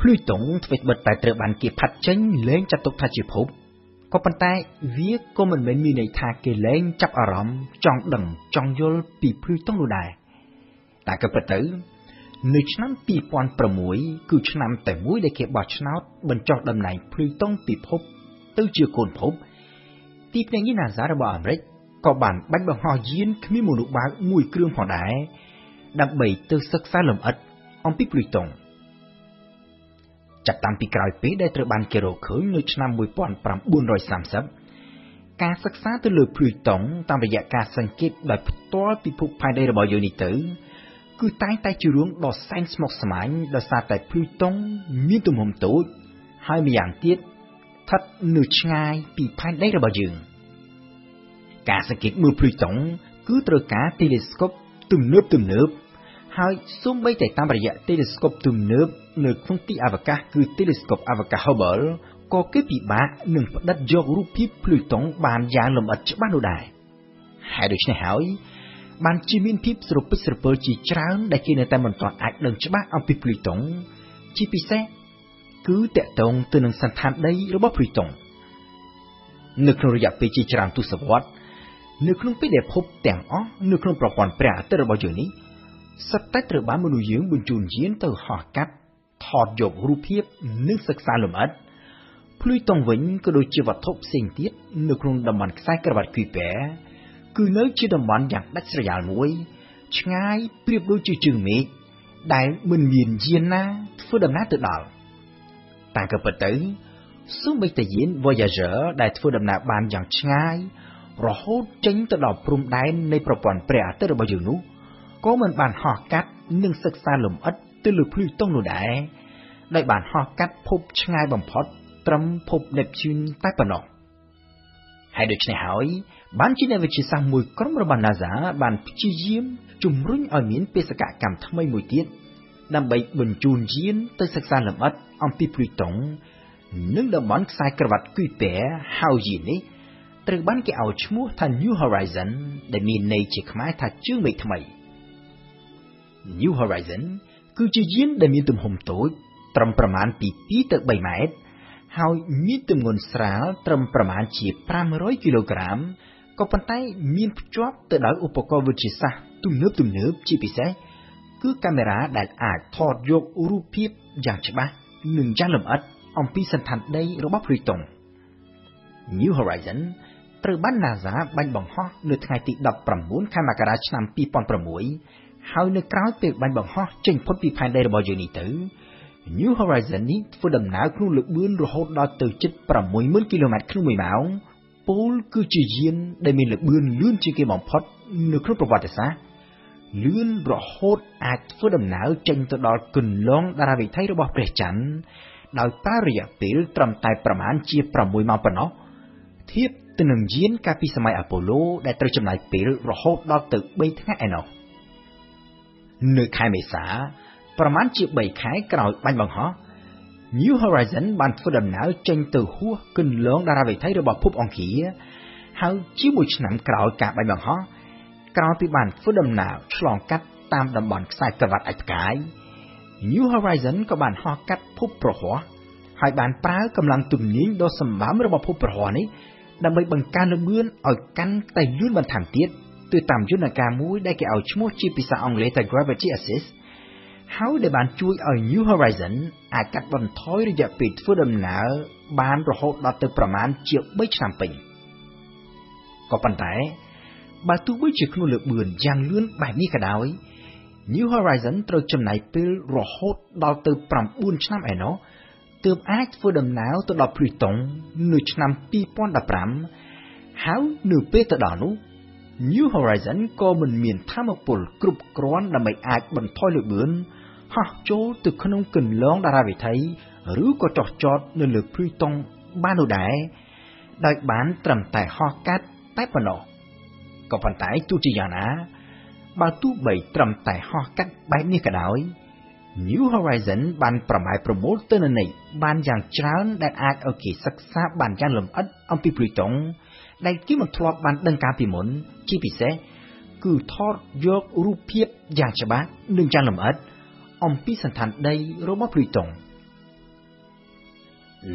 ភ្លឺតុងទ្វេតបិទតែត្រូវបានគេផាត់ចេញលែងចាត់ទុកថាជាភពក៏ប៉ុន្តែវាក៏មិនមែនមានន័យថាគេលែងចាប់អារម្មណ៍ចង់ដឹងចង់យល់ពីភ្លឺតុងនោះដែរតែក៏ពិតទៅនៅឆ្នាំ2006គឺឆ្នាំតែមួយដែលគេបោះឆ្នោតបញ្ចុះតំណែងភ្លឺតុងពីភពទៅជាកូនភពទីភ្នាក់ងារ NASA របស់អាមេរិកក៏បានបាច់បង្ហោះយានគ្មានមនុស្សបើកមួយគ្រឿងផងដែរដើម្បីទៅសិក្សាលម្អិតអំពីភ្លឺតុង ចាប់តាំងពីក្រោយពេលដែលត្រូវបានគេរកឃើញនៅឆ្នាំ1930ការសិក្សាទៅលើភ្លឺតុងតាមរយៈការសង្កេតដោយផ្ទាល់ពិភពផែនដីរបស់យើងនេះទៅគឺតែងតែជារឿងដ៏សែនស្មុគស្មាញដោយសារតែភ្លឺតុងមានទំហំតូចហើយម្យ៉ាងទៀតស្ថិតនៅឆ្ងាយពីផែនដីរបស់យើងការសង្កេតមើលភ្លឺតុងគឺត្រូវការ telescope ទំនើបទំនើប ហើយសូម្បីតែតាមរយៈ telescope ទំនើបនៅក្នុងទីអវកាសគឺ telescope អវកាស Hubble ក៏គេពិបាកនឹងផ្ដិតយករូបភាពភ្លឺតុងបានយ៉ាងលម្អិតច្បាស់នោះដែរហើយដូច្នេះហើយបានជាមានភាពស្រពិចស្រពិលជាច្រើនដែលគេនៅតែមិនទាន់អាចដឹងច្បាស់អំពីភ្លឺតុងជាពិសេសគឺតកតងទៅនឹងសន្តានដីរបស់ភ្លឺតុងនៅក្នុងរយៈពេលជាច្រើនទសវត្សរ៍នៅក្នុងពេលដែលភពទាំងអស់នៅក្នុងប្រព័ន្ធព្រះអាទិត្យរបស់យើងនេះ សិតតែត្រូវបានមនុស្សយើងបញ្ជូនយានទៅហោះកាត់ថតយករូបភាពនិងសិក្សាលម្អិតភ្លឺតុងវិញក៏ដូចជាវត្ថុផ្សេងទៀតនៅក្នុងតំបន់ខ្សែក្រវ៉ាត់គីប៉ែគឺនៅជាតំបន់យ៉ាងដាច់ស្រយាលមួយ ឆ្ងាយប្រៀបដូចជាជើងមេឃដែលមិនមានយានណាធ្វើដំណើរទៅដល់តែក៏ពិតទៅសូម្បីតែយាន Voyager ដែលធ្វើដំណើរបានយ៉ាងឆ្ងាយរហូតចេញទៅដល់ព្រំដែននៃប្រព័ន្ធព្រះអាទិត្យរបស់យើងនោះ ក៏មិនបានហោះកាត់និងសិក្សាលម្អិតទៅលើភ្លឺតុងនោះដែរដោយបានហោះកាត់ភពឆ្ងាយបំផុតត្រឹមភព Neptune តែប៉ុណ្ណោះហើយដូច្នេះហើយបានជាអ្នកវិទ្យាសាស្ត្រមួយក្រុមរបស់ NASA បានព្យាយាមជំរុញឲ្យមានបេសកកម្មថ្មីមួយទៀតដើម្បីបញ្ជូនយានទៅសិក្សាលម្អិតអំពីភ្លឺតុងនិងតំបន់ខ្សែក្រវ៉ាត់គីប៉ែហើយយាននេះត្រូវបានគេឲ្យឈ្មោះថា New Horizon ដែលមានន័យជាខ្មែរថាជើងមេឃថ្មី New Horizon គឺជាយានដែលមានទំហំតូច ត្រឹមប្រមាណពី2ទៅ3ម៉ែត្រហើយមានទម្ងន់ស្រាលត្រឹមប្រមាណជា500គីឡូក្រាមក៏ប៉ុន្តែមានភ្ជាប់ទៅដោយឧបករណ៍វិទ្យាសាស្ត្រទំនើបទំនើបជាពិសេសគឺកាមេរ៉ាដែលអាចថតយករូបភាពយ៉ាងច្បាស់និងយ៉ាងលម្អិតអំពីសន្តានដីរបស់ភ្លឺតុង New Horizon ត្រូវបាន NASA បាញ់បង្ហោះនៅថ្ងៃទី19ខែមករាឆ្នាំ2006 ហើយនៅក្រៅពេលបាញ់បង្ហោះចេញផុតពីផែនដីរបស់យើងនេះទៅ New Horizon នេះធ្វើដំណើរក្នុងល្បឿនរហូតដល់ទៅជិត60000គីឡូម៉ែត្រក្នុង1ម៉ោងពោលគឺជាយានដែលមានល្បឿនលឿនជាងគេបំផុតនៅក្នុងប្រវត្តិសាស្ត្រលឿនរហូតអាចធ្វើដំណើរចេញទៅដល់គន្លងតារាវិថីរបស់ព្រះច័ន្ទដោយប្រើរយៈពេលត្រឹមតែប្រមាណជា6ម៉ោងប៉ុណ្ណោះធៀបទៅនឹងយានកាលពីសម័យអាប៉ូឡូដែលត្រូវចំណាយពេលរហូតដល់ទៅ3ថ្ងៃឯណោះ នៅខែមេសា ប្រមាណជា3ខែក្រោយបាញ់បង្ហោះ New Horizon បានធ្វើដំណើរចេញទៅហួសគន្លងតារាវិថីរបស់ភពអង្គារហើយជាមួយឆ្នាំក្រោយការបាញ់បង្ហោះក្រោយពីបានធ្វើដំណើរឆ្លងកាត់តាមតំបន់ខ្សែក្រវ៉ាត់អាចផ្កាយ New Horizon ក៏បានហោះកាត់ភពប្រហ័សហើយបានប្រើកម្លាំងទំនាញដ៏សម្បើមរបស់ភពប្រហ័សនេះដើម្បីបង្កើនល្បឿនឲ្យកាន់តែលឿនបន្ថែមទៀត ទៅតាមយន្តការមួយដែលគេឲ្យឈ្មោះជាភាសាអង់គ្លេសថា Gravity Assist ហើយដែលបានជួយឲ្យ New Horizon អាចកាត់បន្ថយរយៈពេលធ្វើដំណើរបានរហូតដល់ទៅប្រមាណជា3ឆ្នាំពេញក៏ប៉ុន្តែបើទោះបីជាក្នុងលឿនយ៉ាងលឿនបែបនេះក៏ដោយ New Horizon ត្រូវចំណាយពេលរហូតដល់ទៅ9ឆ្នាំឯណោះទើបអាចធ្វើដំណើរទៅដល់ព្រីតុងនៅឆ្នាំ2015ហើយនៅពេលទៅដល់នោះ New Horizon ក៏មិនមានធម៌ពលគ្រប់គ្រាន់ដើម្បីអាចបន្ថយល្បឿនហោះចូលទៅក្នុងគន្លងតារាវិថីឬក៏ចោះចតនៅលើព្រីតុងបាននោះដែរដោយបានត្រឹមតែហោះកាត់តែប៉ុណ្ណោះក៏ប៉ុន្តែទោះជាយ៉ាងណាបើទោះបីត្រឹមតែហោះកាត់បែបនេះក៏ដោយ New Horizon បានប្រម៉ែប្រមូលទិន្នន័យបានយ៉ាងច្រើនដែលអាចឲ្យគេសិក្សាបានយ៉ាងលម្អិតអំពីព្រីតុង ដែលគេមិនធ្លាប់បានដឹងកាលពីមុនជាពិសេសគឺថតយករូបភាពយ៉ាងច្បាស់និងយ៉ាងលម្អិតអំពីសន្តានដីរបស់ព្រីតុង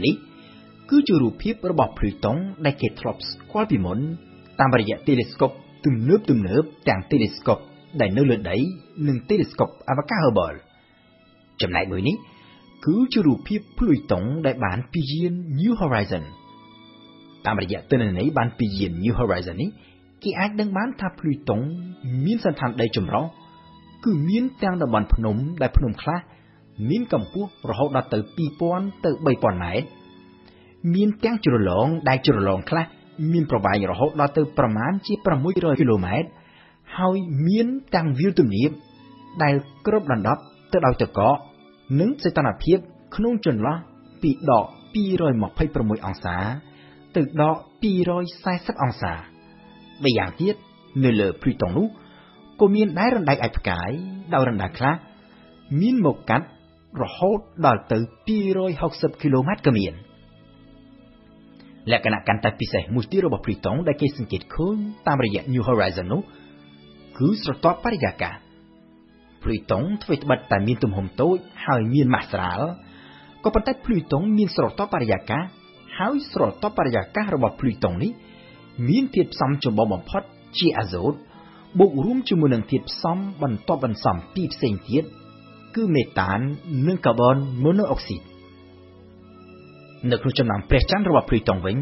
នេះគឺជារូបភាពរបស់ភ្លឺតុងដែលគេធ្លាប់ស្គាល់ពីមុនតាមរយៈ telescope ទំនើបទំនើបទាំង telescope ដែលនៅលើដីនិង telescope អវកាស Hubble ចំណែកមួយនេះគឺជារូបភាពភ្លុយតុងដែលបានពីយាន New Horizon តាមរយៈទិន្នន័យបានពីយាន New Horizon នេះគេអាចដឹងបានថាភ្លុយតុងមានសន្តានដីចម្រុះគឺមានទាំងតំបន់ភ្នំដែលភ្នំខ្លះមានកម្ពស់រហូតដល់ទៅ2000ទៅ3000ម៉ែត្រមានទាំងជ្រលងដែលជ្រលងខ្លះមានប្រវែងរហូតដល់ទៅប្រមាណជា600គីឡូម៉ែត្រហើយមានទាំងវាលទំនាបដែលគ្របដណ្ដប់ទៅដោយទឹកកកនិងសីតុណ្ហភាពក្នុងចន្លោះពីដក226អង្សា ទៅដក240អង្សាម្យ៉ាងទៀតនៅលើព្រីតុងនោះក៏មានដែររណ្ដែកអាចផ្កាយដោយរណ្ដាខ្លះមានមកកាត់រហូតដល់ទៅ260គីឡូម៉ែត្រក៏មានលក្ខណៈកាន់តែពិសេសមួយទៀតរបស់ព្រីតុងដែលគេសង្កេតឃើញតាមរយៈ New Horizon នោះគឺស្រទាប់បរិយាកាសភ្លុយតុងធ្វើត្បិតតែមានទំហំតូចហើយមានម៉ាស់ស្រាលក៏ប៉ុន្តែភ្លុយតុងមានស្រទាប់បរិយាកាស ហើយស្រទាប់បរិយាកាសរបស់ភ្លុយតុងនេះមានធាតុផ្សំចម្បងបំផុតជាអាសូតបូករួមជាមួយនឹងធាតុផ្សំបន្ទាប់បន្សំពីរផ្សេងទៀតគឺមេតាននិងកាបូនម៉ូណូអុកស៊ីតនៅក្នុងចំណោមព្រះច័ន្ទរបស់ភ្លុយតុងវិញ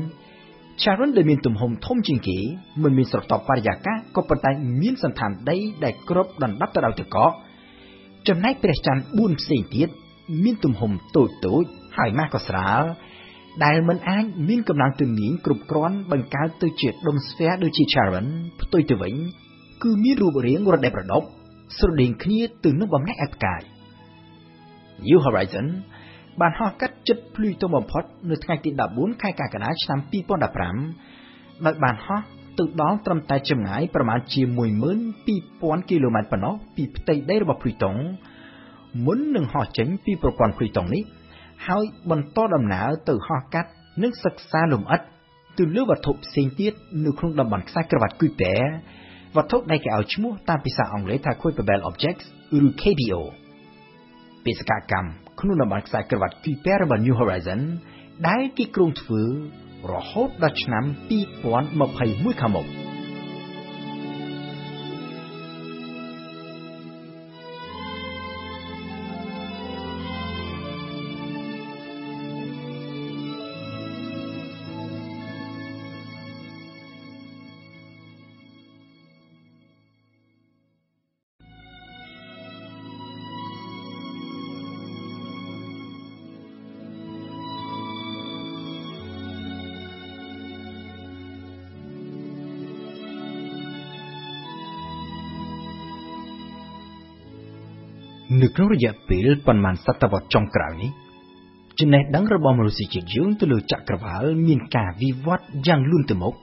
Charon ដែលមានទំហំធំជាងគេមិនមានស្រទាប់បរិយាកាសក៏ប៉ុន្តែមានសន្តានដីដែលគ្របដណ្ដប់ទៅដោយទឹកកកចំណែកព្រះច័ន្ទ4ផ្សេងទៀតមានទំហំតូចតូចហើយម៉ាស់ក៏ស្រាល ដែលមិនអាចមានកម្លាំងទំនាញគ្រប់គ្រាន់បង្កើតទៅជាដុំស្វែដូចជា Charon ផ្ទុយទៅវិញគឺមានរូបរាងរដែកប្រដប់ស្រដៀងគ្នាទៅនឹងបំណែកឯផ្កាយ New Horizon បានហោះកាត់ចិត្តភ្លុយតុងបំផុតនៅថ្ងៃទី14ខែកក្កដាឆ្នាំ2015ដោយបានហោះទៅដល់ត្រឹមតែចម្ងាយប្រមាណជា12000គីឡូម៉ែត្រប៉ុណ្ណោះពីផ្ទៃដីរបស់ភ្លុយតុងមុននឹងហោះចេញពីប្រព័ន្ធភ្លុយតុងនេះ ហើយបន្តដំណើរទៅហោះកាត់និងសិក្សាលំអិតទៅលើវត្ថុផ្សេងទៀតនៅក្នុងតំបន់ខ្សែក្រវ៉ាត់គូតែវត្ថុដែលគេឲ្យឈ្មោះតាមភាសាអង់គ្លេសថា Kuiper Objects ឬ KBO បេសកកម្មក្នុងតំបន់ខ្សែក្រវ៉ាត់គូតែរបស់ New Horizon ដែលគេគ្រោងធ្វើរហូតដល់ឆ្នាំ2021ខាងមុខ។ នៅក្នុងរយៈពេលប៉ុន្មានសតវត្សចុងក្រោយនេះចំណេះដឹងរបស់មនុស្សជាតិយើងទៅលើចក្រវាឡមានការវិវត្តយ៉ាងលឿនទៅមុខ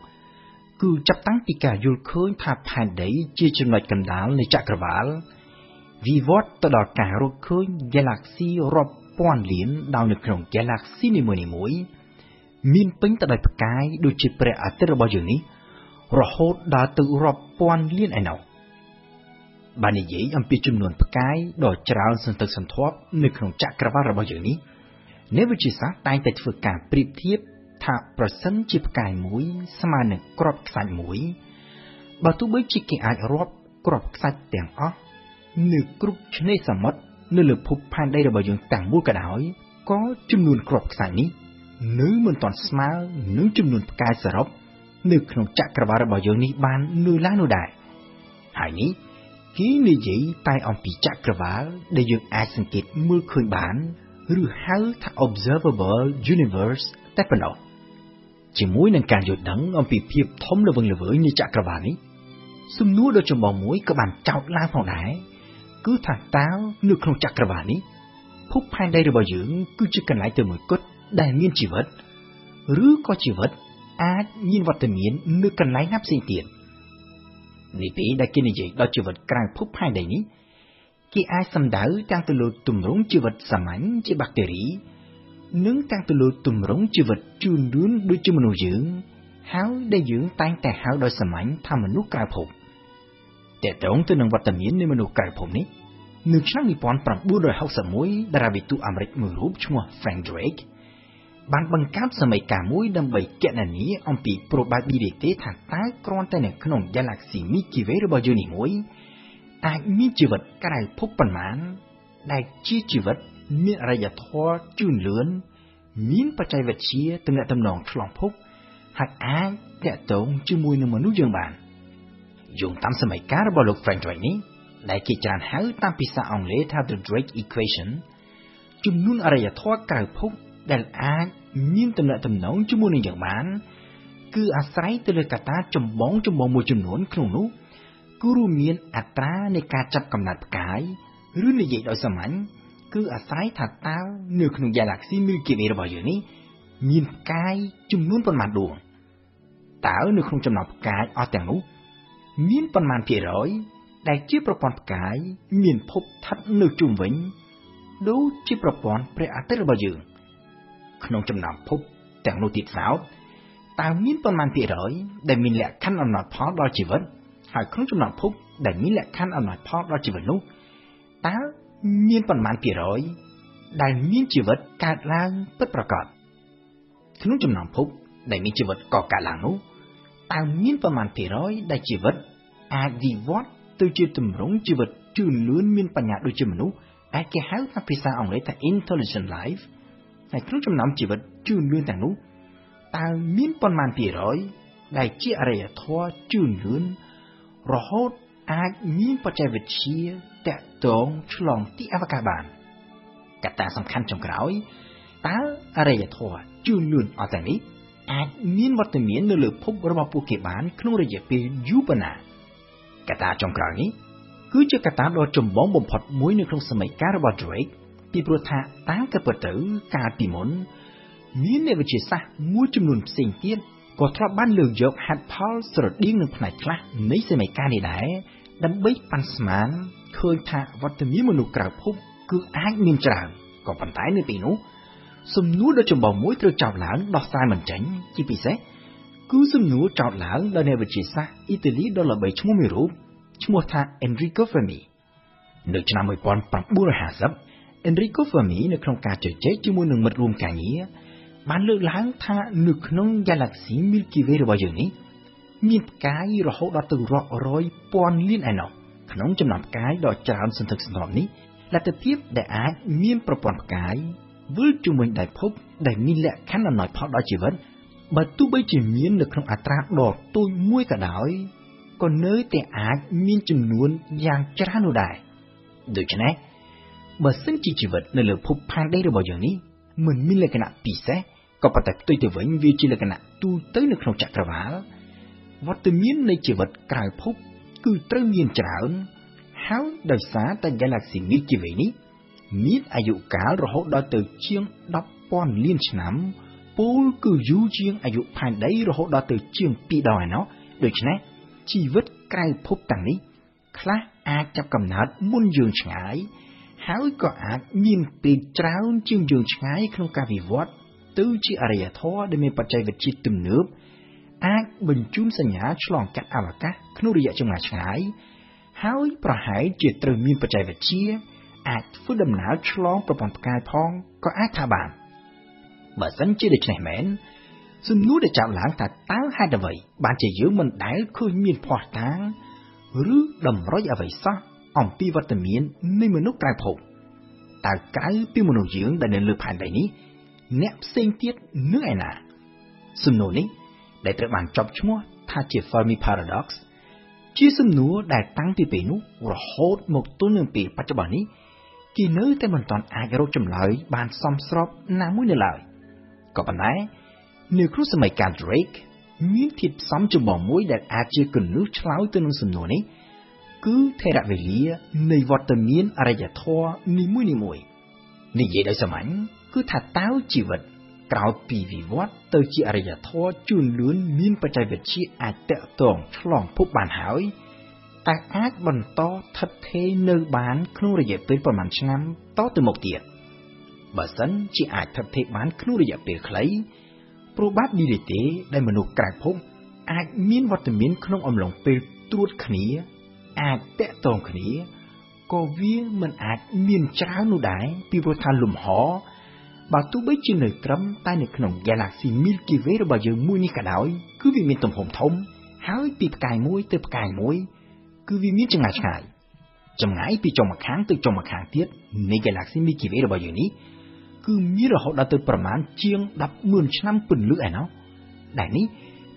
គឺចាប់តាំងពីការយល់ឃើញថាផែនដីជាចំណុចកណ្ដាលនៃចក្រវាឡវិវត្តទៅដល់ការរកឃើញ Galaxy រាប់ពាន់លានដោយនៅក្នុង Galaxy នីមួយៗមានពេញទៅដោយផ្កាយដូចជាព្រះអាទិត្យរបស់យើងនេះរហូតដល់ទៅរាប់ពាន់លានឯណោះ បាននិយាយអំពីចំនួនផ្កាយដ៏ច្រើនសន្ធឹកសន្ធាប់នៅក្នុងចក្រវាឡរបស់យើងនេះអ្នកវិទ្យាសាស្ត្រតែងតែធ្វើការប្រៀបធៀបថាប្រសិនជាផ្កាយមួយស្មើនឹងគ្រាប់ខ្សាច់មួយបើទោះបីជាគេអាចរាប់គ្រាប់ខ្សាច់ទាំងអស់នៅគ្រប់ឆ្នេរសមុទ្រនៅលើភពផែនដីរបស់យើងទាំងមូលក៏ដោយក៏ចំនួនគ្រាប់ខ្សាច់នេះនៅមិនទាន់ស្មើនឹងចំនួនផ្កាយសរុបនៅក្នុងចក្រវាឡរបស់យើងនេះបាននៅឡើយនោះដែរហើយនេះ គេនិយាយតែអំពីចក្រវាឡដែលយើងអាចសង្កេតមើលឃើញបានឬហៅថា observable universe តែប៉ុណ្ណោះជាមួយនឹងការយល់ដឹងអំពីភាពធំល្វឹងល្វើយនៃចក្រវាឡនេះសំណួរដ៏ចម្បងមួយក៏បានចោទឡើងផងដែរគឺថាតើនៅក្នុងចក្រវាឡនេះភពផែនដីរបស់យើងគឺជាកន្លែងទៅមួយគត់ដែលមានជីវិត ឬក៏ជីវិតអាចមានវត្តមាននៅកន្លែងណាផ្សេងទៀត។ នេះពេលដែលគេនិយាយដល់ជីវិតក្រៅភពផែនដីនេះគេអាចសំដៅទាំងទៅលើទម្រង់ជីវិតសាមញ្ញជាបាក់តេរី និងទាំងទៅលើទម្រង់ជីវិតជឿនលឿនដូចជាមនុស្សយើង ហើយដែលយើងតែងតែហៅដោយសាមញ្ញថាមនុស្សក្រៅភពតើតើទៅនឹងវត្តមាននៃមនុស្សក្រៅភពនេះ នៅឆ្នាំ1961តារាវិទូអាមេរិកមួយរូបឈ្មោះ Frank Drake បានបង្កើតសម័យកាលមួយដើម្បីគណនាអំពី probability ថាតើគ្រាន់តែនៅក្នុង Galaxy Milky Way របស់យើងនេះមួយអាចមានជីវិតក្រៅភពប៉ុន្មាន ដែលជាជីវិតមានអរិយធម៌ជឿនលឿនមានបច្ចេកវិទ្យាទំនាក់ទំនងឆ្លងភពហើយអាចតាក់ទងជាមួយនឹងមនុស្សយើងបានយោងតាមសម័យកាលរបស់លោក Frank Drake នេះដែលគេច្រើនហៅតាមភាសាអង់គ្លេសថា the Drake equation ចំនួនអរិយធម៌ក្រៅភព ដែលអាចមានទំនាក់ទំនងជាមួយនឹងយើងបាន គឺអាស្រ័យទៅលើកត្តាចម្បងចម្បងមួយចំនួនក្នុងនោះគឺរួមមានអត្រានៃការចាប់កំណត់ផ្កាយឬនិយាយដោយសាមញ្ញគឺអាស្រ័យថាតើនៅក្នុង Galaxy Milky Way របស់យើងនេះមានផ្កាយចំនួនប៉ុន្មានដួងតើនៅក្នុងចំណោមផ្កាយអស់ទាំងនោះ មានប៉ុន្មានភាគរយដែលជាប្រព័ន្ធផ្កាយមានភពស្ថិតនៅជុំវិញ ដូចជាប្រព័ន្ធព្រះអាទិត្យរបស់យើង ក្នុងចំណោមភពទាំងនោះទៀតសោតតើមានប៉ុន្មានភាគរយដែលមានលក្ខខណ្ឌអំណត់ផលដល់ជីវិតហើយក្នុងចំណោមភពដែលមានលក្ខខណ្ឌអំណត់ផលដល់ជីវិតនោះតើមានប៉ុន្មានភាគរយដែលមានជីវិតកើតឡើងពិតប្រាកដក្នុងចំណោមភពដែលមានជីវិតកកើតឡើងនោះតើមានប៉ុន្មានភាគរយដែលជីវិតអាចវិវត្តទៅជាទម្រង់ជីវិតជឿនលឿនមានបញ្ញាដូចជាមនុស្សអាចគេហៅថាភាសាអង់គ្លេសថា intelligent life ហើយក្នុងចំណោមជីវិតជឿនលឿនទាំងនោះតើមានប៉ុន្មានភាគរយដែលជាអរិយធម៌ជឿនលឿនរហូតអាចមានបច្ចេកវិទ្យាតាក់ទងឆ្លងទីអវកាសបានកត្តាសំខាន់ចុងក្រោយតើអរិយធម៌ជឿនលឿនអត់ទាំងនេះអាចមានវត្តមាននៅលើភពរបស់ពួកគេបានក្នុងរយៈពេលយូរប៉ុណ្ណាកត្តាចុងក្រោយនេះគឺជាកត្តាដ៏ចម្បងបំផុតមួយនៅក្នុងសម័យកាលរបស់ Drake ពីព្រោះថាតាមកាពិតទៅកាលពីមុន មានអ្នកវិទ្យាសាស្ត្រមួយចំនួនផ្សេងទៀតក៏ធ្លាប់បានលើកយកហេតុផលស្រដៀងនឹងផ្នែកខ្លះនៃសម័យកាលនេះដែរដើម្បីប៉ាន់ស្មានឃើញថាវត្តមានមនុស្សក្រៅភពគឺអាចមានច្រើនក៏ប៉ុន្តែនៅពេលនោះសំណួរដ៏ចម្បងមួយត្រូវចោទឡើងដោះស្រាយមិនចេញជាពិសេសគឺសំណួរចោទឡើងដោយអ្នកវិទ្យាសាស្ត្រអ៊ីតាលីដ៏ល្បីឈ្មោះមួយរូបឈ្មោះថា Enrico Fermi នៅឆ្នាំ1950 Enrico Fermi នៅក្នុងការជជែកជាមួយនឹងមិត្តរួមការងារបានលើកឡើងថានៅក្នុង Galaxy Milky Way របស់យើងនេះមានផ្កាយរហូតដល់ទៅរាប់រយពាន់លានឯណោះក្នុងចំណោមផ្កាយដ៏ច្រើនសន្ធឹកសន្ធាប់នេះលទ្ធភាពដែលអាចមានប្រព័ន្ធផ្កាយវិលជុំវិញដែកភពដែលមានលក្ខខណ្ឌអំណោយផលដល់ជីវិតបើទោះបីជាមាននៅក្នុងអត្រាដ៏ទូចមួយក៏ដោយក៏នៅតែអាចមានចំនួនយ៉ាងច្រើននោះដែរដូច្នេះ បើសិនជាជីវិតនៅលើភពផែនដីរបស់យើងនេះមិនមានលក្ខណៈពិសេសក៏ប៉ុន្តែផ្ទុយទៅវិញវាជាលក្ខណៈទូទៅនៅក្នុងចក្រវាលវត្តមាននៃជីវិតក្រៅភពគឺត្រូវមានច្រើនហើយដោយសារតែ Galaxy Milky Way នេះមានអាយុកាលរហូតដល់ទៅជាង10,000លានឆ្នាំពូលគឺយូរជាងអាយុផែនដីរហូតដល់ទៅជាង2ដងឯណោះដូច្នេះជីវិតក្រៅភពទាំងនេះខ្លះអាចចាប់កំណើតមុនយើងឆ្ងាយ ហើយក៏អាចមានពេលច្រើនជាងយើងឆ្ងាយក្នុងការវិវត្តទៅជាអរិយធម៌ដែលមានបច្ចេកវិទ្យាទំនើបអាចបញ្ជូនសញ្ញាឆ្លងកាត់អវកាសក្នុងរយៈចម្ងាយឆ្ងាយហើយប្រហែលជាត្រូវមានបច្ចេកវិទ្យាអាចធ្វើដំណើរឆ្លងប្រព័ន្ធផ្កាយផងក៏អាចថាបានបើសិនជាដូច្នេះមែនសំណួរដែលចាប់ឡើងថាតើហេតុអ្វីបានជាយើងមិនដែលឃើញមានភ័ស្តុតាង ឬតម្រុយអ្វីសោះ អំពីវត្តមាននៃមនុស្សក្រៅភពតើក្រៅពីមនុស្សយើងដែលនៅលើផែនដីនេះអ្នកផ្សេងទៀតនៅឯណាសំណួរនេះដែលត្រូវបានចប់ឈ្មោះថាជា Fermi Paradox ជាសំណួរដែលតាំងពីពេលនោះរហូតមកទល់នឹងពេលបច្ចុប្បន្ននេះគេនៅតែមិនទាន់អាចរកចម្លើយបានសមស្របណាមួយនៅឡើយក៏ប៉ុន្តែនៅក្នុងសម័យកាល Drake មានធាតុផ្សំចម្បងមួយដែលអាចជាគន្លឹះឆ្លើយទៅនឹងសំណួរនេះ គឺថេរវេលានៃវត្តមានអរិយធម៌នីមួយនីមួយនិយាយដោយសាមញ្ញគឺថាតើជីវិតក្រោយពីវិវត្តទៅជាអរិយធម៌ជួនលឿនមានបច្ចេកវិទ្យាអាចតកតងឆ្លងភពបានហើយតែអាចបន្តស្ថិតថេរនៅបានក្នុងរយៈពេលប្រមាណឆ្នាំតទៅមុខទៀតបើសិនជាអាចស្ថិតថេរបានក្នុងរយៈពេលខ្លី probability ដែលមនុស្សក្រៅភពអាចមានវត្តមានក្នុងអំឡុងពេលត្រួតគ្នា អាចតកតងគ្នាក៏វាមិនអាចមានច្រើននោះដែរពីព្រោះថាលំហបើទោះបីជានៅត្រឹមតែនៅក្នុង Galaxy Milky Way របស់យើងមួយនេះក៏ដោយគឺវាមានទំហំធំ ហើយពីផ្កាយមួយទៅផ្កាយមួយ គឺវាមានចម្ងាយឆ្ងាយចម្ងាយពីចុងម្ខាងទៅចុងម្ខាងទៀតនៃ Galaxy Milky Way របស់យើងនេះគឺមានរហូតដល់ទៅប្រមាណជាង100000ឆ្នាំពន្លឺឯណោះដែលនេះ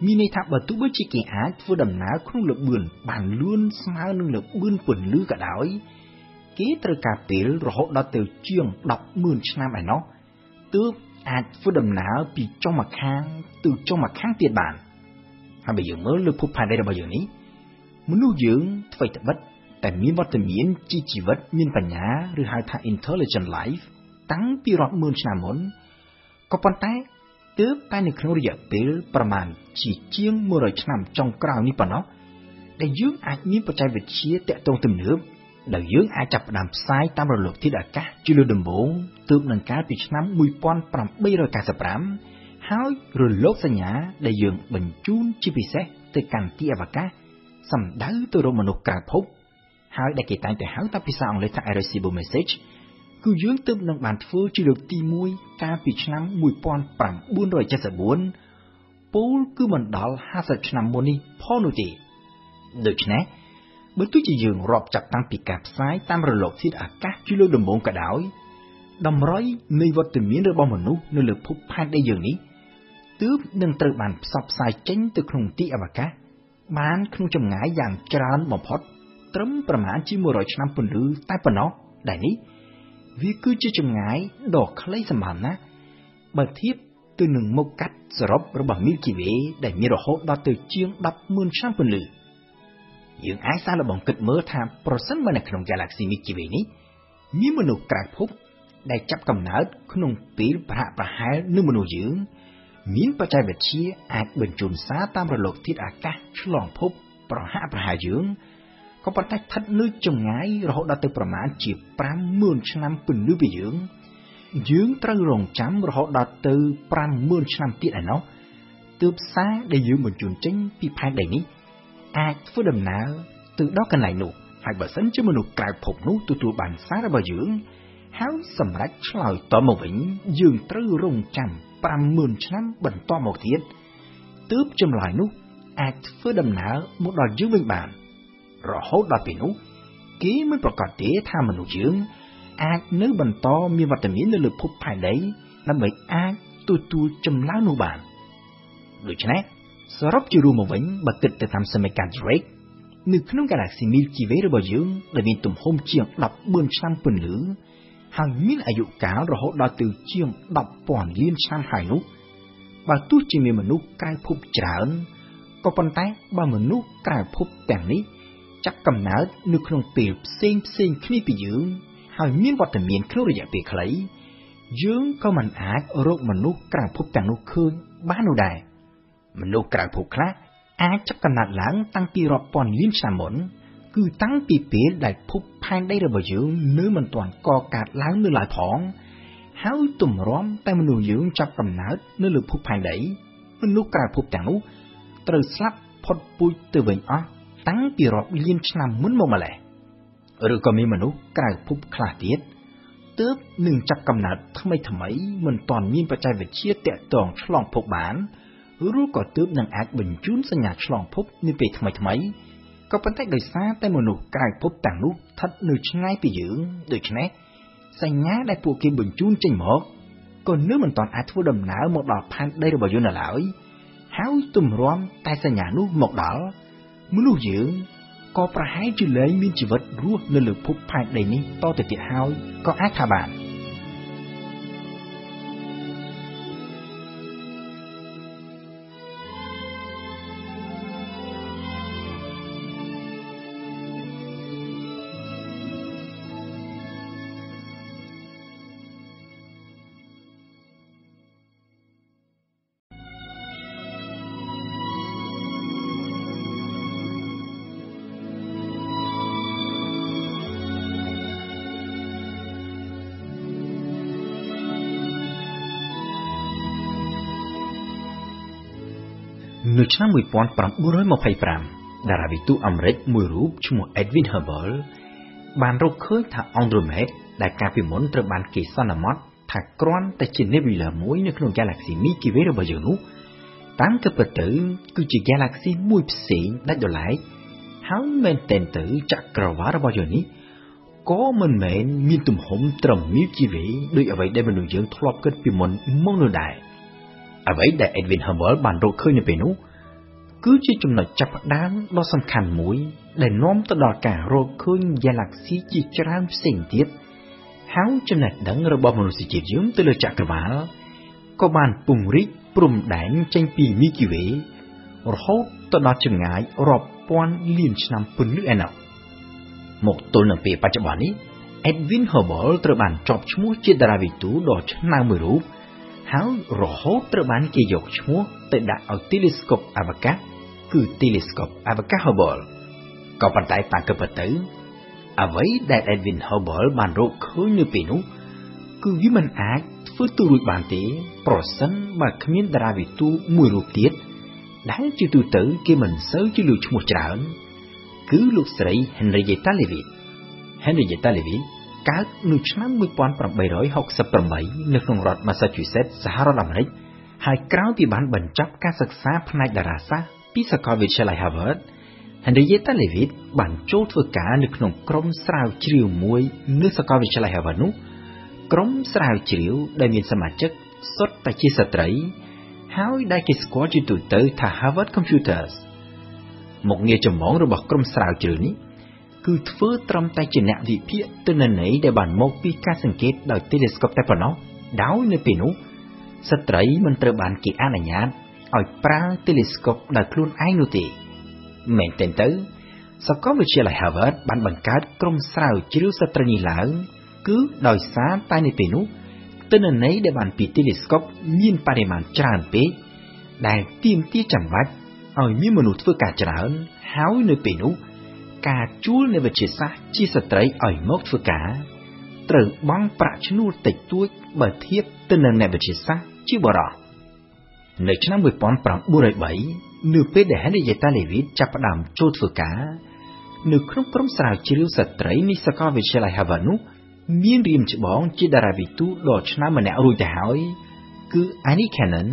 មានន័យថាបើទោះបីជាគេអាចធ្វើដំណើរក្នុងលើបឿនបានលឿនស្មើនឹងលើបឿនពន្លឺក៏ដោយ គេត្រូវការពេលរហូតដល់ទៅជាង100000ឆ្នាំឯណោះទើបអាចធ្វើដំណើរពីចុងម្ខាងទៅចុងម្ខាងទៀតបានហើយបើយើងមើលលើភពផែនដីរបស់យើងនេះមនុស្សយើងអ្វីត្បិតតែមានវត្តមានជាជីវិតមានបញ្ញាឬហៅថា intelligent life តាំងពីរាប់ម៉ឺនឆ្នាំមុនក៏ប៉ុន្តែ ទើបតែនៅក្នុងរយៈពេលប្រមាណជាជាង100ឆ្នាំចុងក្រោយនេះប៉ុណ្ណោះដែលយើងអាចមានបច្ចេកវិទ្យាតាក់ទងទំនើបដែលយើងអាចចាប់ផ្ដើមផ្សាយតាមរលកធាតុអាកាសជាលើដំបូងទើបនឹងកាលពីឆ្នាំ1895ហើយរលកសញ្ញាដែលយើងបញ្ជូនជាពិសេសទៅកាន់ទីអវកាសសំដៅទៅរកមនុស្សក្រៅភពហើយដែលគេតែងតែហៅតាមភាសាអង់គ្លេសថា irreversible message គឺយើងទើបនឹងបានធ្វើជាលើកទី1កាលពីឆ្នាំ1974ពលគឺមិនដល់50ឆ្នាំមុននេះផងនោះទេដូច្នេះបើទោះជាយើងរាប់ចាប់តាំងពីការផ្សាយតាមរលកធាតុអាកាសជាលើដំបូងក៏ដោយតម្រុយនៃវត្តមានរបស់មនុស្សនៅលើភពផែនដីយើងនេះទើបនឹងត្រូវបានផ្សព្វផ្សាយចេញទៅក្នុងទីអវកាសបានក្នុងចម្ងាយយ៉ាងច្រើនបំផុតត្រឹមប្រមាណជា100ឆ្នាំពន្លឺតែប៉ុណ្ណោះដែលនេះ វាគឺជាចម្ងាយដ៏ខ្លីសម្បើមណាស់បើធៀបទៅនឹងមុខកាត់សរុបរបស់ Milky Way ដែលមានរហូតដល់ទៅជាង100000ឆ្នាំពន្លឺយើងអាចសាកល្បងគិតមើលថាប្រសិនបើនៅក្នុង Galaxy Milky Way នេះមានមនុស្សក្រៅភពដែលចាប់កំណើតក្នុងពេលប្រហាក់ប្រហែលនឹងមនុស្សយើង មានបច្ចេកវិទ្យាអាចបញ្ជូនសារតាមរលកធាតុអាកាសឆ្លងភពប្រហាក់ប្រហែលយើង ក៏ប៉ុន្តែស្ថិតនៅចម្ងាយរហូតដល់ទៅប្រមាណជា50000ឆ្នាំពន្លឺពីយើង យើងត្រូវរងចាំរហូតដល់ទៅ50000ឆ្នាំទៀតឯណោះទើបសារដែលយើងបញ្ជូនចេញពីផែនដីនេះអាចធ្វើដំណើរទៅដល់កន្លែងនោះហើយបើសិនជាមនុស្សក្រៅភពនោះទទួលបានសាររបស់យើងហើយសម្រេចឆ្លើយតបមកវិញយើងត្រូវរងចាំ50000ឆ្នាំបន្តមកទៀតទើបចម្លើយនោះអាចធ្វើដំណើរមកដល់យើងវិញបាន រហូតដល់ពេលនោះគេមិនប្រកាសទេថាមនុស្សយើងអាចនៅបន្តមានវត្តមាននៅលើភពផែនដីដើម្បីអាចទទួលចម្លើយនោះបានដូច្នេះសរុបជារួមមកវិញបើគិតទៅតាមសមីការ Drake នៅក្នុង Galaxy Milky Way របស់យើងដែលមានទំហំជាង14ឆ្នាំពន្លឺហើយមានអាយុកាលរហូតដល់ទៅជាង10,000លានឆ្នាំហើយនោះបើទោះជាមានមនុស្សក្រៅភពច្រើនក៏ប៉ុន្តែបើមនុស្សក្រៅភពទាំងនេះ ចាប់កំណើតនៅក្នុងពេលផ្សេងផ្សេងគ្នាពីយើង ហើយមានវត្តមានក្នុងរយៈពេលខ្លី យើងក៏មិនអាចរកមនុស្សក្រៅភពទាំងនោះឃើញបាននោះដែរមនុស្សក្រៅភពខ្លះអាចចាប់កំណើតឡើងតាំងពីរាប់ពាន់លានឆ្នាំមុនគឺតាំងពីពេលដែលភពផែនដីរបស់យើងនៅមិនទាន់កកើតឡើងនៅឡើយផងហើយទម្រាំតែមនុស្សយើងចាប់កំណើតនៅលើភពផែនដីមនុស្សក្រៅភពទាំងនោះត្រូវស្លាប់ផុតពូជទៅវិញអស់ តាំងពីរាប់លានឆ្នាំមុនមកម្ល៉េះឬក៏មានមនុស្សក្រៅភពខ្លះទៀតទើបនឹងចាប់កំណើតថ្មីថ្មីមិនទាន់មានបច្ចេកវិទ្យាតាក់ទងឆ្លងភពបានឬក៏ទើបនឹងអាចបញ្ជូនសញ្ញាឆ្លងភពនៅពេលថ្មីថ្មីក៏ប៉ុន្តែដោយសារតែមនុស្សក្រៅភពទាំងនោះស្ថិតនៅឆ្ងាយពីយើងដូច្នេះសញ្ញាដែលពួកគេបញ្ជូនចេញមកក៏នៅមិនទាន់អាចធ្វើដំណើរមកដល់ផែនដីរបស់យើងនៅឡើយហើយទម្រាំតែសញ្ញានោះមកដល់ មនុស្សយើងក៏ប្រហែលជាលែងមានជីវិតរស់នៅលើភពផែនដីនេះតទៅទៀតហើយក៏អាចថាបាន។ ឆ្នាំ1925តារាវិទូអាមេរិកមួយរូបឈ្មោះ Edwin Hubble បានរកឃើញថា Andromeda ដែលកាលពីមុនត្រូវបានគេសន្មតថាគ្រាន់តែជា nebula មួយនៅក្នុង galaxy Milky Way របស់យើងនោះតាមទៅពិតទៅគឺជា galaxy មួយផ្សេងដាច់ដោយឡែកហើយមែនទែនទៅចក្រវាឡរបស់យើងនេះក៏មិនមែនមានទំហំត្រឹម Milky Way ដូចអ្វីដែលមនុស្សយើងធ្លាប់គិតពីមុនមកនោះដែរអ្វីដែល Edwin Hubble បានរកឃើញនៅពេលនោះ គឺជាចំណុចចាប់ផ្ដើមដ៏សំខាន់មួយ ដែលនាំទៅដល់ការរកឃើញ galaxy ជាច្រើនផ្សេងទៀតហើយចំណេះដឹងរបស់មនុស្សជាតិយើងទៅលើចក្រវាឡក៏បានពង្រីកព្រំដែនចេញពី Milky Way រហូតទៅដល់ចម្ងាយរាប់ពាន់លានឆ្នាំពន្លឺឯណោះមកទល់នឹងពេលបច្ចុប្បន្ននេះ Edwin Hubble ត្រូវបានជាប់ឈ្មោះជាតារាវិទូដ៏ឆ្នើមមួយរូបហើយរហូតត្រូវបានគេយកឈ្មោះទៅដាក់ឲ្យ telescope អវកាស គឺ telescope អវកាស Hubble ក៏ប៉ុន្តែតាមពិតទៅអ្វីដែល Edwin Hubble បានរកឃើញនៅពេលនោះគឺវាមិនអាចធ្វើទៅរួចបានទេ ប្រសិនបើគ្មានតារាវិទូមួយរូបទៀតដែលជាទូទៅគេមិនសូវជាលើឈ្មោះច្រើន គឺលោកស្រី Henrietta Leavitt Henrietta Leavitt កើតនៅឆ្នាំ1868នៅក្នុងរដ្ឋ Massachusetts សហរដ្ឋអាមេរិកហើយក្រោយពីបានបញ្ចប់ការសិក្សាផ្នែកតារាសាស្ត្រ ពីសាកលវិទ្យាល័យ Harvard Henrietta Leavitt បានចូលធ្វើការនៅក្នុងក្រុមស្រាវជ្រាវមួយនៅសាកលវិទ្យាល័យ Harvard នោះក្រុមស្រាវជ្រាវដែលមានសមាជិកសុទ្ធតែជាស្ត្រី ហើយដែលគេស្គាល់ជាទូទៅថា Harvard Computers មុខងារចម្បងរបស់ក្រុមស្រាវជ្រាវនេះគឺធ្វើត្រឹមតែជាអ្នកវិភាគទិន្នន័យដែលបានមកពីការសង្កេតដោយ telescope តែប៉ុណ្ណោះដោយនៅពេលនោះស្ត្រីមិនត្រូវបានគេអនុញ្ញាត ឲ្យប្រើ telescope ដោយខ្លួនឯងនោះទេមែនទែនទៅសាកលវិទ្យាល័យ Harvard បានបង្កើតក្រុមស្រាវជ្រាវស្ត្រីនេះឡើង គឺដោយសារតែនៅពេលនោះទិន្នន័យដែលបានពី telescope មានបរិមាណច្រើនពេកដែលទាមទារចាំបាច់ឲ្យមានមនុស្សធ្វើការច្រើន ហើយនៅពេលនោះការជួលនៃវិទ្យាសាស្ត្រជាស្ត្រីឲ្យមកធ្វើការត្រូវបង់ប្រាក់ឈ្នួលតិចតួចបើធៀបទៅនឹងអ្នកវិទ្យាសាស្ត្រជាបរិសុទ្ធ នៅឆ្នាំ1903នៅពេលដែល Henrietta Leavitt ចាប់ផ្ដើមចូលធ្វើការ នៅក្នុងក្រុមស្រាវជ្រាវស្ត្រីនៃសាកលវិទ្យាល័យ Harvard នោះមានរៀមច្បងជាតារាវិទូដ៏ឆ្នើមម្នាក់រួចទៅហើយ គឺ Annie Cannon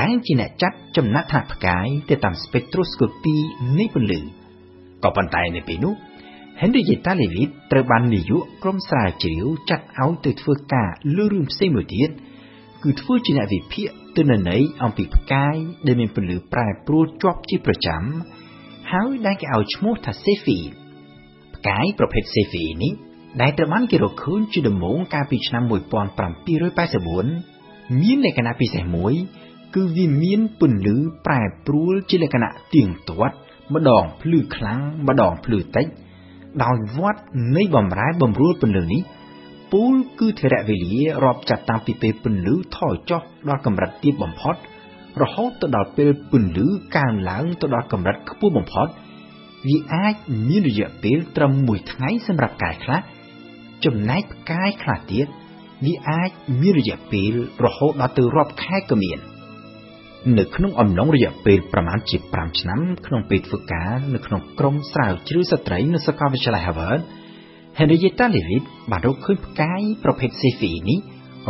ដែលជាអ្នកចាត់ចំណាត់ថ្នាក់ផ្កាយទៅតាម spectroscopy នៃពន្លឺក៏ប៉ុន្តែនៅពេលនោះ Henrietta Leavitt ត្រូវបាននាយកក្រុមស្រាវជ្រាវចាត់ឲ្យទៅធ្វើការលើរឿងផ្សេងមួយទៀតគឺ ធ្វើជាអ្នកវិភាគទិន្នន័យអំពីផ្កាយដែលមានពន្លឺប្រែប្រួលជាប់ជាប្រចាំហើយដែលគេឲ្យឈ្មោះថា Cepheid ផ្កាយប្រភេទ Cepheid នេះដែលត្រូវបានគេរកឃើញជាដំបូងកាលពីឆ្នាំ1784មានលក្ខណៈពិសេសមួយ គឺវាមានពន្លឺប្រែប្រួលជាលក្ខណៈទៀងទាត់ ម្ដងភ្លឺខ្លាំងម្ដងភ្លឺតិចដោយវត្តនៃបំរែបំរួលពន្លឺនេះ ពូលគឺធរៈវេលារាប់ចាប់តាំងពីពេលពន្លឺថយចុះដល់កម្រិតទាបបំផុត រហូតទៅដល់ពេលពន្លឺកើនឡើងទៅដល់កម្រិតខ្ពស់បំផុតវាអាចមានរយៈពេលត្រឹម1ថ្ងៃសម្រាប់កាយខ្លះចំណែកផ្កាយខ្លះទៀតវាអាចមានរយៈពេលរហូតដល់ទៅរាប់ខែក៏មាននៅក្នុងអំឡុងរយៈពេលប្រមាណជា5ឆ្នាំក្នុងពេលធ្វើការនៅក្នុងក្រុមស្រាវជ្រាវស្ត្រីនៅសាកលវិទ្យាល័យ Harvard Henrietta Leavitt បានរកឃើញផ្កាយប្រភេទ Cepheid នេះ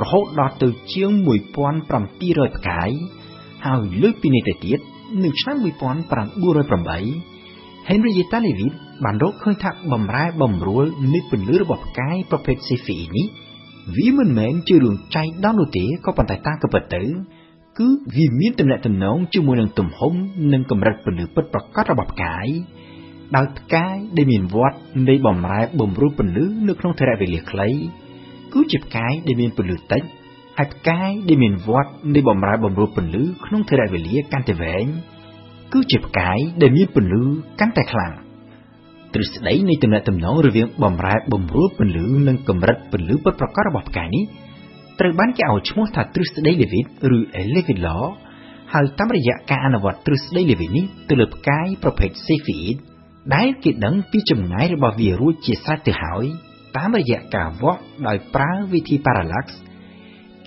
រហូតដល់ទៅជាង1700ផ្កាយហើយលើកពីនេះទៅទៀតនៅឆ្នាំ1908 Henrietta Leavitt បានរកឃើញថាបំរែបំរួលនៃពន្លឺរបស់ផ្កាយប្រភេទ Cepheid នេះវាមិនមែនជារឿងចៃដន្យនោះទេក៏ប៉ុន្តែតាមពិតទៅគឺវាមានទំនាក់ទំនងជាមួយនឹងទំហំនិងកម្រិតពន្លឺពិតប្រាកដរបស់ផ្កាយ ដោយផ្កាយដែលមានវត្តនៃបំរែបំរួលពន្លឺនៅក្នុងថេរវេលាខ្លីគឺជាផ្កាយដែលមានពន្លឺតិចហើយផ្កាយដែលមានវត្តនៃបំរែបំរួលពន្លឺក្នុងថេរវេលាកាន់តែវែងគឺជាផ្កាយដែលមានពន្លឺកាន់តែខ្លាំងទ្រឹស្ដីនៃទំនាក់ទំនងរវាងបំរែបំរួលពន្លឺនិងកម្រិតពន្លឺពិតប្រាកដរបស់ផ្កាយនេះត្រូវបានគេឲ្យឈ្មោះថាទ្រឹស្ដី Leavitt ឬ Leavitt Law ហើយតាមរយៈការអនុវត្តទ្រឹស្ដី Leavitt នេះទៅលើផ្កាយប្រភេទ Cepheid ដែលគេដឹងពីចម្ងាយរបស់វារួចជាស្រេចទៅហើយ តាមរយៈការវាស់ដោយប្រើវិធី parallax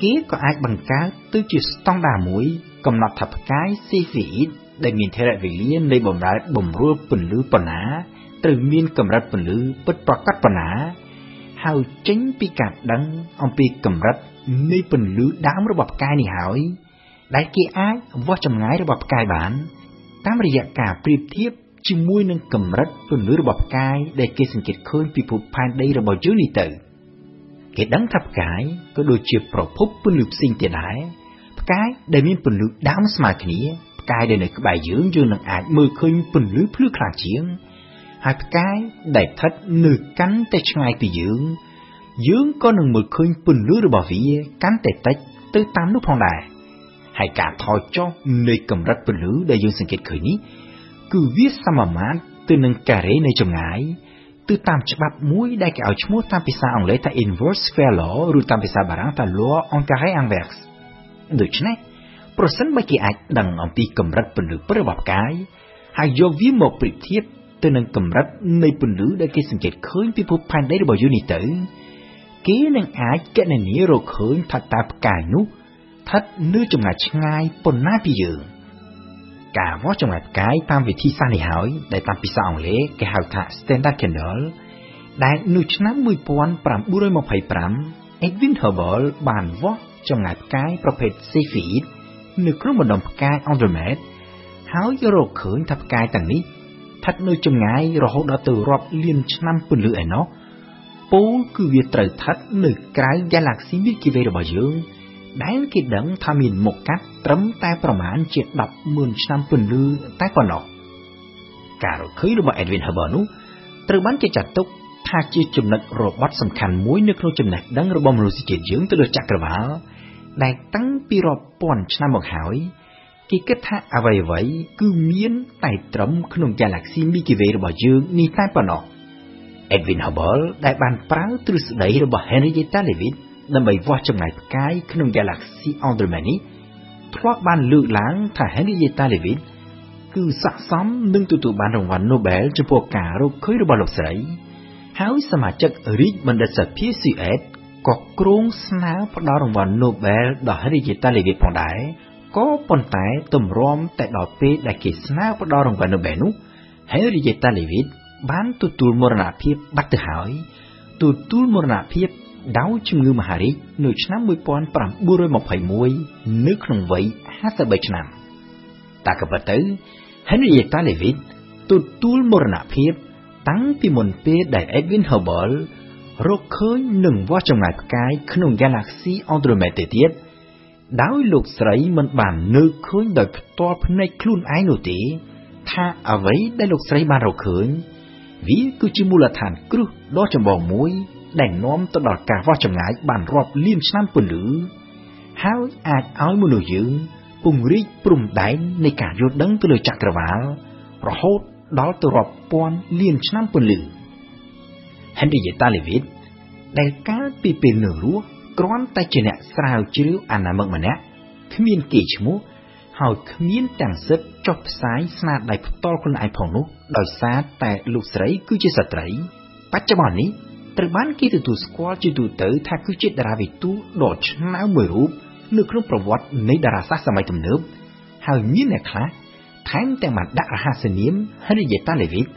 គេក៏អាចបង្កើតទៅជាស្តង់ដារមួយ កំណត់ថាផ្កាយ Cepheid ដែលមានថេរវេលានៃបំរែបំរួលពន្លឺប៉ុណ្ណាត្រូវមានកម្រិតពន្លឺពិតប្រាកដប៉ុណ្ណាហហើយចេញពីការដឹងអំពីកម្រិតនៃពន្លឺដើមរបស់ផ្កាយនេះហើយ ដែលគេអាចវាស់ចម្ងាយរបស់ផ្កាយបាន តាមរយៈការប្រៀបធៀប ជាមួយនឹងកម្រិតពន្លឺរបស់ផ្កាយដែលគេសង្កេតឃើញពីភពផែនដីរបស់យើងនេះទៅគេដឹងថាផ្កាយក៏ដូចជាប្រភពពន្លឺផ្សេងទៀតដែរផ្កាយដែលមានពន្លឺដើមស្មើគ្នាផ្កាយដែលនៅក្បែរយើងយើងនឹងអាចមើលឃើញពន្លឺភ្លឺខ្លាំងជាងហើយផ្កាយដែលស្ថិតនៅកាន់តែឆ្ងាយពីយើង យើងក៏នឹងមើលឃើញពន្លឺរបស់វាកាន់តែតិចទៅតាមនោះផងដែរហើយការថយចុះនៃកម្រិតពន្លឺដែលយើងសង្កេតឃើញនេះ គឺវាសមមាត្រទៅនឹងការ៉េនៃចម្ងាយទៅតាមច្បាប់មួយដែលគេឲ្យឈ្មោះតាមភាសាអង់គ្លេសថា inverse square law ឬតាមភាសាបារាំងថា law en carré inverse ដូច្នេះប្រសិនបើគេអាចដឹងអំពីកម្រិតពន្លឺព្រឹបរបស់ផ្កាយហើយយកវាមកប្រៀបធៀបទៅនឹងកម្រិតនៃពន្លឺដែលគេសង្កេតឃើញពីភពផែនដីរបស់យើងនេះទៅគេនឹងអាចកណនារកឃើញថាតើផ្កាយនោះស្ថិតនៅចម្ងាយឆ្ងាយប៉ុណ្ណាពីយើង ការវាស់ចម្ងាយផ្កាយតាមវិធីសាស្ត្រនេះហើយដែលតាមភាសាអង់គ្លេសគេហៅថា Standard Candle ដែលនៅឆ្នាំ1925 Edwin Hubble បានវាស់ចម្ងាយផ្កាយប្រភេទ Cepheid នៅក្នុងបណ្ដុំផ្កាយ Andromeda ហើយរកឃើញថាផ្កាយទាំងនេះស្ថិតនៅចម្ងាយរហូតដល់ទៅរាប់លានឆ្នាំពន្លឺឯណោះពូលគឺវាត្រូវស្ថិតនៅក្រៅ Galaxy Milky Way របស់យើង ដែលគេដឹងថាមានមុខកាត់ត្រឹមតែប្រមាណជា100000ឆ្នាំពន្លឺតែប៉ុណ្ណោះការរកឃើញរបស់ Edwin Hubble នោះត្រូវបានគេចាត់ទុកថាជាចំណុចរបត់សំខាន់មួយនៅក្នុងចំណេះដឹងរបស់មនុស្សជាតិយើងទៅលើចក្រវាឡដែលតាំងពីរាប់ពាន់ឆ្នាំមកហើយគេគិតថាអ្វីអ្វីគឺមានតែត្រឹមក្នុង Galaxy Milky Way របស់យើងនេះតែប៉ុណ្ណោះ Edwin Hubble ដែលបានប្រើទ្រឹស្ដីរបស់ Henrietta Leavitt ដើម្បីវាស់ចម្ងាយផ្កាយក្នុង Galaxy Andromeda នេះធ្លាប់បានលើកឡើងថា Henrietta Leavitt គឺស័ក្តិសមនឹងទទួលបានរង្វាន់ Nobel ចំពោះការរកឃើញរបស់លោកស្រី ហើយសមាជិករាជបណ្ឌិតសភា Suez ក៏គ្រោងស្នើផ្ដល់រង្វាន់ Nobel ដល់ Henrietta Leavitt ផងដែរក៏ប៉ុន្តែទម្រាំតែដល់ពេលដែលគេស្នើផ្ដល់រង្វាន់ Nobel នោះ Henrietta Leavitt បានទទួលមរណភាពបាត់ទៅហើយ ទទួលមរណភាព ដោយជំងឺមហារីកនៅឆ្នាំ1921នៅក្នុងវ័យ53ឆ្នាំតែក៏ប៉ុន្តែ Henrietta Leavitt ទទួលមរណភាពតាំងពីមុនពេលដែល Edwin Hubble រកឃើញនឹងវាស់ចម្ងាយផ្កាយក្នុង Galaxy Andromeda ទៀតដោយលោកស្រីមិនបាននៅឃើញដោយផ្ទាល់ភ្នែកខ្លួនឯងនោះទេ ថាអ្វីដែលលោកស្រីបានរកឃើញ វាគឺជាមូលដ្ឋានគ្រឹះដ៏ចម្បងមួយ ដែលនាំទៅដល់ការវាស់ចម្ងាយបានរាប់លានឆ្នាំពន្លឺហើយអាចឲ្យមនុស្សយើងពង្រីកព្រំដែននៃការយល់ដឹងទៅលើចក្រវាឡរហូតដល់ទៅរាប់ពាន់លានឆ្នាំពន្លឺ Henrietta Leavitt ដែលកាលពីពេលនៅរស់គ្រាន់តែជាអ្នកស្រាវជ្រាវអនាមិកម្នាក់គ្មានគេឈ្មោះហើយគ្មានទាំងសិទ្ធចុះផ្សាយស្នាដៃផ្ទាល់ខ្លួនឯងផងនោះដោយសារតែលោកស្រីគឺជាស្ត្រី បច្ចុប្បន្ននេះ ត្រូវបានគេទទួលស្គាល់ជាទូទៅថាគឺជាតារាវិទូដ៏ឆ្នើមមួយរូបនៅក្នុងប្រវត្តិនៃតារាសាស្ត្រសម័យទំនើបហើយមានអ្នកខ្លះថែមទាំងបានដាក់រហស្សនាម Henrietta Leavitt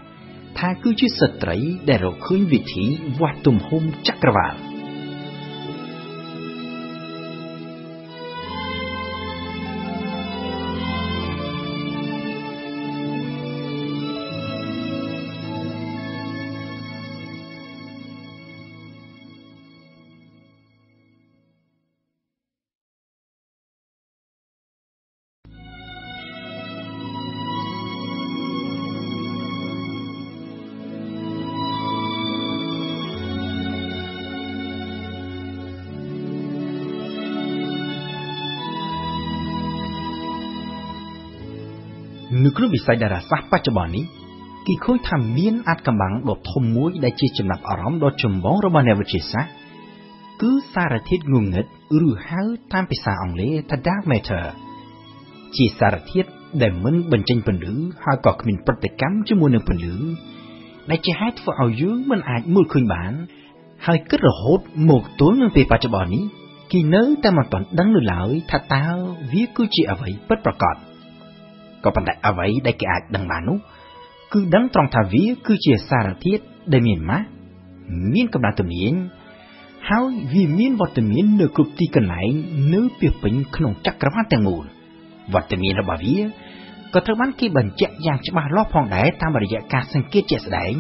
ថាគឺជាស្ត្រីដែលរកឃើញវិធីវាស់ទំហំចក្រវាឡ នៅក្នុងវិស័យតារាសាស្ត្របច្ចុប្បន្ននេះគេឃើញថាមានអាចកម្បាំងដ៏ធំមួយដែលជាចំណាប់អារម្មណ៍ដ៏ចម្បងរបស់អ្នកវិទ្យាសាស្ត្រគឺសារធាតុងងឹតឬហៅតាមភាសាអង់គ្លេសថា dark matter ជាសារធាតុដែលមិនបញ្ចេញពន្លឺហើយក៏គ្មានប្រតិកម្មជាមួយនឹងពន្លឺដែលជាហេតុធ្វើឲ្យយើងមិនអាចមើលឃើញបាន ហើយគិតរហូតមកទល់នឹងពេលបច្ចុប្បន្ននេះគេនៅតែមិនទាន់ដឹងនៅឡើយថាតើវាគឺជាអ្វីពិតប្រាកដ ក៏ប៉ុន្តែអ្វីដែលគេអាចដឹងបាននោះគឺដឹងត្រង់ថាវា គឺជាសារធាតុដែលមានម៉ាស់មានកម្លាំងទំនាញហើយវាមានវត្តមាននៅគ្រប់ទីកន្លែងនៅពីពេញក្នុងចក្រវាឡទាំងមូលវត្តមានរបស់វាក៏ត្រូវបានគេបញ្ជាក់យ៉ាងច្បាស់លាស់ផងដែរតាមរយៈការសង្កេតជាក់ស្ដែង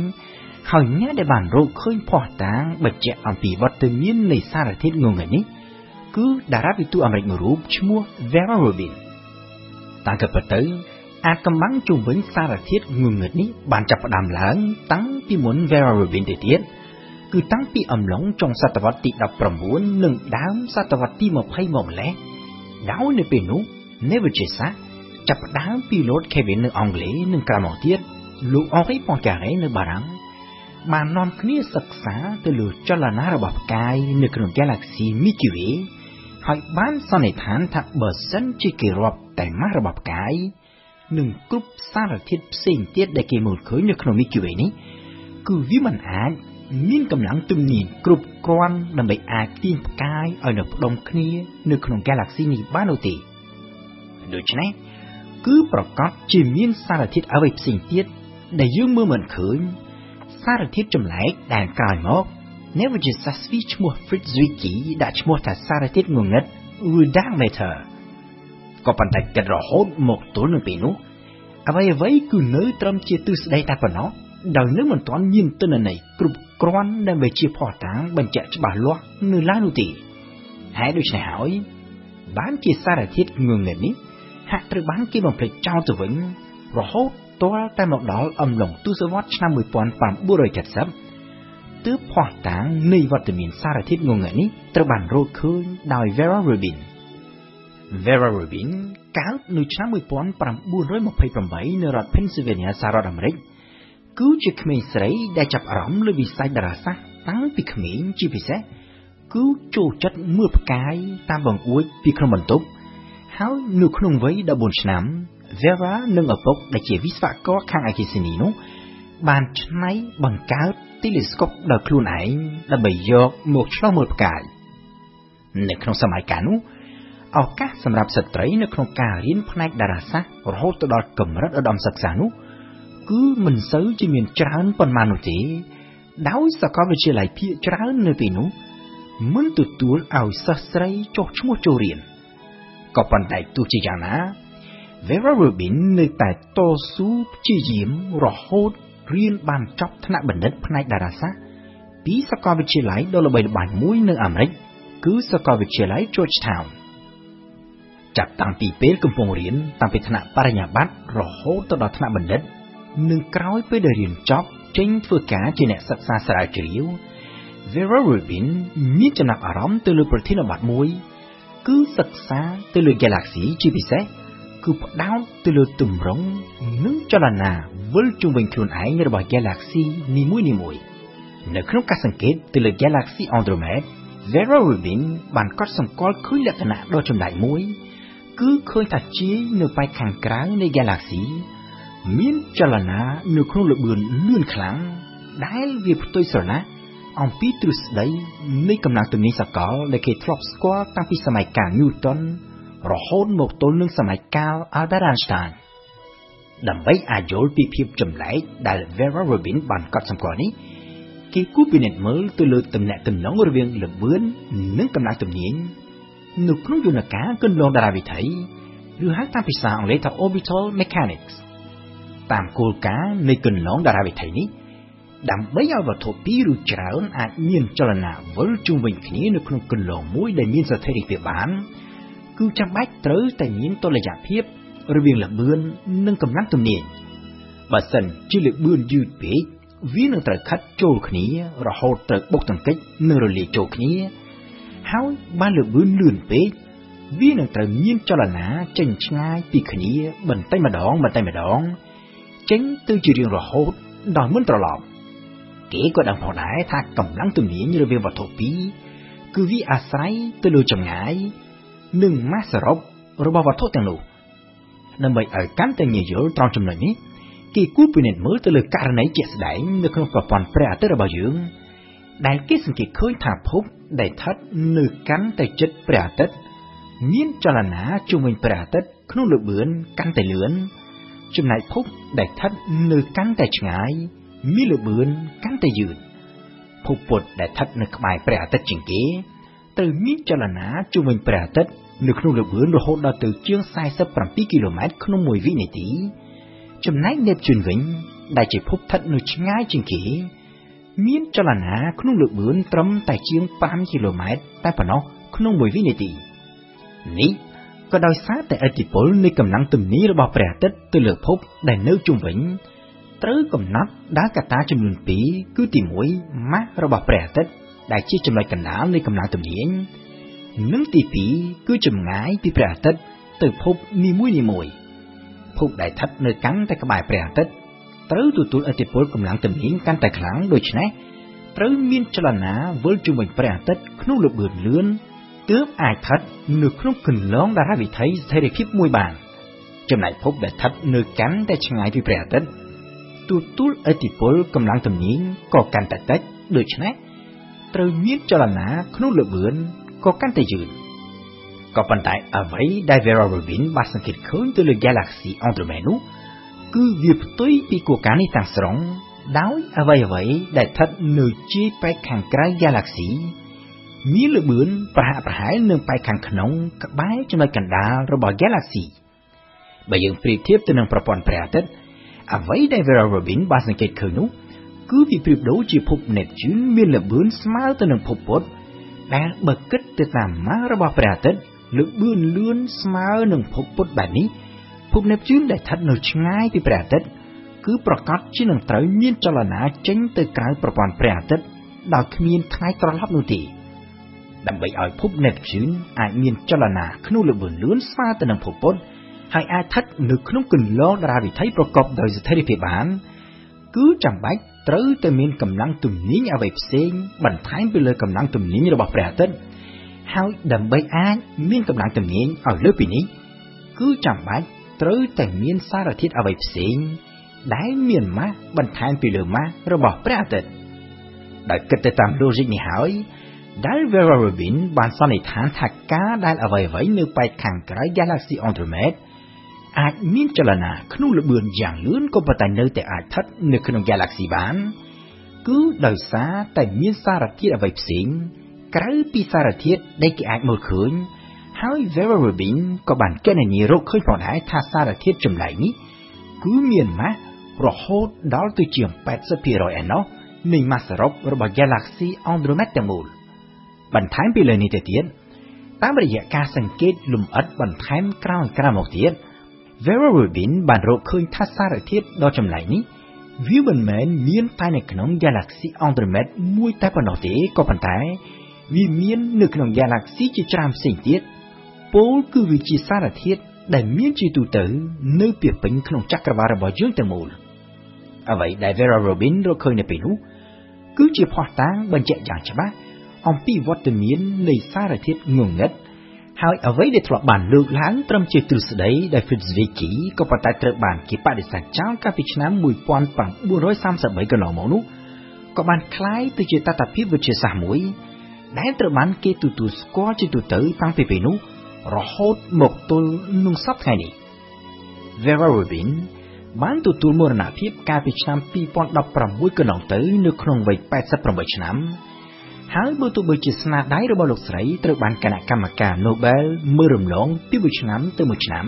ហើយអ្នកដែលបានរកឃើញភ័ស្តុតាងបញ្ជាក់អំពីវត្តមាននៃសារធាតុងងឹតនេះគឺតារាវិទូអាមេរិកមួយរូបឈ្មោះ Vera Rubin តាមក៏ពិតទៅអាកំបាំងជុំវិញសារធាតុងងឹតនេះបានចាប់ផ្ដើមឡើងតាំងពីមុន Vera Rubin ទៅទៀតគឺតាំងពីអំឡុងចុងសតវត្សទី19និងដើមសតវត្សទី20មកម្លេះដោយនៅពេលនោះ Nebuchadnezzar ចាប់ផ្ដើមពីលូត Kevin នៅអង់គ្លេសនិងក្រៅមកទៀតលោកអងរីប៉ុងការ៉េនៅបារាំងបាននាំគ្នាសិក្សាទៅលើចលនារបស់ផ្កាយនៅក្នុង Galaxy Milky Way ហើយបានសន្និដ្ឋានថាបើសិនជាគេរាប់ តែម៉ាស់របស់ផ្កាយនិងគ្រប់សារធាតុផ្សេងទៀតដែលគេមើលឃើញនៅក្នុង Milky Way នេះគឺវាមិនអាចមានកម្លាំងទំនាញគ្រប់គ្រាន់ដើម្បីអាចទាញផ្កាយឲ្យនៅផ្ដុំគ្នានៅក្នុង Galaxy នេះបាននោះទេដូច្នេះគឺប្រកាសជាមានសារធាតុអ្វីផ្សេងទៀតដែលយើងមើលមិនឃើញសារធាតុចម្លែកដែលក្រោយមក Neverjessasvi ឈ្មោះ Fritz Zwicky ដាក់ឈ្មោះថាសារធាតុងងឹតឬ dark matter ក៏ប៉ុន្តែគិតរហូតមកទល់នៅពេលនោះអ្វីអ្វីគឺនៅត្រឹមជាទិសស្ដីតែប៉ុណ្ណោះដោយនៅមិនទាន់មានទិន្នន័យគ្រប់គ្រាន់ដើម្បីជាផុសតាងបញ្ជាក់ច្បាស់លាស់នៅឡើយនោះទេហើយដូច្នេះហើយបានជាសារធាតុងងឹតនេះហាក់ត្រូវបានគេបំភ្លេចចោលទៅវិញរហូតទាល់តែមកដល់អំឡុងទសវត្សរ៍ឆ្នាំ1970ទើបផុសតាងនៃវត្តមានសារធាតុងងឹតនេះត្រូវបានរកឃើញដោយ Vera Rubin Vera Rubin កើតនៅឆ្នាំ1928នៅរដ្ឋ Pennsylvania សហរដ្ឋអាមេរិកគឺជាក្មេងស្រីដែលចាប់អារម្មណ៍លើវិស័យតារាសាស្ត្រតាំងពីក្មេងជាពិសេសគឺចូលចិត្តមើលផ្កាយតាមបង្អួចពីក្នុងបន្ទប់ហើយនៅក្នុងវ័យ14ឆ្នាំ Vera និងឪពុកដែលជាវិស្វករខាងអគ្គិសនីនោះបានច្នៃបង្កើតទីលេស្កូបដោយខ្លួនឯងដើម្បីយកមកឆ្លុះមើលផ្កាយនៅក្នុងសម័យកាលនោះ ឱកាសសម្រាប់ស្ត្រីនៅក្នុងការរៀនផ្នែកតារាសាស្ត្ររហូតទៅដល់កម្រិតឧត្តមសិក្សានោះគឺមិនសូវជាមានច្រើនប៉ុន្មាននោះទេ ដោយសាកលវិទ្យាល័យភាគច្រើននៅពេលនោះមិនទទួលឲ្យសិស្សស្រីចុះឈ្មោះចូលរៀនក៏ប៉ុន្តែទោះជាយ៉ាងណា Vera Rubin នៅតែតស៊ូព្យាយាមរហូតរៀនបានចប់ថ្នាក់បណ្ឌិតផ្នែកតារាសាស្ត្រពីសាកលវិទ្យាល័យដ៏ល្បីល្បាញមួយនៅអាមេរិកគឺសាកលវិទ្យាល័យ Georgetown ចាប់តាំងពីពេលកំពុងរៀនតាំងពីថ្នាក់បរិញ្ញាបត្ររហូតទៅដល់ថ្នាក់បណ្ឌិតនិងក្រោយពេលដែលរៀនចប់ចេញធ្វើការជាអ្នកសិក្សាស្រាវជ្រាវ Vera Rubin មានចំណាប់អារម្មណ៍ទៅលើប្រធានបទមួយ គឺសិក្សាទៅលើ Galaxy ជាពិសេសគឺផ្ដោតទៅលើទម្រង់និងចលនាវិលជុំវិញខ្លួនឯងរបស់ Galaxy នីមួយៗនៅក្នុងការសង្កេតទៅលើ Galaxy Andromeda Vera Rubin បានកត់សម្គាល់ឃើញលក្ខណៈដ៏ចម្លែកមួយ គឺឃើញថាជាយនៅប៉ែកខាងក្រៅនៃ Galaxy មានចលនានៅក្នុងល្បឿនលឿនខ្លាំងដែលវាផ្ទុយស្រណះអំពីទ្រឹស្ដីនៃកម្លាំងទំនាញសកលដែលគេធ្លាប់ស្គាល់តាំងពីសម័យកាល Newton រហូតមកទល់នឹងសម័យកាល Albert Einstein ដើម្បីអាចយល់ពីភាពចម្លែកដែល Vera Rubin បានកត់សម្គាល់នេះគេគូពិនិត្យមើលទៅលើតំណែងតំណងរវាងល្បឿននិងកម្លាំងទំនាញ នៅក្នុងយន្តការគន្លងតារាវិថីឬហៅតាមភាសាអង់គ្លេសថា orbital mechanics តាមគោលការណ៍នៃគន្លងតារាវិថីនេះដើម្បីឲ្យវត្ថុពីរឬច្រើនអាចមានចលនាវិលជុំវិញគ្នានៅក្នុងគន្លងមួយដែលមានស្ថិរភាពបានគឺចាំបាច់ត្រូវតែមានតុល្យភាពរវាងល្បឿននិងកម្លាំងទំនាញបើសិនជាល្បឿនយឺតពេកវានឹងត្រូវខិតចូលគ្នារហូតត្រូវបុកទង្គិចនិងរលាយចូលគ្នា ហើយបើល្បឿនលឿនពេកវានឹងត្រូវមានចលនាចេញឆ្ងាយពីគ្នាបន្តិចម្ដងបន្តិចម្ដង ចេញទៅជារៀងរហូតដោយមិនត្រឡប់គេក៏ដឹងផងដែរថាកម្លាំងទំនាញរវាងវត្ថុពីរគឺវាអាស្រ័យទៅលើចម្ងាយ និងម៉ាសសរុបរបស់វត្ថុទាំងនោះដើម្បីឲ្យកាន់តែងាយយល់ត្រង់ចំណុចនេះគេគួរពិនិត្យមើលទៅលើករណីជាក់ស្ដែងនៅក្នុងប្រព័ន្ធព្រះអាទិត្យរបស់យើង ដែលគេសង្កេតឃើញថាភព ដែលស្ថិតនៅកាន់តែជិតព្រះអាទិត្យមានចលនាជុំវិញព្រះអាទិត្យក្នុងល្បឿនកាន់តែលឿនចំណែកភពដែលស្ថិតនៅកាន់តែឆ្ងាយមានល្បឿនកាន់តែយឺតភពពុទ្ធដែលស្ថិតនៅក្បែរព្រះអាទិត្យជាងគេត្រូវមានចលនាជុំវិញព្រះអាទិត្យនៅក្នុងល្បឿនរហូតដល់ទៅជាង47គីឡូម៉ែត្រក្នុងមួយវិនាទី ចំណែកនេបជូនវិញដែលជាភពស្ថិតនៅឆ្ងាយជាងគេ មានចលនាក្នុងល្បឿនត្រឹមតែជាង5គីឡូម៉ែត្រតែប៉ុណ្ណោះក្នុងមួយវិនាទីនេះក៏ដោយសារតែឥទ្ធិពលនៃកម្លាំងទំនាយរបស់ព្រះអាទិត្យទៅលើភពដែលនៅជុំវិញត្រូវកំណត់ដែលកត្តាចំនួន2គឺទី1ម៉ាស់របស់ព្រះអាទិត្យដែលជាចំណុចកណ្ដាលនៃកម្លាំងទំនាញនិងទី2គឺចម្ងាយពីព្រះអាទិត្យទៅភពនីមួយៗភពដែលស្ថិតនៅកាន់តែក្បែរព្រះអាទិត្យ ត្រូវទទួលឥទ្ធិពលកម្លាំងទំនាញកាន់តែខ្លាំងដូច្នេះត្រូវមានចលនាវិលជុំវិញព្រះអាទិត្យក្នុងល្បឿនលឿនទើបអាចស្ថិតនៅក្នុងគន្លងតារាវិថីស្ថិរភាពមួយបាន ចំណែកភពដែលស្ថិតនៅកាន់តែឆ្ងាយពីព្រះអាទិត្យទទួលឥទ្ធិពលកម្លាំងទំនាញក៏កាន់តែតិចដូច្នេះត្រូវមានចលនាក្នុងល្បឿនក៏កាន់តែយឺនក៏ប៉ុន្តែអ្វីដែល Vera Rubin បានសង្កេតឃើញទៅលើ Galaxy Andromeda នោះ គឺវាផ្ទុយពីគោលការណ៍នេះទាំងស្រុងដោយអ្វីអ្វីដែលស្ថិតនៅជាយប៉ែកខាងក្រៅ Galaxy មានល្បឿនប្រហាក់ប្រហែលនឹងប៉ែកខាងក្នុងក្បែរចំណុចកណ្ដាលរបស់ Galaxy បើយើងប្រៀបធៀបទៅនឹងប្រព័ន្ធព្រះអាទិត្យអ្វីដែល Vera Rubin បានសង្កេតឃើញនោះគឺវាប្រៀបដូចជាភព Neptune មានល្បឿនស្មើទៅនឹងភពពុទ្ធដែលបើគិតទៅតាមម៉ាស់របស់ព្រះអាទិត្យល្បឿនលឿនស្មើនឹងភពពុទ្ធបែបនេះ ភព Neptune ដែលស្ថិតនៅឆ្ងាយពីព្រះអាទិត្យគឺប្រកាសជានឹងត្រូវមានចលនាចេញទៅក្រៅប្រព័ន្ធព្រះអាទិត្យដោយគ្មានថ្ងៃត្រឡប់នោះទេដើម្បីឲ្យភព Neptune អាចមានចលនាក្នុងល្បឿនលឿនស្មើទៅនឹងភពពុទ្ធហើយអាចស្ថិតនៅក្នុងគន្លងតារាវិថីប្រកបដោយស្ថិរភាពបាន គឺចាំបាច់ត្រូវតែមានកម្លាំងទំនាញអ្វីផ្សេងបន្ថែមពីលើកម្លាំងទំនាញរបស់ព្រះអាទិត្យហើយដើម្បីអាចមានកម្លាំងទំនាញឲ្យលើសពីនេះគឺចាំបាច់ ត្រូវតែមានសារធាតុអ្វីផ្សេង ដែលមានម៉ាស់បន្ថែមពីលើម៉ាស់របស់ព្រះអាទិត្យដោយគិតទៅតាម logic នេះហើយ ដែល Vera Rubin បានសន្និដ្ឋានថាការដែលអ្វីៗនៅប៉ែកខាងក្រៅ Galaxy Andromeda អាចមានចលនាក្នុងល្បឿនយ៉ាងលឿនក៏ប៉ុន្តែនៅតែអាចស្ថិតនៅក្នុង Galaxy បានគឺដោយសារតែមានសារធាតុអ្វីផ្សេង ក្រៅពីសារធាតុដែលគេអាចមើលឃើញ ហើយ Vera Rubin ក៏បានកណនីរកឃើញផងដែរថាសារធាតុចម្លែកនេះគឺមានម៉ាស់រហូតដល់ទៅជាង80%ឯណោះនៃម៉ាស់សរុបរបស់ Galaxy Andromeda ទាំងមូលបន្ថែមពីលើនេះទៅទៀតតាមរយៈការសង្កេតលំអិតបន្ថែមក្រោយក្រោយមកទៀត Vera Rubin បានរកឃើញថាសារធាតុដ៏ចម្លែកនេះវាមិនមែនមានតែនៅក្នុង Galaxy Andromeda មួយតែប៉ុណ្ណោះទេក៏ប៉ុន្តែវាមាននៅក្នុង Galaxy ជាច្រើនផ្សេងទៀត ពោលគឺវាជាសារធាតុដែលមានជាទូទៅនៅពីពេញក្នុងចក្រវាលរបស់យើងទាំងមូលអ្វីដែល Vera Rubin រកឃើញនៅពេលនោះគឺជាភស្តុតាងបញ្ជាក់យ៉ាងច្បាស់អំពីវត្តមាននៃសារធាតុងងឹតហើយអ្វីដែលធ្លាប់បានលើកឡើងត្រឹមជាទ្រឹស្ដីដែល Fitzwicki ក៏ប៉ុន្តែត្រូវបានគេបដិសេធចោលកាលពីឆ្នាំ1933កន្លងមកនោះក៏បានคล้ายទៅជាតតភាពវិទ្យាសាស្ត្រមួយដែលត្រូវបានគេទទួលស្គាល់ជាទូទៅតាំងពីពេលនោះ រហូតមកទល់នឹងសប្តាហ៍នេះ Vera Rubin បានទទួលមរណភាពកាលពីឆ្នាំ2016កន្លងទៅនៅក្នុងវ័យ88ឆ្នាំហើយបើទោះបីជាស្នាដៃរបស់លោកស្រីត្រូវបានគណៈកម្មការ Nobel មើលរំលងពីមួយឆ្នាំទៅមួយឆ្នាំ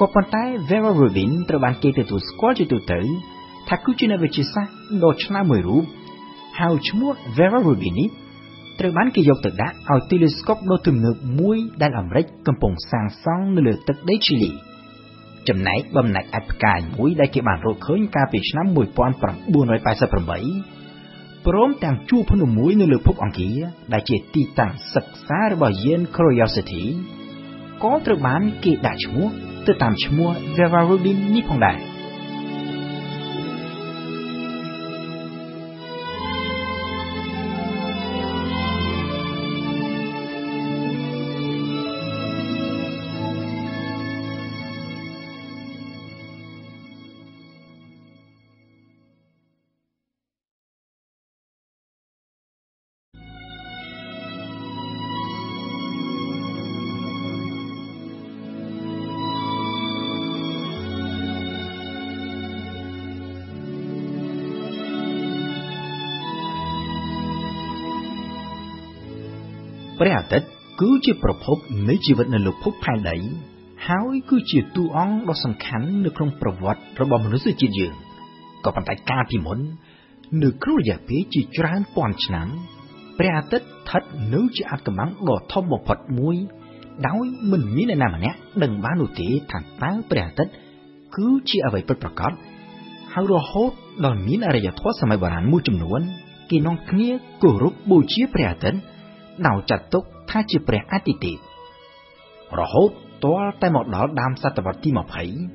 ក៏ប៉ុន្តែ Vera Rubin ត្រូវបានគេទទួលស្គាល់ជាទូទៅថាគឺជាអ្នកវិទ្យាសាស្ត្រដ៏ឆ្នើមមួយរូបហើយឈ្មោះ Vera Rubin នេះ ត្រូវបានគេយកទៅដាក់ឲ្យ telescope ដ៏ទំនើបមួយដែលអាមេរិកកំពុងសាងសង់នៅលើទឹកដីឈីលីចំណែកបំណាច់អាចផ្កាយមួយដែលគេបានរកឃើញកាលពីឆ្នាំ1988ព្រមទាំងជួរភ្នំមួយនៅលើភពអង្គារដែលជាទីតាំងសិក្សារបស់យាន Curiosity ក៏ត្រូវបានគេដាក់ឈ្មោះទៅតាមឈ្មោះ Vera Rubin នេះផងដែរ។ព្រះ គឺជាប្រភពនៃជីវិតនៅលើភពផែនដីហើយគឺជាតួអង្គដ៏សំខាន់នៅក្នុងប្រវត្តិរបស់មនុស្សជាតិយើងក៏ប៉ុន្តែកាលពីមុននៅក្នុងរយៈពេលជាច្រើនពាន់ឆ្នាំព្រះអាទិត្យស្ថិតនៅជាអាថ៌កំបាំងដ៏ធំបំផុតមួយ ដោយមិនមានអ្នកណាម្នាក់ដឹងបាននោះទេថាតើព្រះអាទិត្យគឺជាអ្វីពិតប្រាកដហើយរហូតដល់មានអរិយធម៌សម័យបុរាណមួយចំនួនគេនាំគ្នាគោរពបូជាព្រះអាទិត្យដោយចាត់ទុក ថាជាព្រះអាទិទេពរហូតទាល់តែមកដល់ដើមសតវត្សទី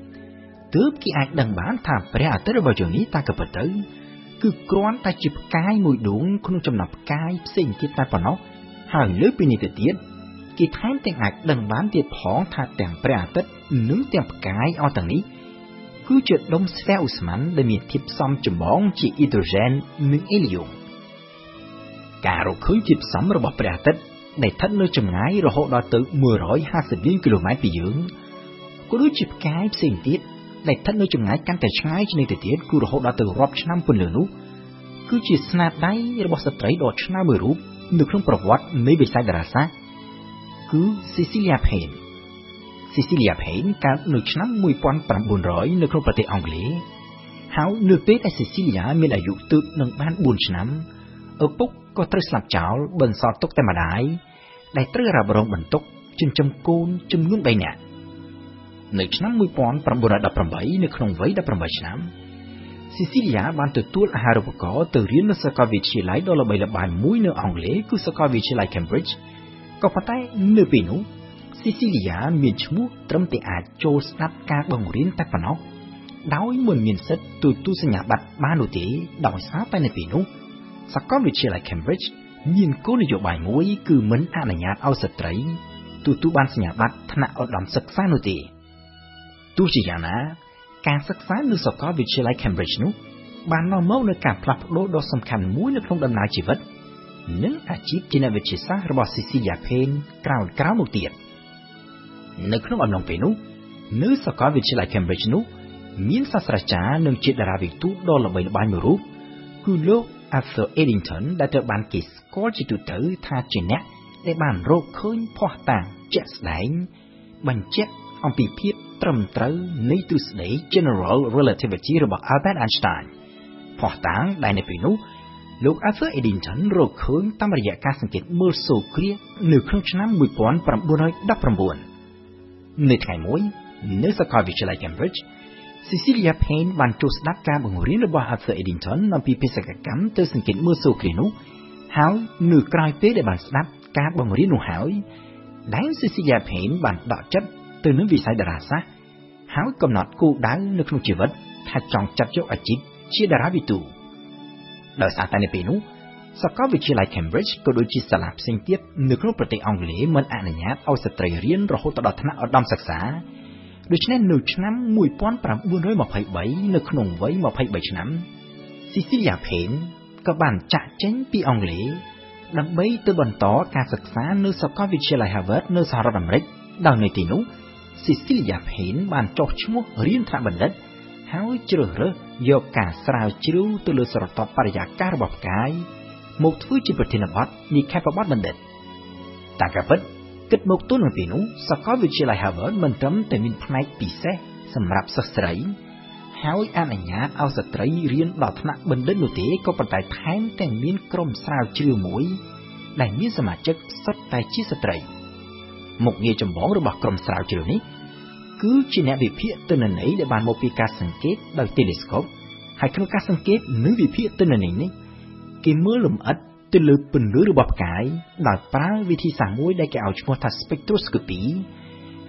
20ទើបគេអាចដឹងបានថាព្រះអាទិត្យរបស់យើងនេះតើក៏ពិតទៅគឺគ្រាន់តែជាផ្កាយមួយដួងក្នុងចំណោមផ្កាយផ្សេងទៀតតែប៉ុណ្ណោះហើយលើពីនេះទៅទៀតគេថែមទាំងអាចដឹងបានទៀតផងថាទាំងព្រះអាទិត្យនិងទាំងផ្កាយអស់ទាំងនេះគឺជាដុំស្វែឧស្ម័នដែលមានធាតុផ្សំចម្បងជាអ៊ីដ្រូសែននិងអេលីយ៉ូមការរកឃើញធាតុផ្សំរបស់ព្រះអាទិត្យ ដែលស្ថិតនៅចម្ងាយរហូតដល់ទៅ150លានគីឡូម៉ែត្រពីយើងក៏ដូចជាផ្កាយផ្សេងទៀតដែលស្ថិតនៅចម្ងាយកាន់តែឆ្ងាយជាងនេះទៅទៀតគឺរហូតដល់ទៅរាប់ឆ្នាំពន្លឺនោះគឺជាស្នាដៃរបស់ស្ត្រីដ៏ឆ្នើមមួយរូបនៅក្នុងប្រវត្តិនៃវិស័យតារាសាស្ត្រគឺ Cecilia Payne Cecilia Payne កើតនៅឆ្នាំ1900នៅក្នុងប្រទេសអង់គ្លេសហើយនៅពេលដែល Cecilia មានអាយុទើបនឹងបាន4ឆ្នាំឪពុក ក៏ត្រូវស្លាប់ចោលបន្សល់ទុកតែម្ដាយដែលត្រូវរ៉ាប់រងបន្ទុកចិញ្ចឹមកូនចំនួន3នាក់នៅឆ្នាំ1918នៅក្នុងវ័យ18ឆ្នាំស៊ីស៊ីលីយ៉ាបានទទួលអាហារូបករណ៍ទៅរៀននៅសាកលវិទ្យាល័យដ៏ល្បីល្បាញមួយនៅអង់គ្លេសគឺសាកលវិទ្យាល័យ Cambridge ក៏ប៉ុន្តែនៅពេលនោះស៊ីស៊ីលីយ៉ាមានឈ្មោះត្រឹមតែអាចចូលស្ដាប់ការបង្រៀនតែប៉ុណ្ណោះដោយមិនមានសិទ្ធិទទួលសញ្ញាបត្របាននោះទេដោយសារតែនៅពេលនោះ សាកលវិទ្យាល័យ Cambridge មានគោលនយោបាយមួយគឺមិនអនុញ្ញាតឲ្យស្ត្រីទទួលបានសញ្ញាបត្រថ្នាក់ឧត្តមសិក្សានោះទេទោះជាយ៉ាងណា ការសិក្សានៅសាកលវិទ្យាល័យ Cambridge នោះបាននាំមកនូវការផ្លាស់ប្ដូរដ៏សំខាន់មួយនៅក្នុងដំណើរជីវិត និងអាជីពជាអ្នកវិទ្យាសាស្ត្ររបស់ Cecilia Payne ក្រោយក្រោយមកទៀតនៅក្នុងអំឡុងពេលនោះនៅសាកលវិទ្យាល័យ Cambridge នោះមានសាស្ត្រាចារ្យនិងជាតារាវិទូដ៏ល្បីល្បាញមួយរូបគឺលោក Arthur Eddington ដែលត្រូវបានគេស្គាល់ជាទូទៅថាជាអ្នកដែលបានរកឃើញភស្តុតាងជាក់ស្ដែងបញ្ជាក់អំពីភាពត្រឹមត្រូវនៃទ្រឹស្ដី General Relativity របស់ Albert Einstein ភស្តុតាងដែលនៅពេលនោះលោក Arthur Eddington រកឃើញតាមរយៈការសង្កេតមើលសូរគ្រានៅក្នុងឆ្នាំ1919នៅថ្ងៃមួយ នៅសាកលវិទ្យាល័យ Cambridge Cecilia Payne បានចូលស្ដាប់ការបង្រៀនរបស់ Arthur Eddington អំពីបេសកកម្មទៅសង្កេតមើលសូរគ្រានោះហើយនៅក្រោយពេលដែលបានស្ដាប់ការបង្រៀននោះហើយដែល Cecilia Payne បានដកចិត្តទៅនឹងវិស័យតារាសាស្ត្រហើយកំណត់គោលដៅនៅក្នុងជីវិតថាចង់ចាត់យកអាជីពជាតារាវិទូដោយសារតែនៅពេលនោះសាកលវិទ្យាល័យ Cambridge ក៏ដូចជាសាលាផ្សេងទៀតនៅក្នុងប្រទេសអង់គ្លេសមិនអនុញ្ញាតឲ្យស្ត្រីរៀនរហូតដល់ថ្នាក់ឧត្តមសិក្សា ដូច្នេះនៅឆ្នាំ1923នៅក្នុងវ័យ23ឆ្នាំ Cecilia Payne ក៏បានចាក់ចេញពីអង់គ្លេសដើម្បីទៅបន្តការសិក្សានៅសាកលវិទ្យាល័យ Harvard នៅសហរដ្ឋអាមេរិកដោយនៅទីនោះ Cecilia Payne បានចុះឈ្មោះរៀនថ្នាក់បណ្ឌិត ហើយជ្រើសរើសយកការស្រាវជ្រាវទៅលើស្រទាប់បរិយាកាសរបស់ផ្កាយមកធ្វើជាប្រធានបទនិក្ខេបបទបណ្ឌិតតាកាពិត គិតមកទល់នឹងពេលនោះសាកលវិទ្យាល័យ Harvard មិនត្រឹមតែមានផ្នែកពិសេសសម្រាប់សិស្សស្រីហើយអនុញ្ញាតឲ្យស្ត្រីរៀនដល់ថ្នាក់បណ្ឌិតនោះទេក៏ប៉ុន្តែថែមទាំងមានក្រុមស្រាវជ្រាវមួយ ដែលមានសមាជិកសុទ្ធតែជាស្ត្រីមុខងារចម្បងរបស់ក្រុមស្រាវជ្រាវនេះគឺជាអ្នកវិភាគទិន្នន័យដែលបានមកពីការសង្កេតដោយ telescope ហើយក្នុងការសង្កេតនិងវិភាគទិន្នន័យនេះគេមើលលម្អិត ទៅលើពន្លឺរបស់ផ្កាយដោយប្រើវិធីសាស្ត្រមួយដែលគេឲ្យឈ្មោះថា spectroscopy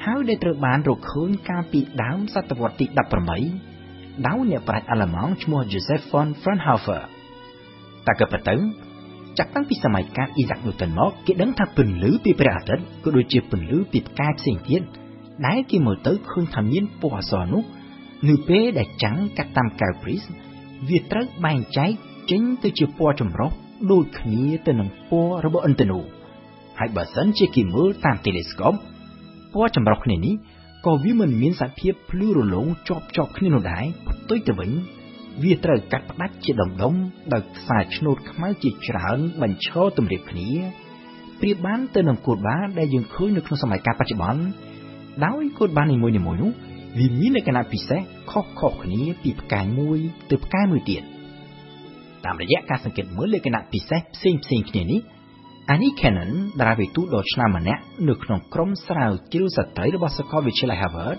ហើយដែលត្រូវបានរកឃើញកាលពីដើមសតវត្សទី18ដោយអ្នកប្រាជ្ញអាល្លឺម៉ង់ឈ្មោះ Joseph von Fraunhofer តែក៏ប៉ុន្តែចាប់តាំងពីសម័យកាល Isaac Newton មកគេដឹងថាពន្លឺពីព្រះអាទិត្យក៏ដូចជាពន្លឺពីផ្កាយផ្សេងទៀតដែលគេមើលទៅឃើញថាមានពណ៌អសនោះនៅពេលដែលចាំងកាត់តាមកែវព្រីសវាត្រូវបែងចែកចេញទៅជាពណ៌ចម្រុះ ដូចគ្នាទៅនឹងពណ៌របស់ឥន្ទនូហើយបើសិនជាគេមើលតាម telescope ពណ៌ចម្រុះគ្នានេះក៏វាមិនមានសភាពភ្លឺរលោងជាប់ជាប់គ្នានោះដែរផ្ទុយទៅវិញវាត្រូវកាត់ផ្ដាច់ជាដុំដុំដោយខ្សែឆ្នូតខ្មៅជាច្រើនបញ្ឈរទម្រាបគ្នាប្រៀបបានទៅនឹងកូដបាដែលយើងឃើញនៅក្នុងសម័យកាលបច្ចុប្បន្នដោយកូដបានីមួយៗនោះវាមានលក្ខណៈពិសេសខុសៗគ្នាពីផ្កាយមួយទៅផ្កាយមួយទៀត តាមរយៈការសង្កេតមើលលក្ខណៈពិសេសផ្សេងផ្សេងគ្នានេះ Annie Cannon ដែលវិទូដ៏ឆ្នើមម្នាក់នៅក្នុងក្រុមស្រាវជ្រាវស្ត្រីរបស់សាកលវិទ្យាល័យ Harvard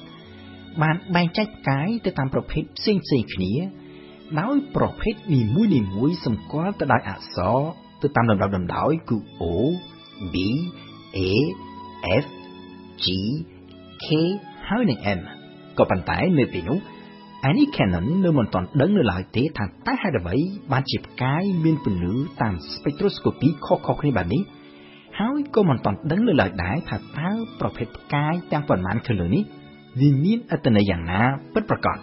បានបែងចែកផ្កាយទៅតាមប្រភេទផ្សេងផ្សេងគ្នា ដោយប្រភេទនីមួយនីមួយសម្គាល់ទៅដោយអក្សរទៅតាមលំដាប់លំដោយគឺ O B A F G K ហើយនិង M ក៏ប៉ុន្តែនៅពេលនោះ Annie Cannon នៅមិនទាន់ដឹងនៅឡើយទេថាតើហេតុអ្វីបានជាផ្កាយមានពន្លឺតាម spectroscopy ខុសៗគ្នាបែបនេះហើយក៏មិនទាន់ដឹងនៅឡើយដែរថាតើប្រភេទផ្កាយទាំងប៉ុន្មានខាងលើនេះវាមានអត្ថន័យយ៉ាងណាពិតប្រាកដ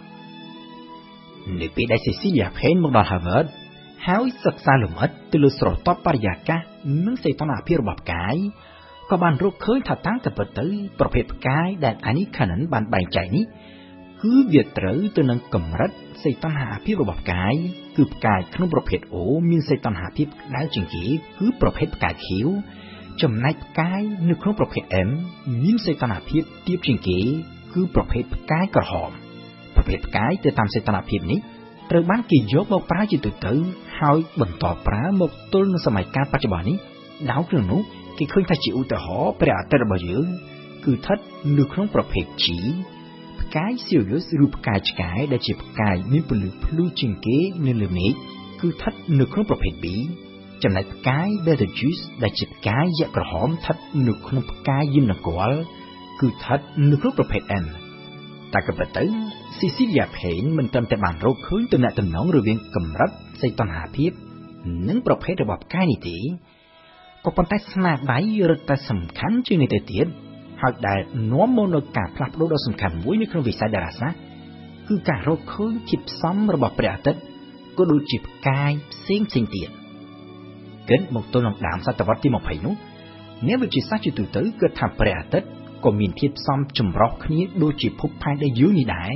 នៅពេលដែល Cecilia Payne មកដល់ Harvard ហើយសិក្សាលម្អិតទៅលើស្រទាប់បរិយាកាសនិងសីតុណ្ហភាពរបស់ផ្កាយក៏បានរកឃើញថាតាំងតែពិតទៅប្រភេទផ្កាយដែល Annie Cannon បានបែងចែកនេះ គឺវាត្រូវទៅនឹងកម្រិតសីតុណ្ហភាពរបស់ផ្កាយគឺផ្កាយក្នុងប្រភេទ O មានសីតុណ្ហភាពក្តៅជាងគេគឺប្រភេទផ្កាយ Q ចំណែកផ្កាយនៅក្នុងប្រភេទ M មានសីតុណ្ហភាពទាបជាងគេគឺប្រភេទផ្កាយក្រហមប្រភេទផ្កាយទៅតាមសីតុណ្ហភាពនេះត្រូវបានគេយកមកប្រើជាទូទៅហើយបន្តប្រើមកទល់នឹងសម័យកាលបច្ចុប្បន្ននេះដោយក្នុងនោះគេឃើញថាជាឧទាហរណ៍ព្រះអាទិត្យរបស់យើងគឺស្ថិតនៅក្នុងប្រភេទ G ផ្កាយ Sirius ឬផ្កាយឆ្កែដែលជាផ្កាយមានពន្លឺភ្លឺជាងគេនៅលើមេឃគឺស្ថិតនៅក្នុងប្រភេទ B ចំណែកផ្កាយ Betelgeuse ដែលជាផ្កាយយក្សក្រហមស្ថិតនៅក្នុងផ្កាយយមនគរគឺស្ថិតនៅក្នុងប្រភេទ M តែក៏ប៉ុន្តែ Cecilia Payne មិនត្រឹមតែបានរកឃើញទំនាក់ទំនងរវាងកម្រិតសីតុណ្ហភាពនិងប្រភេទរបស់ផ្កាយនេះទេក៏ប៉ុន្តែស្នាដៃរឹតតែសំខាន់ជាងនេះទៅទៀត ហើយដែលនាំមកនូវការផ្លាស់ប្ដូរដ៏សំខាន់មួយនៅក្នុងវិស័យតារាសាស្ត្រគឺការរកឃើញជាផ្សំរបស់ព្រះអាទិត្យក៏ដូចជាផ្កាយផ្សេងផ្សេងទៀតគិតមកទល់នឹងដើមសតវត្សទី20នោះអ្នកវិទ្យាសាស្ត្រជាទូទៅគិតថាព្រះអាទិត្យក៏មានធាតុផ្សំចម្រុះគ្នាដូចជាភពផែនដីយើងនេះដែរ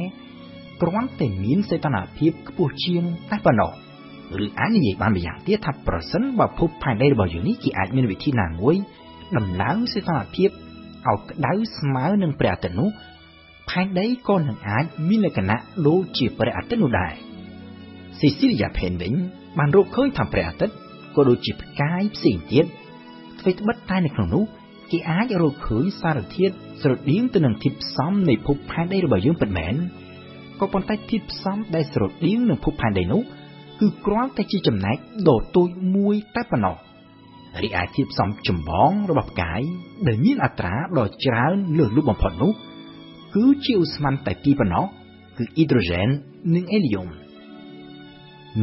គ្រាន់តែមានសីតុណ្ហភាពខ្ពស់ជាងតែប៉ុណ្ណោះឬអាចនិយាយបានម្យ៉ាងទៀតថាប្រសិនបើភពផែនដីរបស់យើងនេះគេអាចមានវិធីណាមួយដំឡើងសីតុណ្ហភាព ឲ្យក្តៅស្មើនឹងព្រះអាទិត្យនោះផែនដីក៏នឹងអាចមានលក្ខណៈដូចជាព្រះអាទិត្យនោះដែរ Cecilia Payne វិញបានរកឃើញថាព្រះអាទិត្យក៏ដូចជាផ្កាយផ្សេងទៀតអ្វីត្បិតតែនៅក្នុងនោះគេអាចរកឃើញសារធាតុស្រដៀងទៅនឹងធាតុផ្សំនៃភពផែនដីរបស់យើងពិតមែនក៏ប៉ុន្តែធាតុផ្សំដែលស្រដៀងនឹងភពផែនដីនោះគឺគ្រាន់តែជាចំណែកដ៏តូចមួយតែប៉ុណ្ណោះ រីឯធាតុផ្សំចម្បងរបស់ផ្កាយដែលមានអត្រាដ៏ច្រើនលើសលប់បំផុតនោះគឺជាឧស្ម័នតែពីរប៉ុណ្ណោះគឺអ៊ីដ្រូសែននិងអេលីយ៉ុម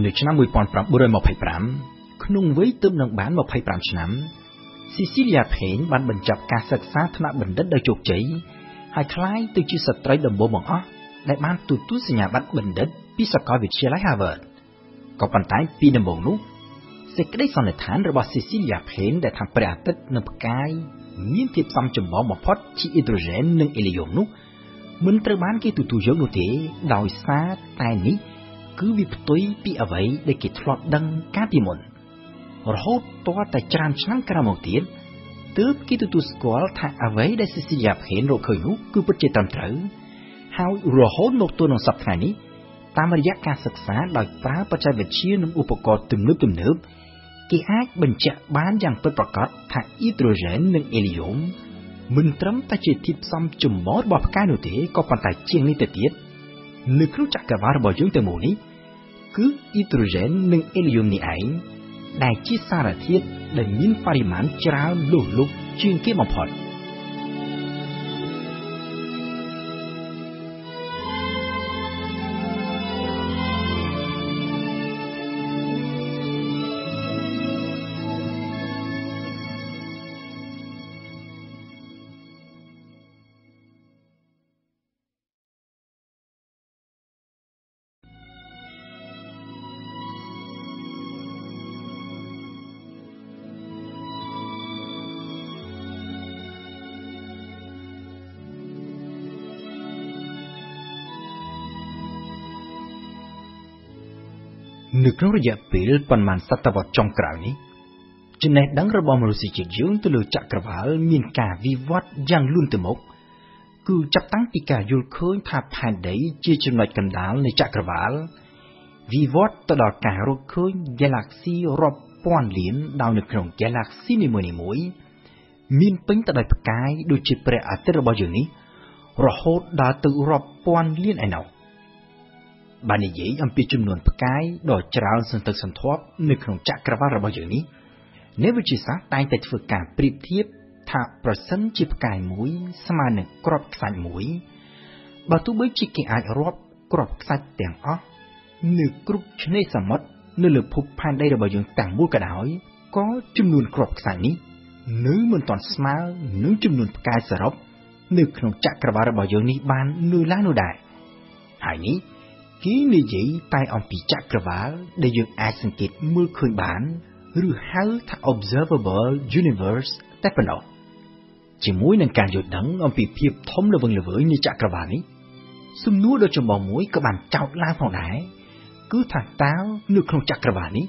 នៅឆ្នាំ1925ក្នុងវ័យទើបនឹងបាន25ឆ្នាំ Cecilia Payne បានបញ្ចប់ការសិក្សាថ្នាក់បណ្ឌិតដោយជោគជ័យហើយក្លាយទៅជាស្ត្រីដំបូងបង្អស់ដែលបានទទួលសញ្ញាបត្របណ្ឌិតពីសាកលវិទ្យាល័យ Harvard ក៏ប៉ុន្តែពីដំបូងនោះ សេចក្តីសន្និដ្ឋានរបស់ Cecilia Payne ដែលថាព្រះអាទិត្យនិងផ្កាយមានភាពសំចម្បងបំផុតជាអ៊ីដ្រូសែននិងអេលីយ៉ុមនោះមិនត្រូវបានគេទទួលយកនោះទេដោយសារតែនេះគឺវាផ្ទុយពីអ្វីដែលគេធ្លាប់ដឹងកាលពីមុនរហូតទាល់តែច្រើនឆ្នាំក្រោយមកទៀតទើបគេទទួលស្គាល់ថាអ្វីដែល Cecilia Payne រកឃើញនោះគឺពិតជាត្រឹមត្រូវហើយរហូតមកទល់នឹងសប្តាហ៍នេះតាមរយៈការសិក្សាដោយប្រើបច្ចេកវិទ្យានិងឧបករណ៍ទំនើបទំនើប គេអាចបញ្ជាក់បានយ៉ាងពិតប្រាកដថាអ៊ីដ្រូសែននិងអេលីយ៉ុមមិនត្រឹមតែជាធាតុផ្សំចម្បងរបស់ផ្កាយនោះទេក៏ប៉ុន្តែជាងនេះទៅទៀតនៅក្នុងចក្រវាលរបស់យើងទាំងមូលនេះគឺអ៊ីដ្រូសែននិងអេលីយ៉ុមនេះឯងដែលជាសារធាតុដែលមានបរិមាណច្រើនលើសលប់ជាងគេបំផុត។ ក្នុងរយៈពេលប៉ុន្មានសតវត្សចុងក្រោយនេះចំណេះដឹងរបស់មនុស្សជាតិយើងទៅលើចក្រវាលមានការវិវត្តយ៉ាងលឿនទៅមុខគឺចាប់តាំងពីការយល់ឃើញថាផែនដីជាចំណុចកណ្ដាលនៃចក្រវាលវិវត្តទៅដល់ការរកឃើញ Galaxy រាប់ពាន់លានដោយនៅក្នុង Galaxy នីមួយៗមានពេញទៅដោយផ្កាយដូចជាព្រះអាទិត្យរបស់យើងនេះរហូតដល់ទៅរាប់ពាន់លានឯណោះ បាននិយាយអំពីចំនួនផ្កាយដ៏ច្រើនសន្ធឹកសន្ធាប់នៅក្នុងចក្រវាលរបស់យើងនេះអ្នកវិទ្យាសាស្ត្រតែងតែធ្វើការប្រៀបធៀបថាប្រសិនជាផ្កាយមួយស្មើនឹងគ្រាប់ខ្សាច់មួយបើទោះបីជាគេអាចរាប់គ្រាប់ខ្សាច់ទាំងអស់នៅគ្រប់ឆ្នេរសមុទ្រនៅលើភពផែនដីរបស់យើងទាំងមូលក៏ដោយក៏ចំនួនគ្រាប់ខ្សាច់នេះនៅមិនទាន់ស្មើនឹងចំនួនផ្កាយសរុបនៅក្នុងចក្រវាលរបស់យើងនេះបាននៅឡើយនោះដែរហើយនេះ គេនិយាយតែអំពីចក្រវាលដែលយើងអាចសង្កេតមើលឃើញបានឬហៅថា observable universe តែប៉ុណ្ណោះជាមួយនឹងការយល់ដឹងអំពីភាពធំល្វឹងល្វើយនៃចក្រវាលនេះសំណួរដ៏ចម្បងមួយក៏បានចោទឡើងផងដែរគឺថាតើនៅក្នុងចក្រវាលនេះ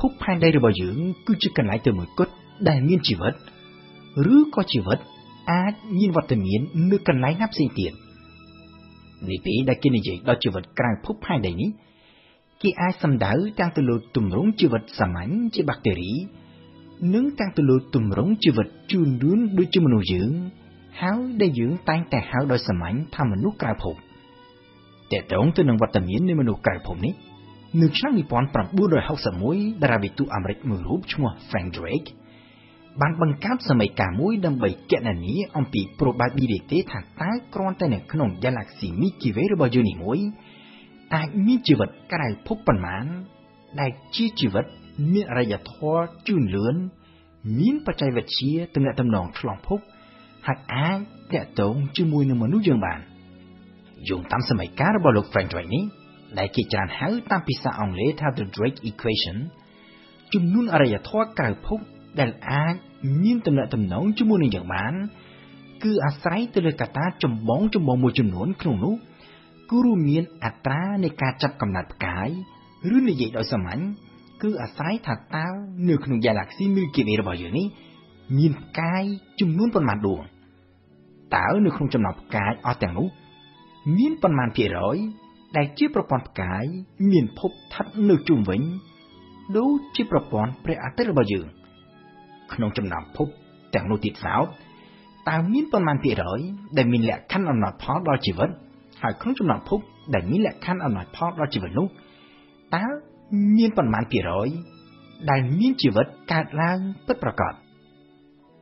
ភពផែនដីរបស់យើង គឺជាកន្លែងតែមួយគត់ដែលមានជីវិត ឬក៏ជីវិត អាចមានវត្តមាននៅកន្លែងណាផ្សេងទៀត នេះពេលដែលគេនិយាយដល់ជីវិតក្រៅភពផែនដីនេះគេអាចសំដៅទាំងទៅលើទម្រង់ជីវិតសាមញ្ញជាបាក់តេរី និងទាំងទៅលើទម្រង់ជីវិតជឿនលឿនដូចជាមនុស្សយើងហើយដែលយើងតែងតែហៅដោយសាមញ្ញថាមនុស្សក្រៅភពតកតងទៅនឹងវត្តមាននៃមនុស្សក្រៅភពនេះនៅឆ្នាំ1961តារាវិទូអាមេរិកមួយរូបឈ្មោះ Frank Drake បានបង្កើតសមីការមួយដើម្បីគណនាអំពី probability ថាតើគ្រាន់តែនៅក្នុង Galaxy Milky Way របស់យើងនេះមួយអាចមានជីវិតក្រៅភពប៉ុន្មាន ដែលជាជីវិតមានអរិយធម៌ជឿនលឿនមានបច្ចេកវិទ្យាទំនាក់ទំនងឆ្លងភពហើយអាចតាក់ទងជាមួយនឹងមនុស្សយើងបានយោងតាមសមីការរបស់លោក Frank Drake នេះដែលគេច្រើនហៅតាមភាសាអង់គ្លេសថា the Drake equation ចំនួនអរិយធម៌ក្រៅភព ដែលអាចមានទំនាក់ទំនងជាមួយនឹងយើងបាន គឺអាស្រ័យទៅលើកត្តាចម្បងចម្បងមួយចំនួនក្នុងនោះគឺរួមមានអត្រានៃការចាប់កំណត់ផ្កាយឬនិយាយដោយសាមញ្ញគឺអាស្រ័យថាតើនៅក្នុង Galaxy Milky Way របស់យើងនេះមានផ្កាយចំនួនប៉ុន្មានដួងតើនៅក្នុងចំណោមផ្កាយអស់ទាំងនោះមានប៉ុន្មានភាគរយដែលជាប្រព័ន្ធផ្កាយមានភពស្ថិតនៅជុំវិញដូចជាប្រព័ន្ធព្រះអាទិត្យរបស់យើង ក្នុងចំណោមភពទាំងនោះទៀតសោតតើមានប៉ុន្មានភាគរយដែលមានលក្ខខណ្ឌអំណត់ផលដល់ជីវិតហើយក្នុងចំណោមភពដែលមានលក្ខខណ្ឌអំណត់ផលដល់ជីវិតនោះតើមានប៉ុន្មានភាគរយដែលមានជីវិតកើតឡើងពិតប្រាកដ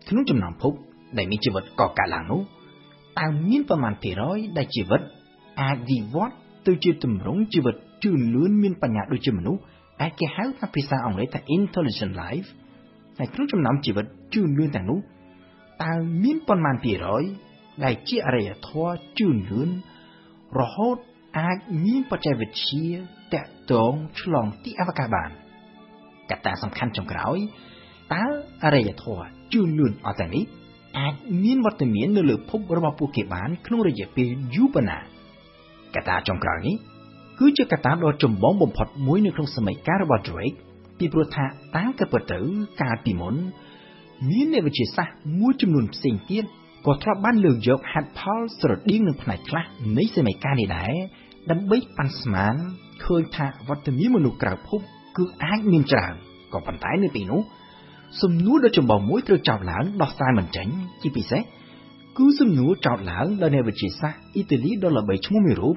ក្នុងចំណោមភពដែលមានជីវិតកកើតឡើងនោះតើមានប៉ុន្មានភាគរយដែលជីវិតអាចវិវត្តទៅជាទម្រង់ជីវិតជឿនលឿនមានបញ្ញាដូចជាមនុស្សដែលគេហៅថាភាសាអង់គ្លេសថា intelligent life ហើយក្នុងចំណោមជីវិតជឿនលឿនទាំងនោះតើមានប៉ុន្មានភាគរយដែលជាអរិយធម៌ជឿនលឿនរហូតអាចមានបច្ចេកវិទ្យាតាក់ទងឆ្លងទីអវកាសបានកត្តាសំខាន់ចុងក្រោយតើអរិយធម៌ជឿនលឿនអត់តែនេះអាចមានវត្តមាននៅលើភពរបស់ពួកគេបានក្នុងរយៈពេលយូរប៉ុណ្ណាកត្តាចុងក្រោយនេះគឺជាកត្តាដ៏ចម្បងបំផុតមួយនៅក្នុងសម័យកាលរបស់ Drake ពីព្រោះថាតាមក៏ពិតទៅកាលពីមុន មានអ្នកវិទ្យាសាស្ត្រមួយចំនួនផ្សេងទៀតក៏ធ្លាប់បានលើកយកហេតុផលស្រដៀងនឹងផ្នែកខ្លះនៃសម័យកាលនេះដែរដើម្បីប៉ាន់ស្មានឃើញថាវត្តមានមនុស្សក្រៅភពគឺអាចមានច្រើនក៏ប៉ុន្តែនៅពេលនោះសំណួរដ៏ចម្បងមួយត្រូវចោទឡើងដោះស្រាយមិនចេញជាពិសេសគឺសំណួរចោទឡើងដោយអ្នកវិទ្យាសាស្ត្រអ៊ីតាលីដ៏ល្បីឈ្មោះមួយរូប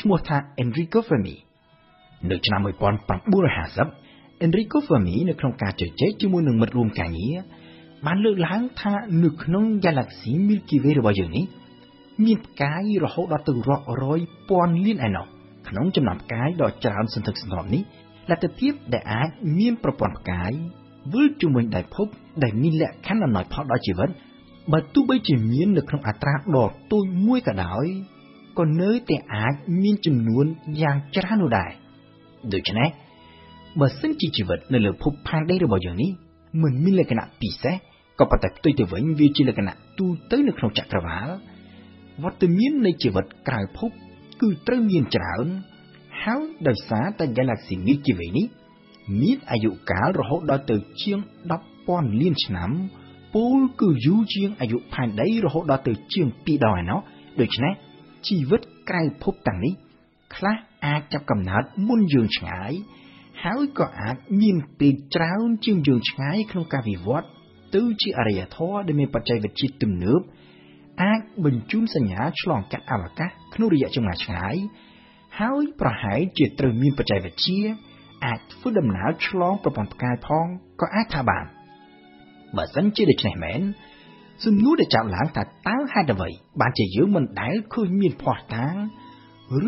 ឈ្មោះថា Enrico Fermi នៅឆ្នាំ1950 Enrico Fermi នៅក្នុងការជជែកជាមួយនឹងមិត្តរួមការងារបានលើកឡើងថានៅក្នុង Galaxy Milky Way របស់យើងនេះមានផ្កាយរហូតដល់ទៅរាប់រយពាន់លានឯណោះក្នុងចំណោមផ្កាយដ៏ច្រើនសន្ធឹកសន្ធាប់នេះលទ្ធភាពដែលអាចមានប្រព័ន្ធផ្កាយវិលជុំវិញដៃភពដែលមានលក្ខខណ្ឌអំណោយផលដល់ជីវិតបើទោះបីជាមាននៅក្នុងអត្រាដ៏ទូចមួយក៏ដោយក៏នៅតែអាចមានចំនួនយ៉ាងច្រើននោះដែរដូច្នេះ បើសិនជាជីវិតនៅលើភពផែនដីរបស់យើងនេះមិនមានលក្ខណៈពិសេសក៏ប៉ុន្តែផ្ទុយទៅវិញវាជាលក្ខណៈទូទៅនៅក្នុងចក្រវាលវត្តមាននៃជីវិតក្រៅភពគឺត្រូវមានច្រើនហើយដោយសារតែ Galaxy Milky Way នេះមានអាយុកាលរហូតដល់ទៅជាងពាន់លានឆ្នាំពលគឺយូរជាងអាយុផែនដីរហូតដល់ទៅជាង2ដងឯណោះដូច្នេះជីវិតក្រៅភពទាំងនេះខ្លះអាចចាប់កំណើតមុនយើងឆ្ងាយ ហើយក៏អាចមានពេលច្រើនជាងយើងឆ្ងាយក្នុងការវិវត្តទៅជាអរិយធម៌ដែលមានបច្ចេកវិទ្យាទំនើបអាចបញ្ជូនសញ្ញាឆ្លងកាត់អវកាសក្នុងរយៈចម្ងាយឆ្ងាយហើយប្រហែលជាត្រូវមានបច្ចេកវិទ្យាអាចធ្វើដំណើរឆ្លងប្រព័ន្ធផ្កាយផងក៏អាចថាបានបើសិនជាដូច្នេះមែនសំណួរដែលចាប់ឡើងថាតើហេតុអ្វីបានជាយើងមិនដែលឃើញមានភ័ស្តុតាង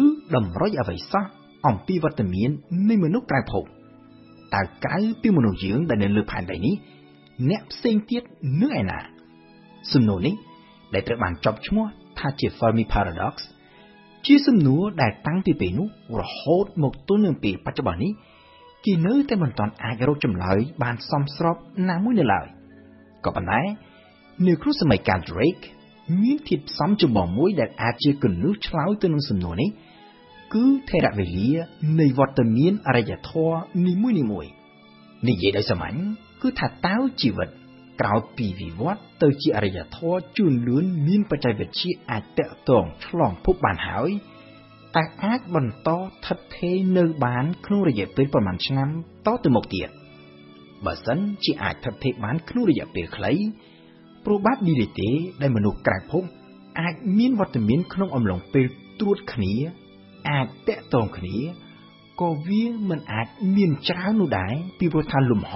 ឬតម្រុយអ្វីសោះ អំពីវត្តមាននៃមនុស្សក្រៅភពតើក្រៅពីមនុស្សយើងដែលនៅលើផែនដីនេះអ្នកផ្សេងទៀតនៅឯណាសំណួរនេះដែលត្រូវបានចប់ឈ្មោះថាជា Fermi Paradox ជាសំណួរដែលតាំងពីពេលនោះរហូតមកទល់នឹងពេលបច្ចុប្បន្ននេះគេនៅតែមិនទាន់អាចរកចម្លើយបានសមស្របណាមួយនៅឡើយក៏ប៉ុន្តែនៅក្នុងសម័យកាល Drake មានធាតុផ្សំចម្បងមួយដែលអាចជាគន្លឹះឆ្លើយទៅនឹងសំណួរនេះ គឺថេរវេលានៃវត្តមានអរិយធម៌នីមួយនីមួយនិយាយដោយសាមញ្ញគឺថាតើជីវិតក្រោយពីវិវត្តទៅជាអរិយធម៌ជួនលឿនមានបច្ចេកវិទ្យាអាចតកតងឆ្លងភពបានហើយតែអាចបន្តស្ថិតថេរនៅបានក្នុងរយៈពេលប្រមាណឆ្នាំតទៅមុខទៀតបើសិនជាអាចស្ថិតថេរបានក្នុងរយៈពេលខ្លី probability ដែលមនុស្សក្រៅភពអាចមានវត្តមានក្នុងអំឡុងពេលត្រួតគ្នា អាចតកតងគ្នាក៏វាមិនអាចមានច្រើននោះដែរពីព្រោះថាលំហ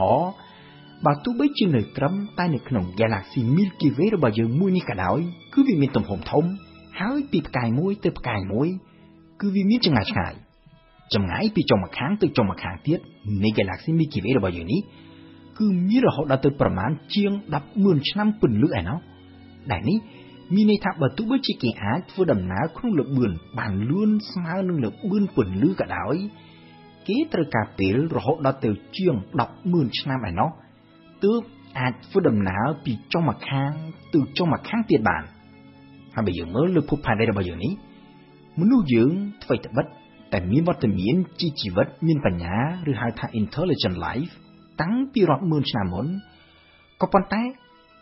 បើទោះបីជានៅត្រឹមតែនៅក្នុង Galaxy Milky Way របស់យើងមួយនេះក៏ដោយគឺវាមានទំហំធំ ហើយពីផ្កាយមួយទៅផ្កាយមួយ គឺវាមានចម្ងាយឆ្ងាយចម្ងាយពីចុងម្ខាងទៅចុងម្ខាងទៀតនៃ Galaxy Milky Way របស់យើងនេះគឺមានរហូតដល់ទៅប្រមាណជាង100000ឆ្នាំពន្លឺឯណោះដែលនេះ មានន័យថាបើទោះបីជាគេអាចធ្វើដំណើរក្នុងល្បឿនបានលឿនស្មើនឹងល្បឿនពន្លឺក៏ដោយគេត្រូវការពេលរហូតដល់ទៅជាង100000ឆ្នាំឯណោះទើបអាចធ្វើដំណើរពីចុងម្ខាងទៅចុងម្ខាងទៀតបានហើយបើយើងមើលលើភពផែនដីរបស់យើងនេះមនុស្សយើងអ្វីត្បិតតែមានវត្តមានជាជីវិតមានបញ្ញាឬហៅថា intelligent life តាំងពីរាប់ម៉ឺនឆ្នាំមុនក៏ប៉ុន្តែ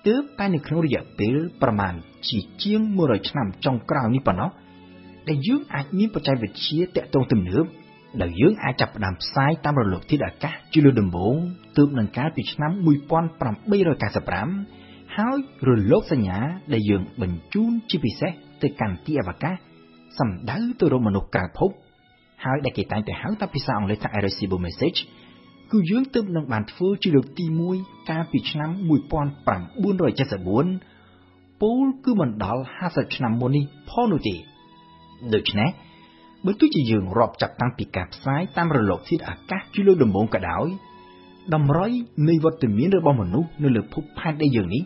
ទើបតែនៅក្នុងរយៈពេលប្រមាណជាជាង100ឆ្នាំចុងក្រោយនេះប៉ុណ្ណោះដែលយើងអាចមានបច្ចេកវិទ្យាតាក់ទងទំនើបដែលយើងអាចចាប់ផ្ដើមផ្សាយតាមរលកធាតុអាកាសជាលើដំបូងទើបនឹងកាលពីឆ្នាំ1895ហើយរលកសញ្ញាដែលយើងបញ្ជូនជាពិសេសទៅកាន់ទីអវកាសសំដៅទៅរកមនុស្សក្រៅភពហើយដែលគេតែងតែហៅតាមភាសាអង់គ្លេសថា irreversible message គឺយើងទើបនឹងបានធ្វើជាលើកទី1កាលពីឆ្នាំ1974ពលគឺមិនដល់50ឆ្នាំមុននេះផងនោះទេដូច្នេះបើទោះជាយើងរាប់ចាប់តាំងពីការផ្សាយតាមរលកធាតុអាកាសជាលើដំបូងក៏ដោយតម្រុយនៃវត្តមានរបស់មនុស្សនៅលើភពផែនដីយើងនេះ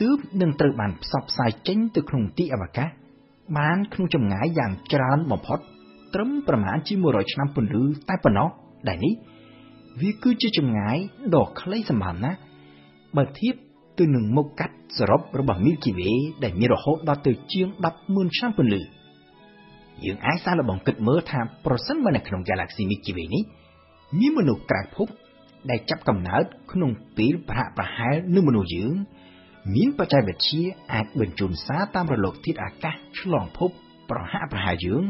ទើបនឹងត្រូវបានផ្សព្វផ្សាយចេញទៅក្នុងទីអវកាសបានក្នុងចម្ងាយយ៉ាងច្រើនបំផុតត្រឹមប្រមាណជា100ឆ្នាំពន្លឺតែប៉ុណ្ណោះដែលនេះ វាគឺជាចម្ងាយដ៏ខ្លីសម្បើមណាស់បើធៀបទៅនឹងមុខកាត់សរុបរបស់ Milky Way ដែលមានរហូតដល់ទៅជាង100000ឆ្នាំពន្លឺយើងអាចសាកល្បងគិតមើលថាប្រសិនបើនៅក្នុង Galaxy Milky Way នេះមានមនុស្សក្រៅភពដែលចាប់កំណើតក្នុងពេលប្រហាក់ប្រហែលនឹងមនុស្សយើងមានបច្ចេកវិទ្យាអាចបញ្ជូនសារតាមរលកធាតុអាកាសឆ្លងភពប្រហាក់ប្រហែលយើង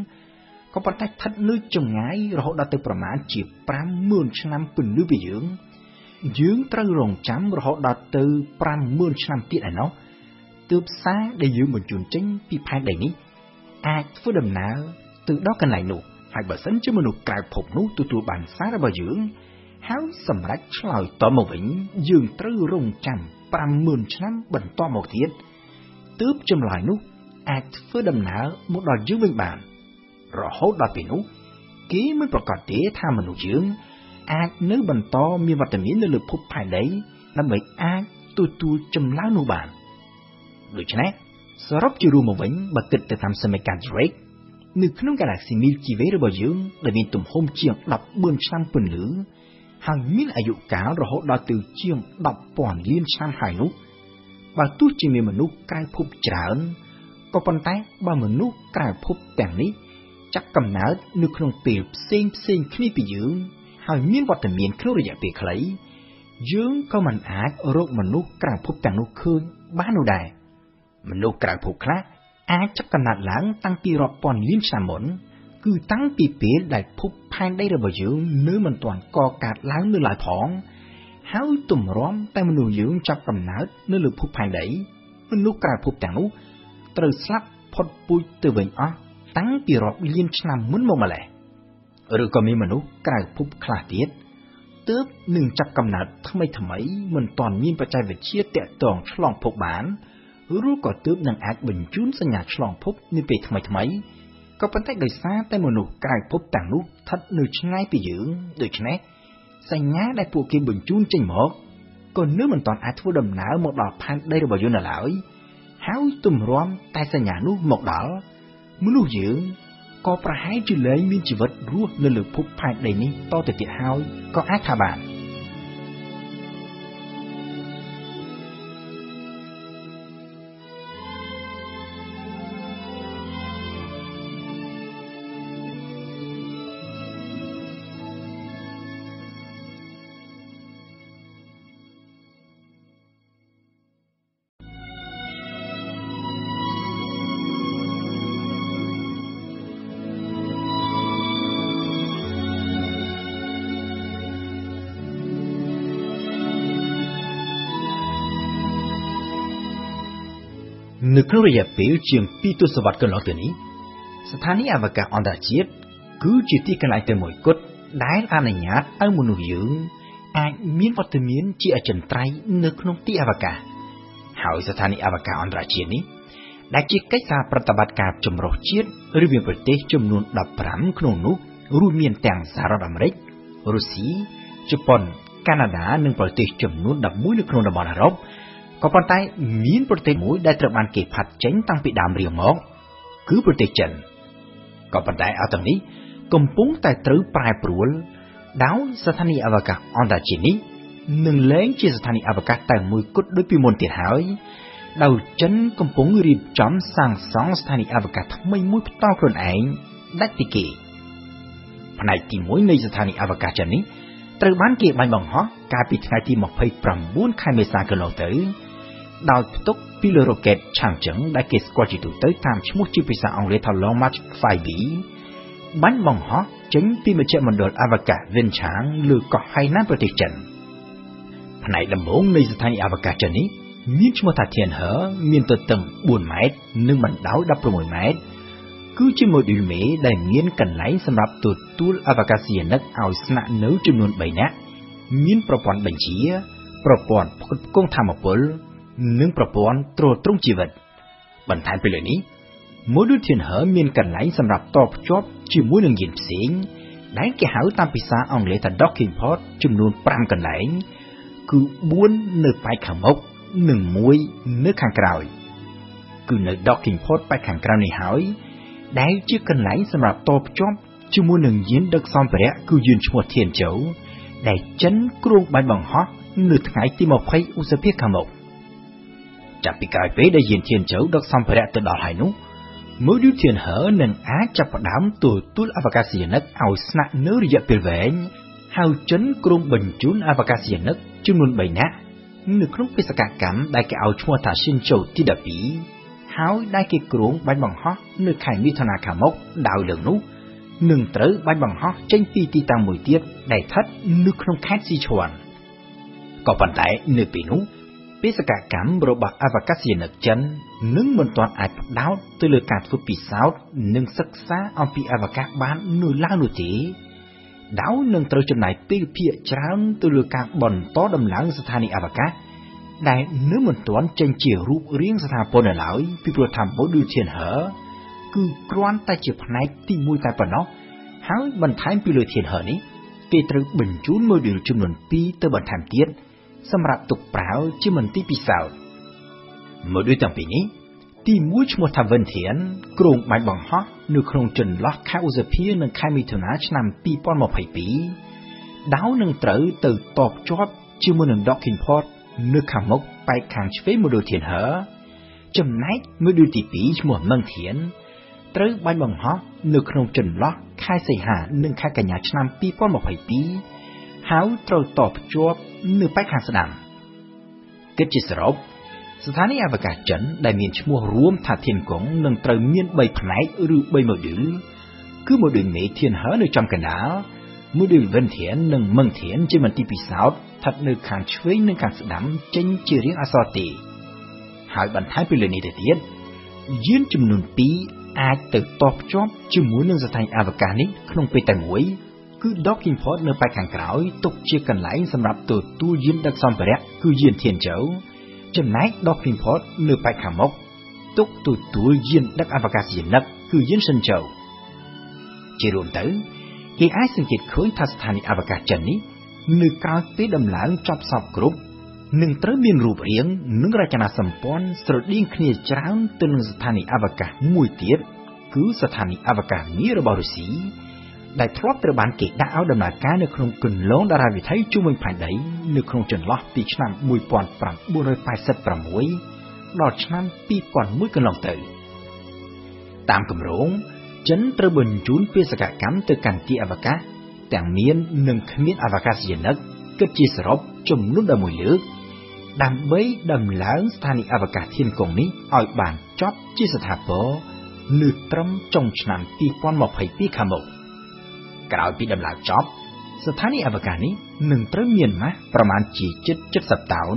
ក៏ប៉ុន្តែស្ថិតនៅចម្ងាយរហូតដល់ទៅប្រមាណជា50000ឆ្នាំពន្លឺពីយើង យើងត្រូវរងចាំរហូតដល់ទៅ50000ឆ្នាំទៀតឯណោះទើបសារដែលយើងបញ្ជូនចេញពីផែនដីនេះអាចធ្វើដំណើរទៅដល់កន្លែងនោះហើយបើសិនជាមនុស្សក្រៅភពនោះទទួលបានសាររបស់យើងហើយសម្រេចឆ្លើយតបមកវិញយើងត្រូវរងចាំ50000ឆ្នាំបន្តមកទៀតទើបចម្លើយនោះអាចធ្វើដំណើរមកដល់យើងវិញបាន រហូតដល់ពេលនោះគេមិនប្រកាសទេថាមនុស្សយើងអាចនៅបន្តមានវត្តមាននៅលើភពផែនដីដើម្បីអាចទទួលចម្លើយនោះបានដូច្នេះសរុបជារួមមកវិញបើគិតទៅតាមសមីការ Drake នៅក្នុង Galaxy Milky Way របស់យើងដែលមានទំហំជាង14ឆ្នាំពន្លឺហើយមានអាយុកាលរហូតដល់ទៅជាង10,000លានឆ្នាំហើយនោះបើទោះជាមានមនុស្សក្រៅភពច្រើនក៏ប៉ុន្តែបើមនុស្សក្រៅភពទាំងនេះ ចាប់កំណើតនៅក្នុងពេលផ្សេងផ្សេងគ្នាពីយើង ហើយមានវត្តមានក្នុងរយៈពេលខ្លី យើងក៏មិនអាចរកមនុស្សក្រៅភពទាំងនោះឃើញបាននោះដែរមនុស្សក្រៅភពខ្លះអាចចាប់កំណត់ឡើងតាំងពីរាប់ពាន់លានឆ្នាំមុនគឺតាំងពីពេលដែលភពផែនដីរបស់យើងនៅមិនទាន់កកើតឡើងនៅឡើយផងហើយទម្រាំតែមនុស្សយើងចាប់កំណើតនៅលើភពផែនដីមនុស្សក្រៅភពទាំងនោះត្រូវស្លាប់ផុតពូជទៅវិញអស់ តាំងពីរាប់លានឆ្នាំមុនមកម្ល៉េះឬក៏មានមនុស្សក្រៅភពខ្លះទៀតទើបនឹងចាប់កំណើតថ្មីថ្មីមិនទាន់មានបច្ចេកវិទ្យាតាក់ទងឆ្លងភពបានឬក៏ទើបនឹងអាចបញ្ជូនសញ្ញាឆ្លងភពនាពេលថ្មីថ្មីក៏ប៉ុន្តែដោយសារតែមនុស្សក្រៅភពទាំងនោះស្ថិតនៅឆ្ងាយពីយើងដូច្នេះសញ្ញាដែលពួកគេបញ្ជូនចេញមកក៏នៅមិនទាន់អាចធ្វើដំណើរមកដល់ផែនដីរបស់យើងនៅឡើយហើយទម្រាំតែសញ្ញានោះមកដល់ មនុស្សយើងក៏ប្រហែលជាលែងមានជីវិតរស់នៅលើភពផែនដីនេះតទៅទៀតហើយក៏អាចថាបាន ក្នុងរយៈពេលជាង2ទសវត្សរ៍កន្លងទៅនេះស្ថានីយ៍អវកាសអន្តរជាតិគឺជាទីកន្លែងតែមួយគត់ដែលអនុញ្ញាតឲ្យមនុស្សយើងអាចមានវត្តមានជាអចិន្ត្រៃយ៍នៅក្នុងទីអវកាសហើយស្ថានីយ៍អវកាសអន្តរជាតិនេះដែលជាកិច្ចសហប្រតិបត្តិការចម្រុះជាតិឬមានប្រទេសចំនួន15ក្នុងនោះរួមមានទាំងសហរដ្ឋអាមេរិករុស្ស៊ីជប៉ុនកាណាដានិងប្រទេសចំនួន11នៅក្នុងតំបន់អឺរ៉ុប ក៏ប៉ុន្តែមានប្រទេសមួយដែលត្រូវបានគេផាត់ចេញតាំងពីដើមរៀងមកគឺប្រទេសចិនក៏ប៉ុន្តែអត់ទាំងនេះកំពុងតែត្រូវប្រែប្រួលដោយស្ថានីយ៍អវកាសអន្តរជាតិនេះនឹងលែងជាស្ថានីយ៍អវកាសតែមួយគត់ដូចពីមុនទៀតហើយដោយចិនកំពុងរៀបចំសាងសង់ស្ថានីយ៍អវកាសថ្មីមួយផ្ទាល់ខ្លួនឯងដាច់ពីគេផ្នែកទី1នៃស្ថានីយ៍អវកាសចិននេះត្រូវបានគេបាញ់បង្ហោះកាលពីថ្ងៃទី29ខែមេសាកន្លងទៅ ដោយផ្ទុកពីលើរ៉ុកែតឆាងចឹងដែលគេស្គាល់ជាទូទៅតាមឈ្មោះជាភាសាអង់គ្លេសថា Long March 5B បាញ់បង្ហោះចេញពីមជ្ឈមណ្ឌលអវកាសវិនឆាងលើកោះហៃណានប្រទេសចិនផ្នែកដំបូងនៃស្ថានីយ៍អវកាសចិននេះមានឈ្មោះថា Tianhe មានទទឹង4ម៉ែត្រនិងបណ្ដោយ16ម៉ែត្រគឺជា module មេដែលមានកន្លែងសម្រាប់ទទួលអវកាសយានិកឲ្យស្នាក់នៅចំនួន3នាក់មានប្រព័ន្ធបញ្ជា ប្រព័ន្ធផ្គត់ផ្គង់ធម្មពល និងប្រព័ន្ធទ្រទ្រង់ជីវិត បន្ថែមពីលើនេះ Module Tianhe មានកន្លែងសម្រាប់តភ្ជាប់ជាមួយនឹងយានផ្សេង ដែលគេហៅតាមភាសាអង់គ្លេសថា docking port ចំនួន5កន្លែង គឺ4នៅប៉ែកខាងមុខនិង1នៅខាងក្រោយ គឺនៅ docking port ប៉ែកខាងក្រៅនេះហើយ ដែលជាកន្លែងសម្រាប់តភ្ជាប់ជាមួយនឹងយានដឹកសម្ភារៈគឺយានឈ្មោះធានជោដែលចិនគ្រោងបាញ់បង្ហោះនៅថ្ងៃទី20ឧសភាខាងមុខ ចាប់ពីក្រោយពេលដែលយានធានជោដឹកសម្ភារៈទៅដល់ហើយនោះ Module Tianhe នឹងអាចចាប់ផ្ដើមទទួលអវកាសយានិកឲ្យស្នាក់នៅរយៈពេលវែងហើយចិនគ្រោងបញ្ជូនអវកាសយានិកចំនួន3នាក់នៅក្នុងបេសកកម្មដែលគេឲ្យឈ្មោះថា Shinchou ទី12ហើយដែលគេគ្រោងបាញ់បង្ហោះនៅខែមិថុនាខាងមុខដោយលើកនោះនឹងត្រូវបាញ់បង្ហោះចេញពីទីតាំងមួយទៀតដែលស្ថិតនៅក្នុងខេត្តស៊ីឈួនក៏ប៉ុន្តែនៅពេលនោះ បេសកកម្មរបស់អវកាសយានិកចិននឹងមិនទាន់អាចផ្ដោតទៅលើការធ្វើពិសោធន៍និងសិក្សាអំពីអវកាសបាននៅឡើយនោះទេដោយនឹងត្រូវចំណាយពេលភាគច្រើនទៅលើការបន្តដំឡើងស្ថានីយ៍អវកាសដែលនៅមិនទាន់ចេញជារូបរាងស្ថាពរនៅឡើយពីព្រោះថា Module Tianhe គឺគ្រាន់តែជាផ្នែកទី1តែប៉ុណ្ណោះហើយបន្ថែមពីលើ Tianhe នេះគេត្រូវបញ្ជូន Module ចំនួន2ទៅបន្ថែមទៀត សម្រាប់ទុកប្រើជាមន្ទីរពិសោធន៍មួយដូចទាំងពីរនេះទីមួយឈ្មោះថាវិនធានគ្រោងបាញ់បង្ហោះនៅក្នុងចន្លោះខែឧសភានិងខែមិថុនាឆ្នាំ2022ដោយនឹងត្រូវទៅតបជាប់ជាមួយនឹង docking port នៅខាងមុខប៉ែកខាងឆ្វេងមូដូលធានហឺចំណែកមូដូលទី2ឈ្មោះមឹងធានត្រូវបាញ់បង្ហោះនៅក្នុងចន្លោះខែសីហានិងខែកញ្ញាឆ្នាំ2022 ហហើយត្រូវតភ្ជាប់នៅប៉ែកខាងស្ដាំគិតជាសរុបស្ថានីយ៍អវកាសចិនដែលមានឈ្មោះរួមថាធានកុងនឹងត្រូវមាន3ផ្នែកឬ3 module គឺ module មេធានហឺនៅចំកណ្ដាល module វិនធាននិងមឹងធានជាមន្ទីរពិសោធន៍ស្ថិតនៅខាងឆ្វេងនិងខាងស្ដាំចេញជារាងអក្សរ T ហើយបន្ថែមពីលើនេះទៅទៀតយានចំនួន2អាចទៅតភ្ជាប់ជាមួយនឹងស្ថានីយ៍អវកាសនេះក្នុងពេលតែមួយ គឺ docking port នៅប៉ែកខាងក្រោយទុកជាកន្លែងសម្រាប់ទទួលយានដឹកសម្ភារៈគឺយានធានជើចំណែក docking port នៅប៉ែកខាងមុខទុកទទួលយានដឹកអវកាសយានិកគឺយានសិនជើជារួមទៅគេអាចសង្កេតឃើញថាស្ថានីយ៍អវកាសចិននេះនៅក្រោយពេលដំឡើងចប់សពគ្រប់នឹងត្រូវមានរូបរាងនិងរចនាសម្ព័ន្ធស្រដៀងគ្នាច្រើនទៅនឹងស្ថានីយ៍អវកាសមួយទៀតគឺស្ថានីយ៍អវកាសមីរបស់រុស្ស៊ី ដែលធ្លាប់ត្រូវបានគេដាក់ឲ្យដំណើរការនៅក្នុងគន្លងតារាវិថីជុំវិញផែនដីនៅក្នុងចន្លោះពីឆ្នាំ1986ដល់ឆ្នាំ2001កន្លងទៅតាមគម្រោងចិនត្រូវបញ្ជូនបេសកកម្មទៅកាន់ទីអវកាសទាំងមាននិងគ្មានអវកាសយានិកគិតជាសរុបចំនួន11លើកដើម្បីដំឡើងស្ថានីយ៍អវកាសធានកុងនេះឲ្យបានចប់ជាស្ថាពរនៅត្រឹមចុងឆ្នាំ2022ខាងមុខ ក្រោយពីដំឡើងចប់ ស្ថានីយ៍អវកាសនេះនឹងត្រូវមានម៉ាស់ប្រមាណជាជិត70តោន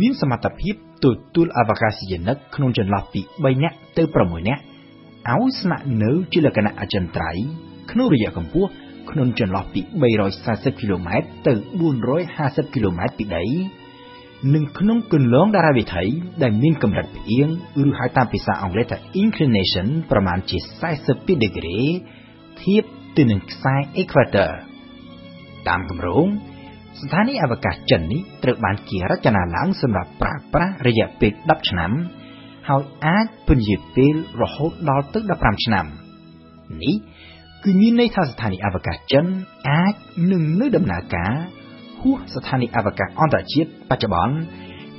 មានសមត្ថភាពទទួលអវកាសយានិកក្នុងចន្លោះពី3នាក់ទៅ6នាក់ឲ្យស្នាក់នៅជាលក្ខណៈអចិន្ត្រៃយ៍ក្នុងរយៈកម្ពស់ក្នុងចន្លោះពី340គីឡូម៉ែត្រទៅ450គីឡូម៉ែត្រពីដីនិងក្នុងគន្លងតារាវិថីដែលមានកម្រិតផ្អៀងឬហៅតាមភាសាអង់គ្លេសថា inclination ប្រមាណជា42ដឺក្រេធៀប ទៅនឹងខ្សែ equator តាមគម្រោងស្ថានីយ៍អវកាសចិននេះត្រូវបានគេរចនាឡើងសម្រាប់ប្រើប្រាស់រយៈពេល10ឆ្នាំ ហើយអាចពន្យាពេលរហូតដល់ទៅ15ឆ្នាំនេះគឺមានន័យថាស្ថានីយ៍អវកាសចិនអាចនឹងនៅដំណើរការហួសស្ថានីយ៍អវកាសអន្តរជាតិបច្ចុប្បន្ន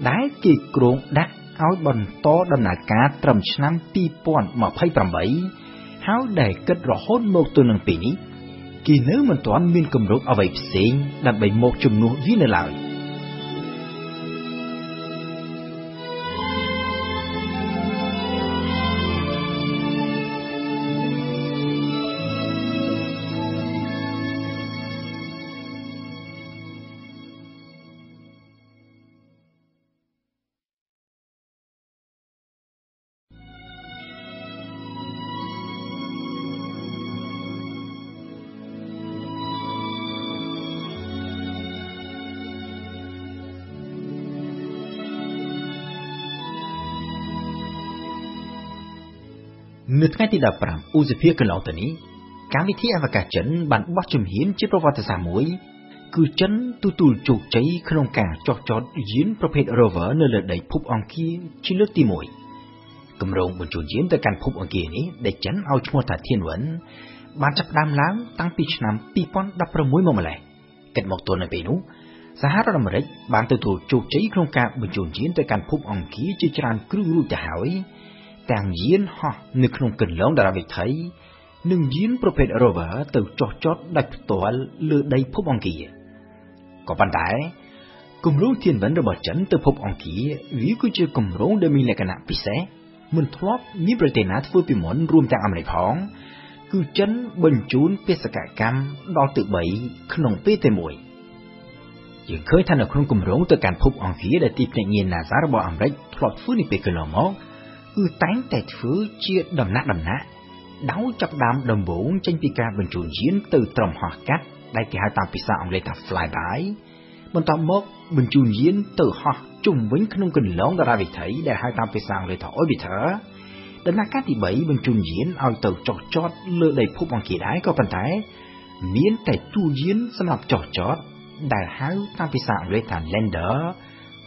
ដែលគេគ្រោងដាក់ឲ្យបន្តដំណើរការត្រឹមឆ្នាំ2028 ហើយដែលគិតរហូតមកទល់នឹងពេលនេះគេនៅមិនទាន់មានគម្រោងអ្វីផ្សេងដើម្បីមកជំនួសវានៅឡើយ។ នៅថ្ងៃទី15ឧសភាកន្លងទៅនេះកម្មវិធីអវកាសចិនបានបោះជំហានជាប្រវត្តិសាស្ត្រមួយ គឺចិនទទួលជោគជ័យក្នុងការចោះចតយានប្រភេទ Rover នៅលើដីភពអង្គារជាលើកទី1គម្រោងបញ្ជូនយានទៅកាន់ភពអង្គារនេះដែលចិនឲ្យឈ្មោះថា Tianwen បានចាប់ផ្ដើមឡើងតាំងពីឆ្នាំ2016មកម្លេះគិតមកទល់នៅពេលនោះសហរដ្ឋអាមេរិកបានទទួលជោគជ័យក្នុងការបញ្ជូនយានទៅកាន់ភពអង្គារជាច្រើនគ្រឿងរួចទៅហើយ ទាំងយានហោះនៅក្នុងគន្លងតារាវិថីនិងយានប្រភេទ rover ទៅចុះចតដាច់ផ្ទាល់លើដីភពអង្គារក៏ប៉ុន្តែគម្រោងធានវិនរបស់ចិនទៅភពអង្គារវាគឺជាគម្រោងដែលមានលក្ខណៈពិសេសមិនធ្លាប់មានប្រទេសណាធ្វើពីមុនរួមទាំងអាមេរិកផងគឺចិនបញ្ជូនបេសកកម្មដល់ទៅ3ក្នុងពេលតែមួយយើងឃើញថានៅក្នុងគម្រោងទៅកាន់ភពអង្គារដែលទីភ្នាក់ងារ NASA របស់អាមេរិកធ្លាប់ធ្វើនេះពេលកន្លងមក គឺតែងតែធ្វើជាដំណាក់ដំណាក់ដោយចាប់ដើមដំបូងចេញពីការបញ្ជូនយានទៅត្រឹមហោះកាត់ដែលគេហៅតាមភាសាអង់គ្លេសថា flyby បន្ទាប់មកបញ្ជូនយានទៅហោះជុំវិញក្នុងគន្លងតារាវិថីដែលហៅតាមភាសាអង់គ្លេសថា orbiter ដំណាក់កាលទី3បញ្ជូនយានឲ្យទៅចុះចតលើដីភពអង្គារដែរក៏ប៉ុន្តែ មានតែទូយានសម្រាប់ចុះចតដែលហៅតាមភាសាអង់គ្លេសថា lander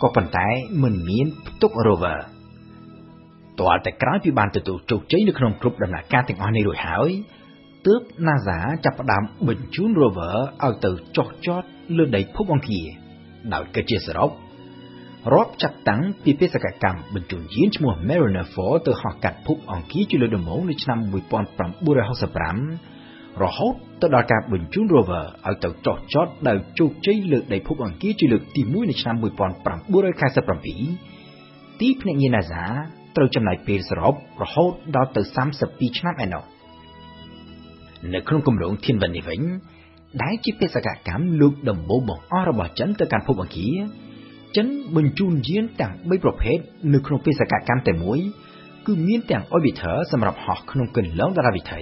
ក៏ប៉ុន្តែមិនមានផ្ទុក rover ទាល់តែក្រោយពីបានទទួលជោគជ័យនៅក្នុងគ្រប់ដំណាក់កាលទាំងអស់នេះរួចហើយទើប NASA ចាប់ផ្ដើមបញ្ជូន rover ឲ្យទៅចុះចតលើដីភពអង្គារដោយគិតជាសរុបរាប់ចាប់តាំងពីបេសកកម្មបញ្ជូនយានឈ្មោះ Mariner 4ទៅហោះកាត់ភពអង្គារជាលើកដំបូងនៅឆ្នាំ1965រហូតទៅដល់ការបញ្ជូន rover ឲ្យទៅចោះចតដោយជោគជ័យលើកដីភពអង្គារជាលើកទី1នៅឆ្នាំ1997ទីភ្នាក់ងារ NASA ត្រូវចំណាយពេលសរុបរហូតដល់ទៅ32ឆ្នាំឯណោះនៅក្នុងគម្រោងធានវិននេះវិញដែលជាបេសកកម្មលើកដំបូងបង្អស់របស់ចិនទៅកាន់ភពអង្គារចិនបញ្ជូនយានទាំង3ប្រភេទនៅក្នុងបេសកកម្មតែមួយ គឺមានទាំង orbiter សម្រាប់ហោះក្នុងគន្លងតារាវិថី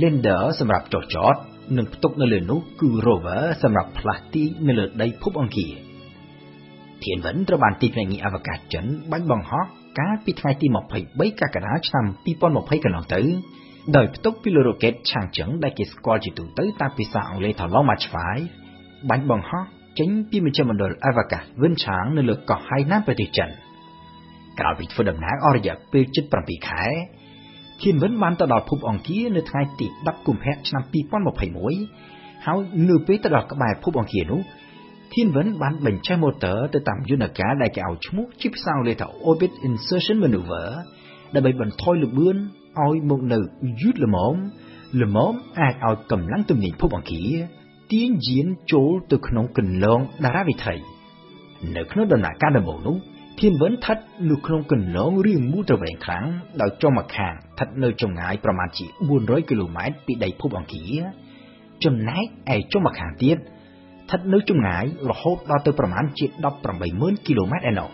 lander សម្រាប់ចុះចតនិងផ្ទុកនៅលើនោះគឺ rover សម្រាប់ផ្លាស់ទីនៅលើដីភពអង្គារធានវិនត្រូវបានទីភ្នាក់ងារអវកាសចិនបាញ់បង្ហោះ កាលពីថ្ងៃទី23កក្កដាឆ្នាំ2020កន្លងទៅដោយផ្ទុកពីលើរ៉ុកេតឆាងជឹងដែលគេស្គាល់ជាទូទៅតាមភាសាអង់គ្លេសថា Long March 5បាញ់បង្ហោះចេញពីមជ្ឈមណ្ឌលអវកាសវិនឆាងនៅលើកោះហៃណានប្រទេសចិនក្រោយពីធ្វើដំណើរអស់រយៈពេល7ខែធានវិនបានទៅដល់ភពអង្គារនៅថ្ងៃទី10កុម្ភៈឆ្នាំ2021ហើយនៅពេលទៅដល់ក្បែរភពអង្គារនោះ ធានវិនបានបញ្ចេញម៉ូទ័រទៅតាមយន្តការដែលគេឲ្យឈ្មោះជាភាសាអង់គ្លេសថា Orbit Insertion Maneuver ដើម្បីបន្ថយល្បឿនឲ្យមកនៅយឺតល្មមល្មមអាចឲ្យកម្លាំងទំនាញភពអង្គារទាញយានចូលទៅក្នុងគន្លងតារាវិថីនៅក្នុងដំណាក់កាលដំបូងនោះធានវិនស្ថិតនៅក្នុងគន្លងរាងមូលត្រវែងខ្លាំងដោយចុងម្ខាងស្ថិតនៅចម្ងាយប្រមាណជា400គីឡូម៉ែត្រពីដីភពអង្គារចំណែកឯចុងម្ខាងទៀតស្ថិតនៅចម្ងាយរហូតដល់ទៅប្រមាណជា180,000គីឡូម៉ែត្រឯណោះ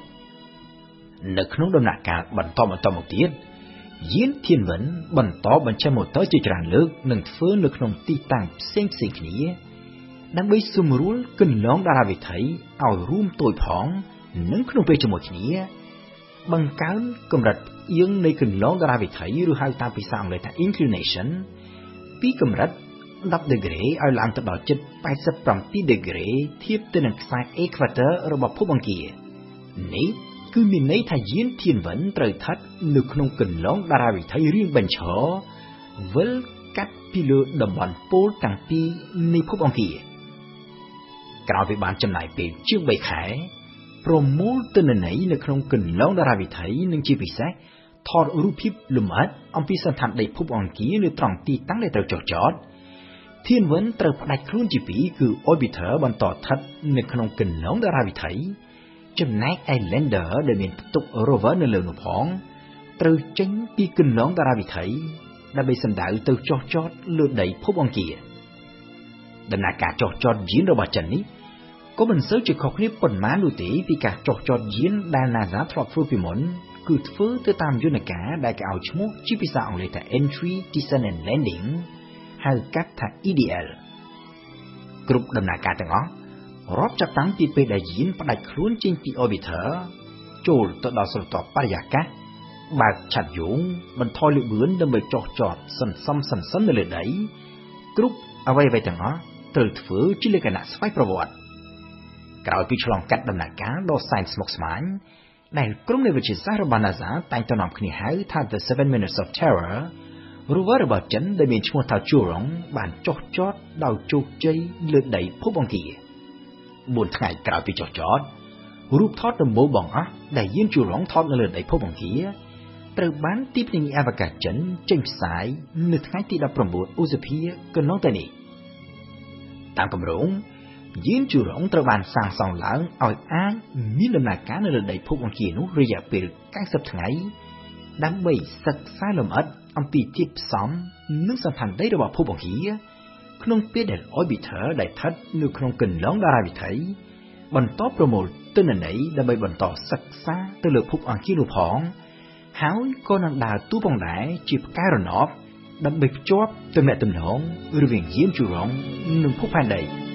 នៅក្នុងដំណាក់កាលបន្តបន្តមកទៀតយានធានវិនបន្តបញ្ចេញម៉ូទ័រជាច្រើនលើកនិងធ្វើនៅក្នុងទីតាំងផ្សេងផ្សេងគ្នាដើម្បីសម្រួលគន្លងតារាវិថីឲ្យរួមតូចផងនិងក្នុងពេលជាមួយគ្នា បង្កើនកម្រិតអៀងនៃគន្លងតារាវិថីឬហៅតាមភាសាអង់គ្លេសថា inclination ពីកម្រិត 10ដឺក្រេឲ្យឡើងទៅដល់ជិត87ដឺក្រេធៀបទៅនឹងខ្សែ equator របស់ភពអង្គារនេះគឺមានន័យថាយានធានវិនត្រូវស្ថិតនៅក្នុងគន្លងតារាវិថីរៀងបញ្ឈរវិលកាត់ពីលើតំបន់ពោលទាំងពីរនៃភពអង្គារក្រោយពីបានចំណាយពេលជាង3ខែប្រមូលទិន្នន័យនៅក្នុងគន្លងតារាវិថីនិងជាពិសេសថតរូបភាពលម្អិតអំពីសន្តានដីភពអង្គារនៅត្រង់ទីតាំងដែលត្រូវចុះចត ធានវិនត្រូវផ្ដាច់ខ្លួនជាពីរគឺ orbiter បន្តស្ថិតនៅក្នុងគន្លងតារាវិថីចំណែកឯ lander ដែលមានផ្ទុក rover នៅលើនោះផងត្រូវចេញពីគន្លងតារាវិថីដើម្បីសម្ដៅទៅចុះចតលើដីភពអង្គារដំណើរការចុះចតយានរបស់ចិននេះក៏មិនសូវជាខុសគ្នាប៉ុន្មាននោះទេពីការចុះចតយានដែល NASA ធ្លាប់ធ្វើពីមុនគឺធ្វើទៅតាមយន្តការដែលគេឲ្យឈ្មោះជាភាសាអង់គ្លេសថា Entry Descent and Landing ហៅកាត់ថា EDL គ្រប់ដំណើរការទាំងអស់រាប់ចាប់តាំងពីពេលដែលយានផ្ដាច់ខ្លួនចេញពី orbiter ចូលទៅដល់ស្រទាប់បរិយាកាសបើកឆាត់យងបន្ថយល្បឿនដើម្បីចុះចតសន្សំសន្សំនៅលើដីគ្រប់អ្វីៗទាំងអស់ត្រូវធ្វើជាលក្ខណៈស្វ័យប្រវត្តិក្រោយពីឆ្លងកាត់ដំណាក់កាលដ៏សែនស្មុគស្មាញដែលក្រុមនៃវិទ្យាសាស្ត្ររបស់ NASA តែងតែនាំគ្នាហៅថា The 7 Minutes of Terror rover របស់ចិនដែលមានឈ្មោះថា Churong បានចុះចតដោយជោគជ័យលើដីភពអង្គារ4ថ្ងៃក្រោយពីចុះចតរូបថតដំបូងបង្អស់ដែលយាន Churong ថតនៅលើដីភពអង្គារត្រូវបានទីភ្នាក់ងារអវកាសចិនចេញផ្សាយនៅថ្ងៃទី19ឧសភាកន្លងទៅនេះតាមគម្រោងយានជូរងត្រូវបានសាងសង់ឡើងឲ្យអាចមានដំណើរការនៅលើដីភពអង្គារនោះរយៈពេល90ថ្ងៃដើម្បីសិក្សាលម្អិត អំពីធាតុផ្សំនិងសន្តានដីរបស់ភពអង្គារក្នុងពេលដែល orbiter ដែលស្ថិតនៅក្នុងគន្លងតារាវិថីបន្តប្រមូលទិន្នន័យដើម្បីបន្តសិក្សាទៅលើភពអង្គារនោះផង ហើយក៏នឹងដើរតួផងដែរជាផ្កាយរណបដើម្បីភ្ជាប់ទំនាក់ទំនងរវាងយានជូរងនិងភពផែនដី។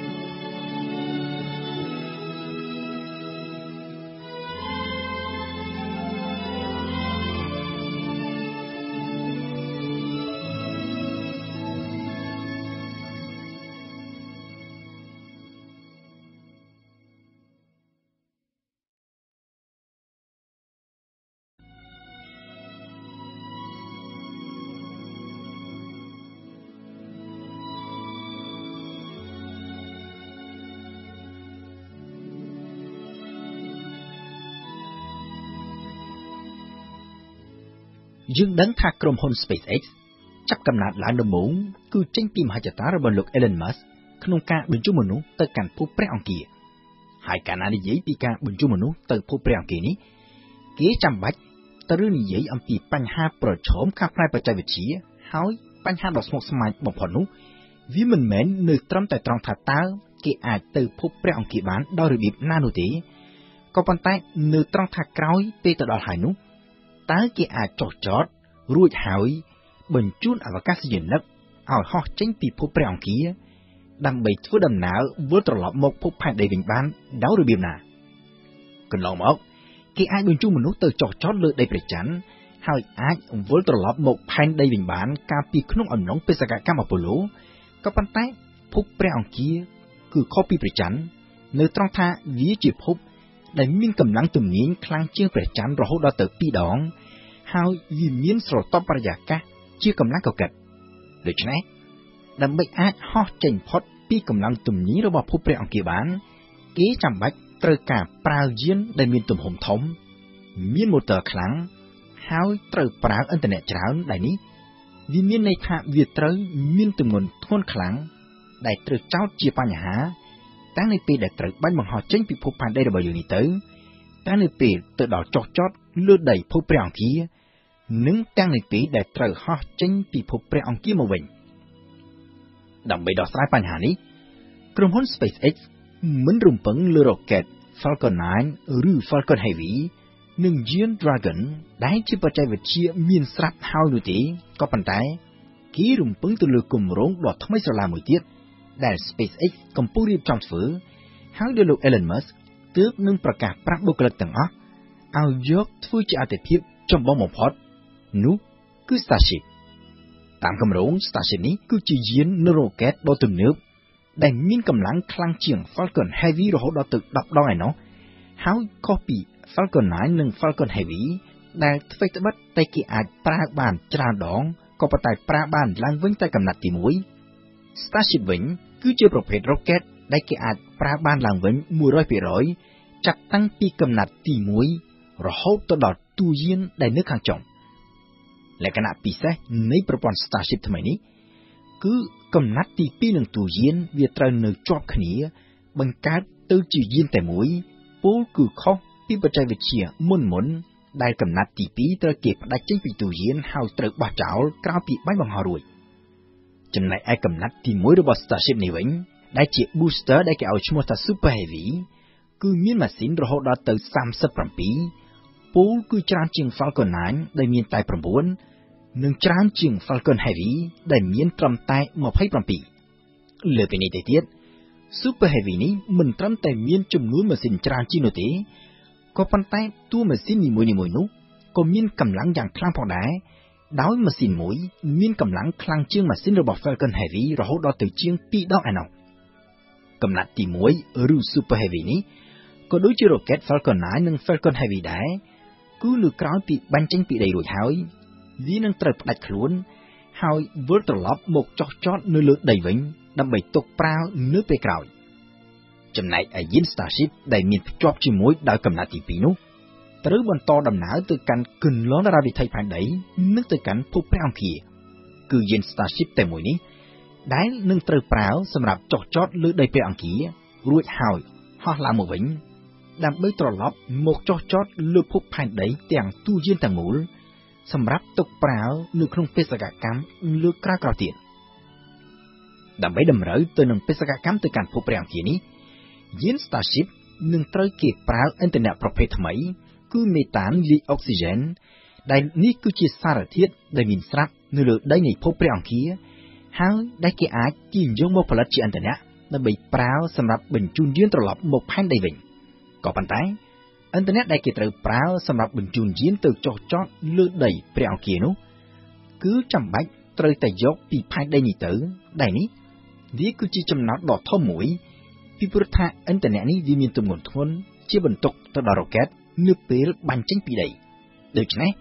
យើងដឹងថាក្រុមហ៊ុន SpaceX ចាប់កំណើតឡើងដំបូងគឺចេញពីមហិច្ឆតារបស់លោក Elon Musk ក្នុងការបញ្ជូនមនុស្សទៅកាន់ភពព្រះអង្គារហើយកាលណានិយាយពីការបញ្ជូនមនុស្សទៅភពព្រះអង្គារនេះគេចាំបាច់ត្រូវនិយាយអំពីបញ្ហាប្រឈមខាងផ្នែកបច្ចេកវិទ្យាហើយបញ្ហាដ៏ស្មុគស្មាញបំផុតនោះវាមិនមែននៅត្រឹមតែត្រង់ថាតើគេអាចទៅភពព្រះអង្គារបានដោយរបៀបណានោះទេក៏ប៉ុន្តែនៅត្រង់ថាក្រោយពេលទៅដល់ហើយនោះ តើគេអាចចុះចតរួចហើយបញ្ជូនអវកាសយានិកឲ្យហោះចេញពីភពព្រះអង្គារដើម្បីធ្វើដំណើរវិលត្រឡប់មកភពផែនដីវិញបានដោយរបៀបណាកន្លងមកគេអាចបញ្ជូនមនុស្សទៅចុះចតលើដីព្រះច័ន្ទហើយអាចវិលត្រឡប់មកផែនដីវិញបានកាលពីក្នុងអំឡុងបេសកកម្មអប៉ូឡូក៏ប៉ុន្តែភពព្រះអង្គារគឺខុសពីព្រះច័ន្ទនៅត្រង់ថាវាជាភព ដែលមានកម្លាំងទំនាញខ្លាំងជាងព្រះច័ន្ទរហូតដល់ទៅ2ដង ហើយវាមានស្រទាប់បរិយាកាសជាកម្លាំងកកិតដូច្នេះដើម្បីអាចហោះចេញផុតពីកម្លាំងទំនាញរបស់ភពព្រះអង្គារបាន គេចាំបាច់ត្រូវការប្រើយានដែលមានទំហំធំ មានម៉ូទ័រខ្លាំងហើយត្រូវប្រើអ៊ីនធឺណិតច្រើនដែលនេះវាមានន័យថាវាត្រូវមានទម្ងន់ធ្ងន់ខ្លាំងដែលត្រូវចោទជាបញ្ហា តាំងនៅពេលដែលត្រូវបាញ់បង្ហោះចេញពីភពផែនដីរបស់យើងនេះទៅតាំងនៅពេលទៅដល់ចុះចតលើដីភពព្រះអង្គារនិងទាំងនៅពេលដែលត្រូវហោះចេញពីភពព្រះអង្គារមកវិញដើម្បីដោះស្រាយបញ្ហានេះក្រុមហ៊ុន SpaceX មិនរំពឹងលើរ៉ុកែត Falcon 9ឬ Falcon Heavy និងយាន Dragon ដែលជាបច្ចេកវិទ្យាមានស្រាប់ហើយនោះទេក៏ប៉ុន្តែគេរំពឹងទៅលើគម្រោងដ៏ថ្មីស្រឡាមួយទៀត ដែល SpaceX កំពុងរៀបចំធ្វើ ហើយដោយលោក Elon Musk ទើបនឹងប្រកាសប្រាប់បុគ្គលិកទាំងអស់ឲ្យយកធ្វើជាអាទិភាពចម្បងបំផុតនោះគឺ Starship តាមគម្រោង Starship នេះគឺជាយាននៅរ៉ុកែតដ៏ទំនើបដែលមានកម្លាំងខ្លាំងជាង Falcon Heavy រហូតដល់ទៅ10ដងឯណោះហើយខុសពី Falcon 9និង Falcon Heavy ដែលអ្វីត្បិតតែគេអាចប្រើបានច្រើនដងក៏ប៉ុន្តែប្រើបានឡើងវិញតែកំណត់ទី1 Starship វិញគឺជាប្រភេទ rocket ដែលគេអាចប្រើបានឡើងវិញ100%ចាប់តាំងពីកំណត់ទី1រហូតទៅដល់ទូយានដែលនៅខាងចុងលក្ខណៈពិសេសនៃប្រព័ន្ធ Starship ថ្មីនេះគឺកំណត់ទី2នឹងទូយានវាត្រូវនៅជាប់គ្នា បង្កើតទៅជាយានតែមួយពូលគឺខុសពីបច្ចេកវិទ្យាមុនមុនដែលកំណត់ទី2ត្រូវគេផ្ដាច់ចេញពីទូយានហើយត្រូវបោះចោលក្រោយពីបាញ់បង្ហោះរួច ចំណែកឯកំណត់ទី1របស់ Starship នេះវិញដែលជា booster ដែលគេឲ្យឈ្មោះថា Super Heavy គឺមានម៉ាស៊ីនរហូតដល់ទៅ37ពូលគឺច្រើនជាង Falcon 9ដែលមានតែ9និងច្រើនជាង Falcon Heavy ដែលមានត្រឹមតែ27លើពីនេះទៅទៀត Super Heavy នេះមិនត្រឹមតែមានចំនួនម៉ាស៊ីនច្រើនជាងនោះទេក៏ប៉ុន្តែតួម៉ាស៊ីននីមួយៗនោះក៏មានកម្លាំងយ៉ាងខ្លាំងផងដែរ ដោយម៉ាស៊ីនមួយមានកម្លាំងខ្លាំងជាងម៉ាស៊ីនរបស់ Falcon Heavy រហូតដល់ទៅជាង2ដងឯណោះកំណត់ទី1ឬ Super Heavy នេះក៏ដូចជា Rocket Falcon 9និង Falcon Heavy ដែរគឺនៅក្រោយពីបាញ់ចេញពីដីរួចហើយវានឹងត្រូវផ្ដាច់ខ្លួន ហើយវិលត្រឡប់មកចុះចតនៅលើដីវិញ ដើម្បីទុកប្រើនៅពេលក្រោយ ចំណែកឯយាន Starship ដែលមានភ្ជាប់ជាមួយដោយកំណត់ទី2នោះ ត្រូវបន្តដំណើរទៅកាន់គន្លងតារាវិថីផែនដីនិងទៅកាន់ភពព្រះអង្គារគឺយាន Starship តែមួយនេះដែលនឹងត្រូវប្រើសម្រាប់ចុះចតលើដីព្រះអង្គាររួចហើយហោះឡើងមកវិញដើម្បីត្រឡប់មកចុះចតលើភពផែនដីទាំងទូយានទាំងមូលសម្រាប់ទុកប្រើនៅក្នុងបេសកកម្មលើកក្រោយៗទៀតដើម្បីតម្រូវទៅនឹងបេសកកម្មទៅកាន់ភពព្រះអង្គារនេះយាន Starship នឹងត្រូវគេប្រើអ៊ីនធឺណិតប្រភេទថ្មី គឺមេតានលាយអុកស៊ីហ្សែនដែលនេះគឺជាសារធាតុដែលមានស្រាប់នៅលើដីនៃភពព្រះអង្គារហើយដែលគេអាចទាញយកមកផលិតជាអ៊ីនធឺណិតដើម្បីប្រើសម្រាប់បញ្ជូនយានត្រឡប់មកផែនដីវិញក៏ប៉ុន្តែអ៊ីនធឺណិតដែលគេត្រូវប្រើសម្រាប់បញ្ជូនយានទៅចុះចតលើដីព្រះអង្គារនោះគឺចាំបាច់ត្រូវតែយកពីផែនដីនេះទៅដែលនេះវាគឺជាចំណោទដ៏ធំមួយពីព្រោះថាអ៊ីនធឺណិតនេះវាមានទម្ងន់ធ្ងន់ជាបន្ទុកទៅដល់រ៉ុកែត នៅពេលបាញ់ចេញពីដីដូច្នេះ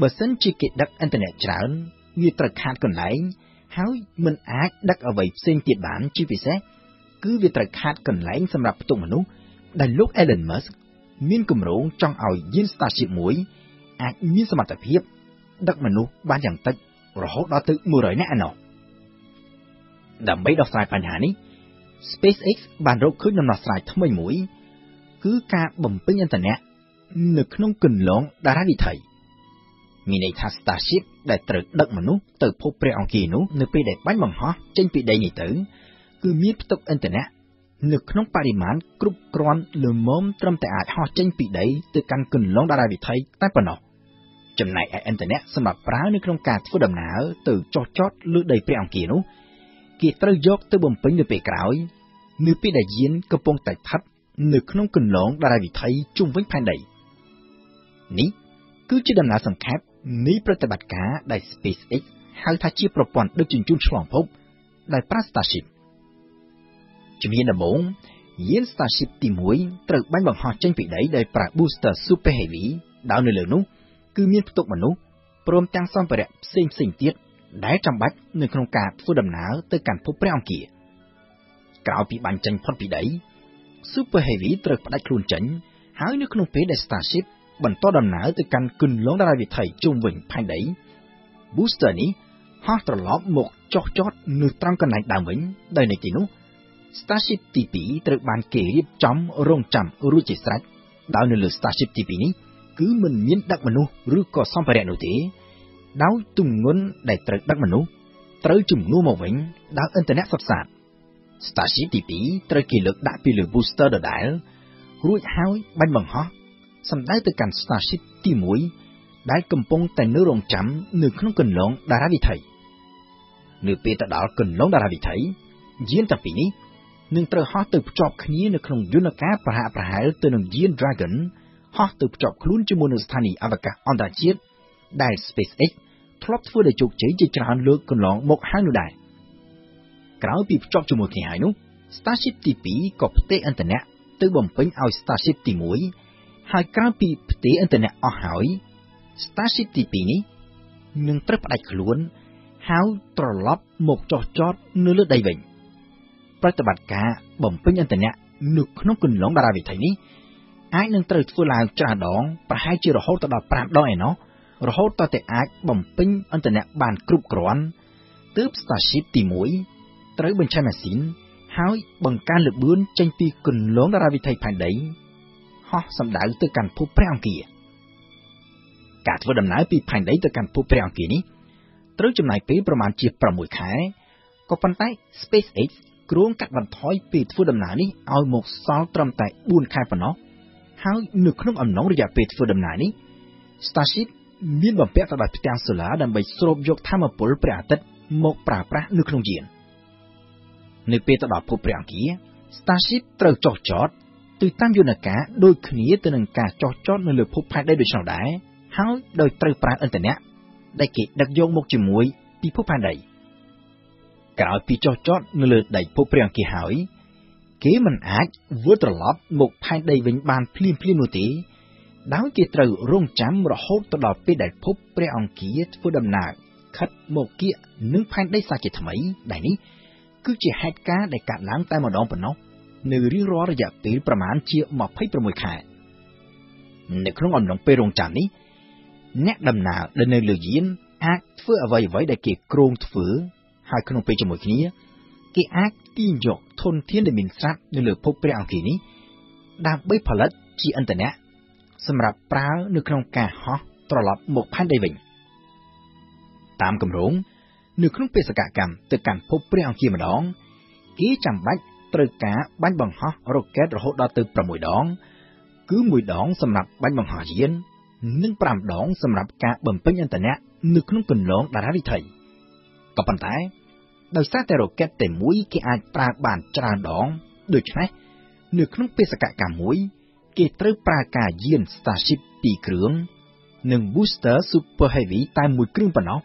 បើសិនជាគេដឹកអ៊ីនធឺណិតច្រើនវាត្រូវខាតកន្លែងហើយមិនអាចដឹកអ្វីផ្សេងទៀតបានជាពិសេសគឺវាត្រូវខាតកន្លែងសម្រាប់ផ្ទុកមនុស្សដែលលោក Elon Musk មានគម្រោងចង់ឲ្យយាន Starship មួយអាចមានសមត្ថភាព ដឹកមនុស្សបានយ៉ាងតិចរហូតដល់ទៅ100នាក់ឯណោះដើម្បីដោះស្រាយបញ្ហានេះ SpaceX បានរកឃើញដំណោះស្រាយថ្មីមួយ គឺការបំពេញឥន្ធនៈ នៅក្នុងគន្លងតារាវិថីមានន័យថា Starship ដែលត្រូវដឹកមនុស្សទៅភពព្រះអង្គារនោះនៅពេលដែលបាញ់បង្ហោះចេញពីដីនេះទៅគឺមានផ្ទុកឥន្ធនៈនៅក្នុងបរិមាណគ្រប់គ្រាន់ល្មមត្រឹមតែអាចហោះចេញពីដីទៅកាន់គន្លងតារាវិថីតែប៉ុណ្ណោះចំណែកឯឥន្ធនៈសម្រាប់ប្រើនៅក្នុងការធ្វើដំណើរទៅចោះចតលើដីព្រះអង្គារនោះគេត្រូវយកទៅបំពេញនៅពេលក្រោយនៅពេលដែលយានកំពុងតែស្ថិតនៅក្នុងគន្លងតារាវិថីជុំវិញផែនដី នេះគឺជាដំណើរសង្ខេបនៃប្រតិបត្តិការដែល SpaceX ហៅថាជាប្រព័ន្ធដឹកជញ្ជូនឆ្លងភពដែលប្រើ Starship ជំនាញដំបូងយាន Starship ទី1ត្រូវបាញ់បង្ហោះចេញពីដីដោយប្រើ booster Super Heavy ដោយនៅលើនោះគឺមានផ្ទុកមនុស្សព្រមទាំងសម្ភារៈផ្សេងផ្សេងទៀតដែលចាំបាច់នៅក្នុងការធ្វើដំណើរទៅកាន់ភពព្រះអង្គារក្រោយពីបាញ់ចេញផុតពីដី Super Heavy ត្រូវផ្ដាច់ខ្លួនចេញហើយនៅក្នុងពេលដែល Starship បន្តដំណើរទៅកាន់គន្លងតារាវិថីជុំវិញផែនដី Booster នេះហោះត្រឡប់មកចុះចតនៅត្រង់កន្លែងដើមវិញដោយនៅទីនោះ Starship ទី2ត្រូវបានគេរៀបចំរងចាំរួចជាស្រេចដោយនៅលើ Starship ទី2នេះគឺមិនមានដឹកមនុស្សឬក៏សម្ភារៈនោះទេដោយទម្ងន់ដែលត្រូវដឹកមនុស្សត្រូវជំនួសមកវិញដោយឥន្ធនៈសុទ្ធសាធ Starship ទី2ត្រូវគេលើកដាក់ពីលើ booster ដដែលរួចហើយបាញ់បង្ហោះ សម្ដៅទៅកាន់ Starship ទី1ដែលកំពុងតែនៅរងចាំនៅក្នុងគន្លងតារាវិថីនៅពេលទៅដល់គន្លងតារាវិថីយានទាំងពីរនេះនឹងត្រូវហោះទៅភ្ជាប់គ្នានៅក្នុងយន្តការប្រហាក់ប្រហែលទៅនឹងយាន Dragon ហោះទៅភ្ជាប់ខ្លួនជាមួយនឹងស្ថានីយ៍អវកាសអន្តរជាតិដែល SpaceX ធ្លាប់ធ្វើដោយជោគជ័យជាច្រើនលើកកន្លងមកហើយនោះដែរក្រោយពីភ្ជាប់ជាមួយគ្នាហើយនោះ Starship ទី2ក៏ផ្ទេរឥន្ធនៈទៅបំពេញឲ្យ Starship ទី1 ហើយក្រោយពីផ្ទេរឥន្ធនៈអស់ហើយ Starship ទី2នេះនឹងត្រូវផ្ដាច់ខ្លួនហើយត្រឡប់មកចុះចតនៅលើដីវិញប្រតិបត្តិការបំពេញឥន្ធនៈនៅក្នុងគន្លងតារាវិថីនេះអាចនឹងត្រូវធ្វើឡើងច្រើនដងប្រហែលជារហូតដល់5ដងឯណោះរហូតតតែអាចបំពេញឥន្ធនៈបានគ្រប់គ្រាន់ទើប Starship ទី1ត្រូវបញ្ឆេះម៉ាស៊ីនហើយបង្កើនល្បឿនចេញពីគន្លងតារាវិថីផែនដី ហោះសម្ដៅទៅកាន់ភពព្រះអង្គារការធ្វើដំណើរពីផែនដីទៅកាន់ភពព្រះអង្គារនេះត្រូវចំណាយពេលប្រមាណជា6ខែក៏ប៉ុន្តែ SpaceX គ្រោងកាត់បន្ថយពេលធ្វើដំណើរនេះឲ្យមកសល់ត្រឹមតែ4ខែប៉ុណ្ណោះហើយនៅក្នុងអំណងរយៈពេលធ្វើដំណើរនេះ Starship មានបំពាក់ទៅដោយផ្ទាំងសូឡាដើម្បីស្រូបយកថាមពលព្រះអាទិត្យមកប្រើប្រាស់នៅក្នុងយាននៅពេលទៅដល់ភពព្រះអង្គារ Starship ត្រូវចុះចត ទៅតាមយន្តការដូចគ្នាទៅនឹងការចុះចតនៅលើភពផែនដីដូចនោះដែរហើយដោយត្រូវប្រើឥន្ធនៈដែលគេដឹកយកមកជាមួយពីភពផែនដីក្រោយពីចុះចតនៅលើដីភពព្រះអង្គារហើយ គេមិនអាចវិលត្រឡប់មកផែនដីវិញបានភ្លាមៗនោះទេដោយគេត្រូវរងចាំរហូតទៅដល់ពេលដែលភពព្រះអង្គារធ្វើដំណើរខិតមកគៀកនឹងផែនដីសាជាថ្មី ដែលនេះគឺជាហេតុការណ៍ដែលកើតឡើងតែម្ដងប៉ុណ្ណោះ នៅរៀងរាល់រយៈពេលប្រមាណជា26ខែនៅក្នុងអំឡុងពេលរងចាំនេះអ្នកដំណើរដែលនៅលើយានអាចធ្វើអ្វីអ្វីដែលគេគ្រោងធ្វើហើយក្នុងពេលជាមួយគ្នា គេអាចទាញយកធនធានដែលមានស្រាប់នៅលើភពព្រះអង្គារនេះដើម្បីផលិតជាឥន្ធនៈសម្រាប់ប្រើនៅក្នុងការហោះត្រឡប់មកផែនដីវិញតាមគម្រោងនៅក្នុងបេសកកម្មទៅកាន់ភពព្រះអង្គារម្ដង គេចាំបាច់ ត្រូវការបាញ់បង្ហោះរ៉ុកែតរហូតដល់ទៅ6ដង គឺ1ដងសម្រាប់បាញ់បង្ហោះយាន និង5ដងសម្រាប់ការបំពេញឥន្ធនៈនៅក្នុងគន្លងតារាវិថីក៏ប៉ុន្តែដោយសារតែរ៉ុកែតតែមួយគេអាចប្រើបានច្រើនដងដូច្នេះនៅក្នុងបេសកកម្មមួយ គេត្រូវប្រើការយាន Starship 2គ្រឿងនិង Booster Super Heavy តែមួយគ្រឿងប៉ុណ្ណោះ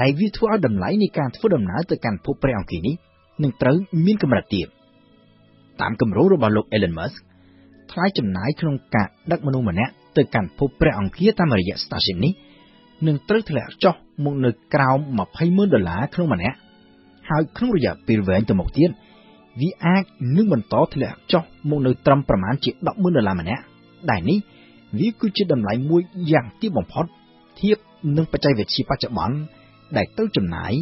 ដែលវាធ្វើឲ្យតម្លៃនៃការធ្វើដំណើរទៅកាន់ភពព្រះអង្គារនេះនឹងត្រូវមានកម្រិតទាប តាមគម្រោងរបស់លោក Elon Musk ថ្លៃចំណាយក្នុងការដឹកមនុស្សម្នាក់ទៅកាន់ភពព្រះអង្គារតាមរយៈ Starship នេះនឹងត្រូវធ្លាក់ចុះមកនៅក្រោម20,000ដុល្លារក្នុងម្នាក់ហើយក្នុងរយៈពេលវែងទៅមុខទៀតវាអាចនឹងបន្តធ្លាក់ចុះមកនៅត្រឹមប្រមាណជា10,000ដុល្លារម្នាក់ដែលនេះវាគឺជាតម្លៃមួយយ៉ាងទាបបំផុតធៀបនឹងបច្ចេកវិទ្យាបច្ចុប្បន្នដែលត្រូវចំណាយ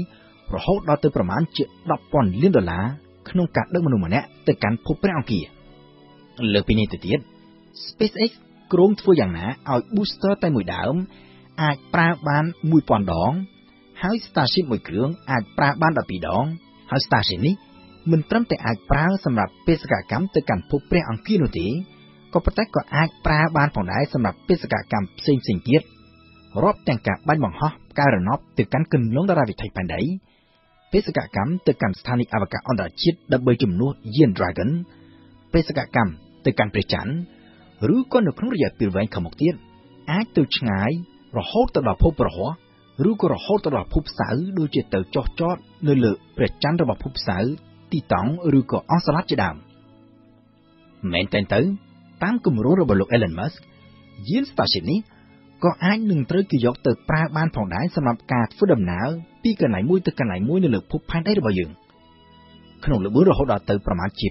រហូតដល់ទៅប្រមាណជា10,000លានដុល្លារ ក្នុងការដឹកមនុស្សម្នាក់ទៅកាន់ភពព្រះអង្គារលើពីនេះទៅទៀត SpaceX គ្រោងធ្វើយ៉ាងណាឲ្យ booster តែមួយដើម អាចប្រើបាន1000ដង ហើយ Starship មួយគ្រឿងអាចប្រើបាន12ដង ហើយ Starship នេះមិនត្រឹមតែអាចប្រើសម្រាប់បេសកកម្មទៅកាន់ភពព្រះអង្គារនោះទេក៏ប៉ុន្តែក៏អាចប្រើបានផងដែរសម្រាប់បេសកកម្មផ្សេងៗទៀតរាប់ទាំងការបាញ់បង្ហោះផ្កាយរណបទៅកាន់គន្លងតារាវិថីផែនដី បេសកកម្មទៅកាន់ស្ថានីយ៍អវកាសអន្តរជាតិដើម្បីជំនួសយាន Dragon បេសកកម្មទៅកាន់ព្រះច័ន្ទឬក៏នៅក្នុងរយៈពេលវែងខាងមុខទៀតអាចទៅឆ្ងាយរហូតទៅដល់ភពប្រហោះឬក៏រហូតទៅដល់ភពសៅរ៍ដូចជាទៅចោះចតនៅលើព្រះច័ន្ទរបស់ភពសៅរ៍ទីតង់ឬក៏អស់ស្លាប់ជាដើមមែនតើទៅ តាមគម្រោងរបស់លោក Elon Musk យាន Starship នេះក៏អាចនឹងត្រូវគេយកទៅប្រើបានផងដែរសម្រាប់ការធ្វើដំណើរ ពីកន្លែងមួយទៅកន្លែងមួយនៅលើភពផែនដីរបស់យើងក្នុងល្បឿនរហូតដល់ទៅប្រមាណជា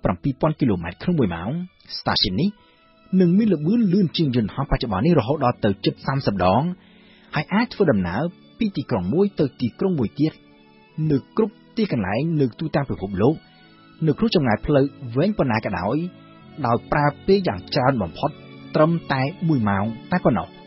27000គីឡូម៉ែត្រក្នុង1ម៉ោង Starship នេះនឹងមានល្បឿនលឿនជាងយន្តហោះបច្ចុប្បន្ននេះរហូតដល់ទៅជិត30ដងហើយអាចធ្វើដំណើរពីទីក្រុងមួយទៅទីក្រុងមួយទៀតនៅគ្រប់ទីកន្លែងនៅទូទាំងពិភពលោកនៅក្នុងចម្ងាយផ្លូវវែងប៉ុណ្ណាក៏ដោយដោយប្រើពេលយ៉ាងច្រើនបំផុតត្រឹមតែ1ម៉ោងតែប៉ុណ្ណោះ។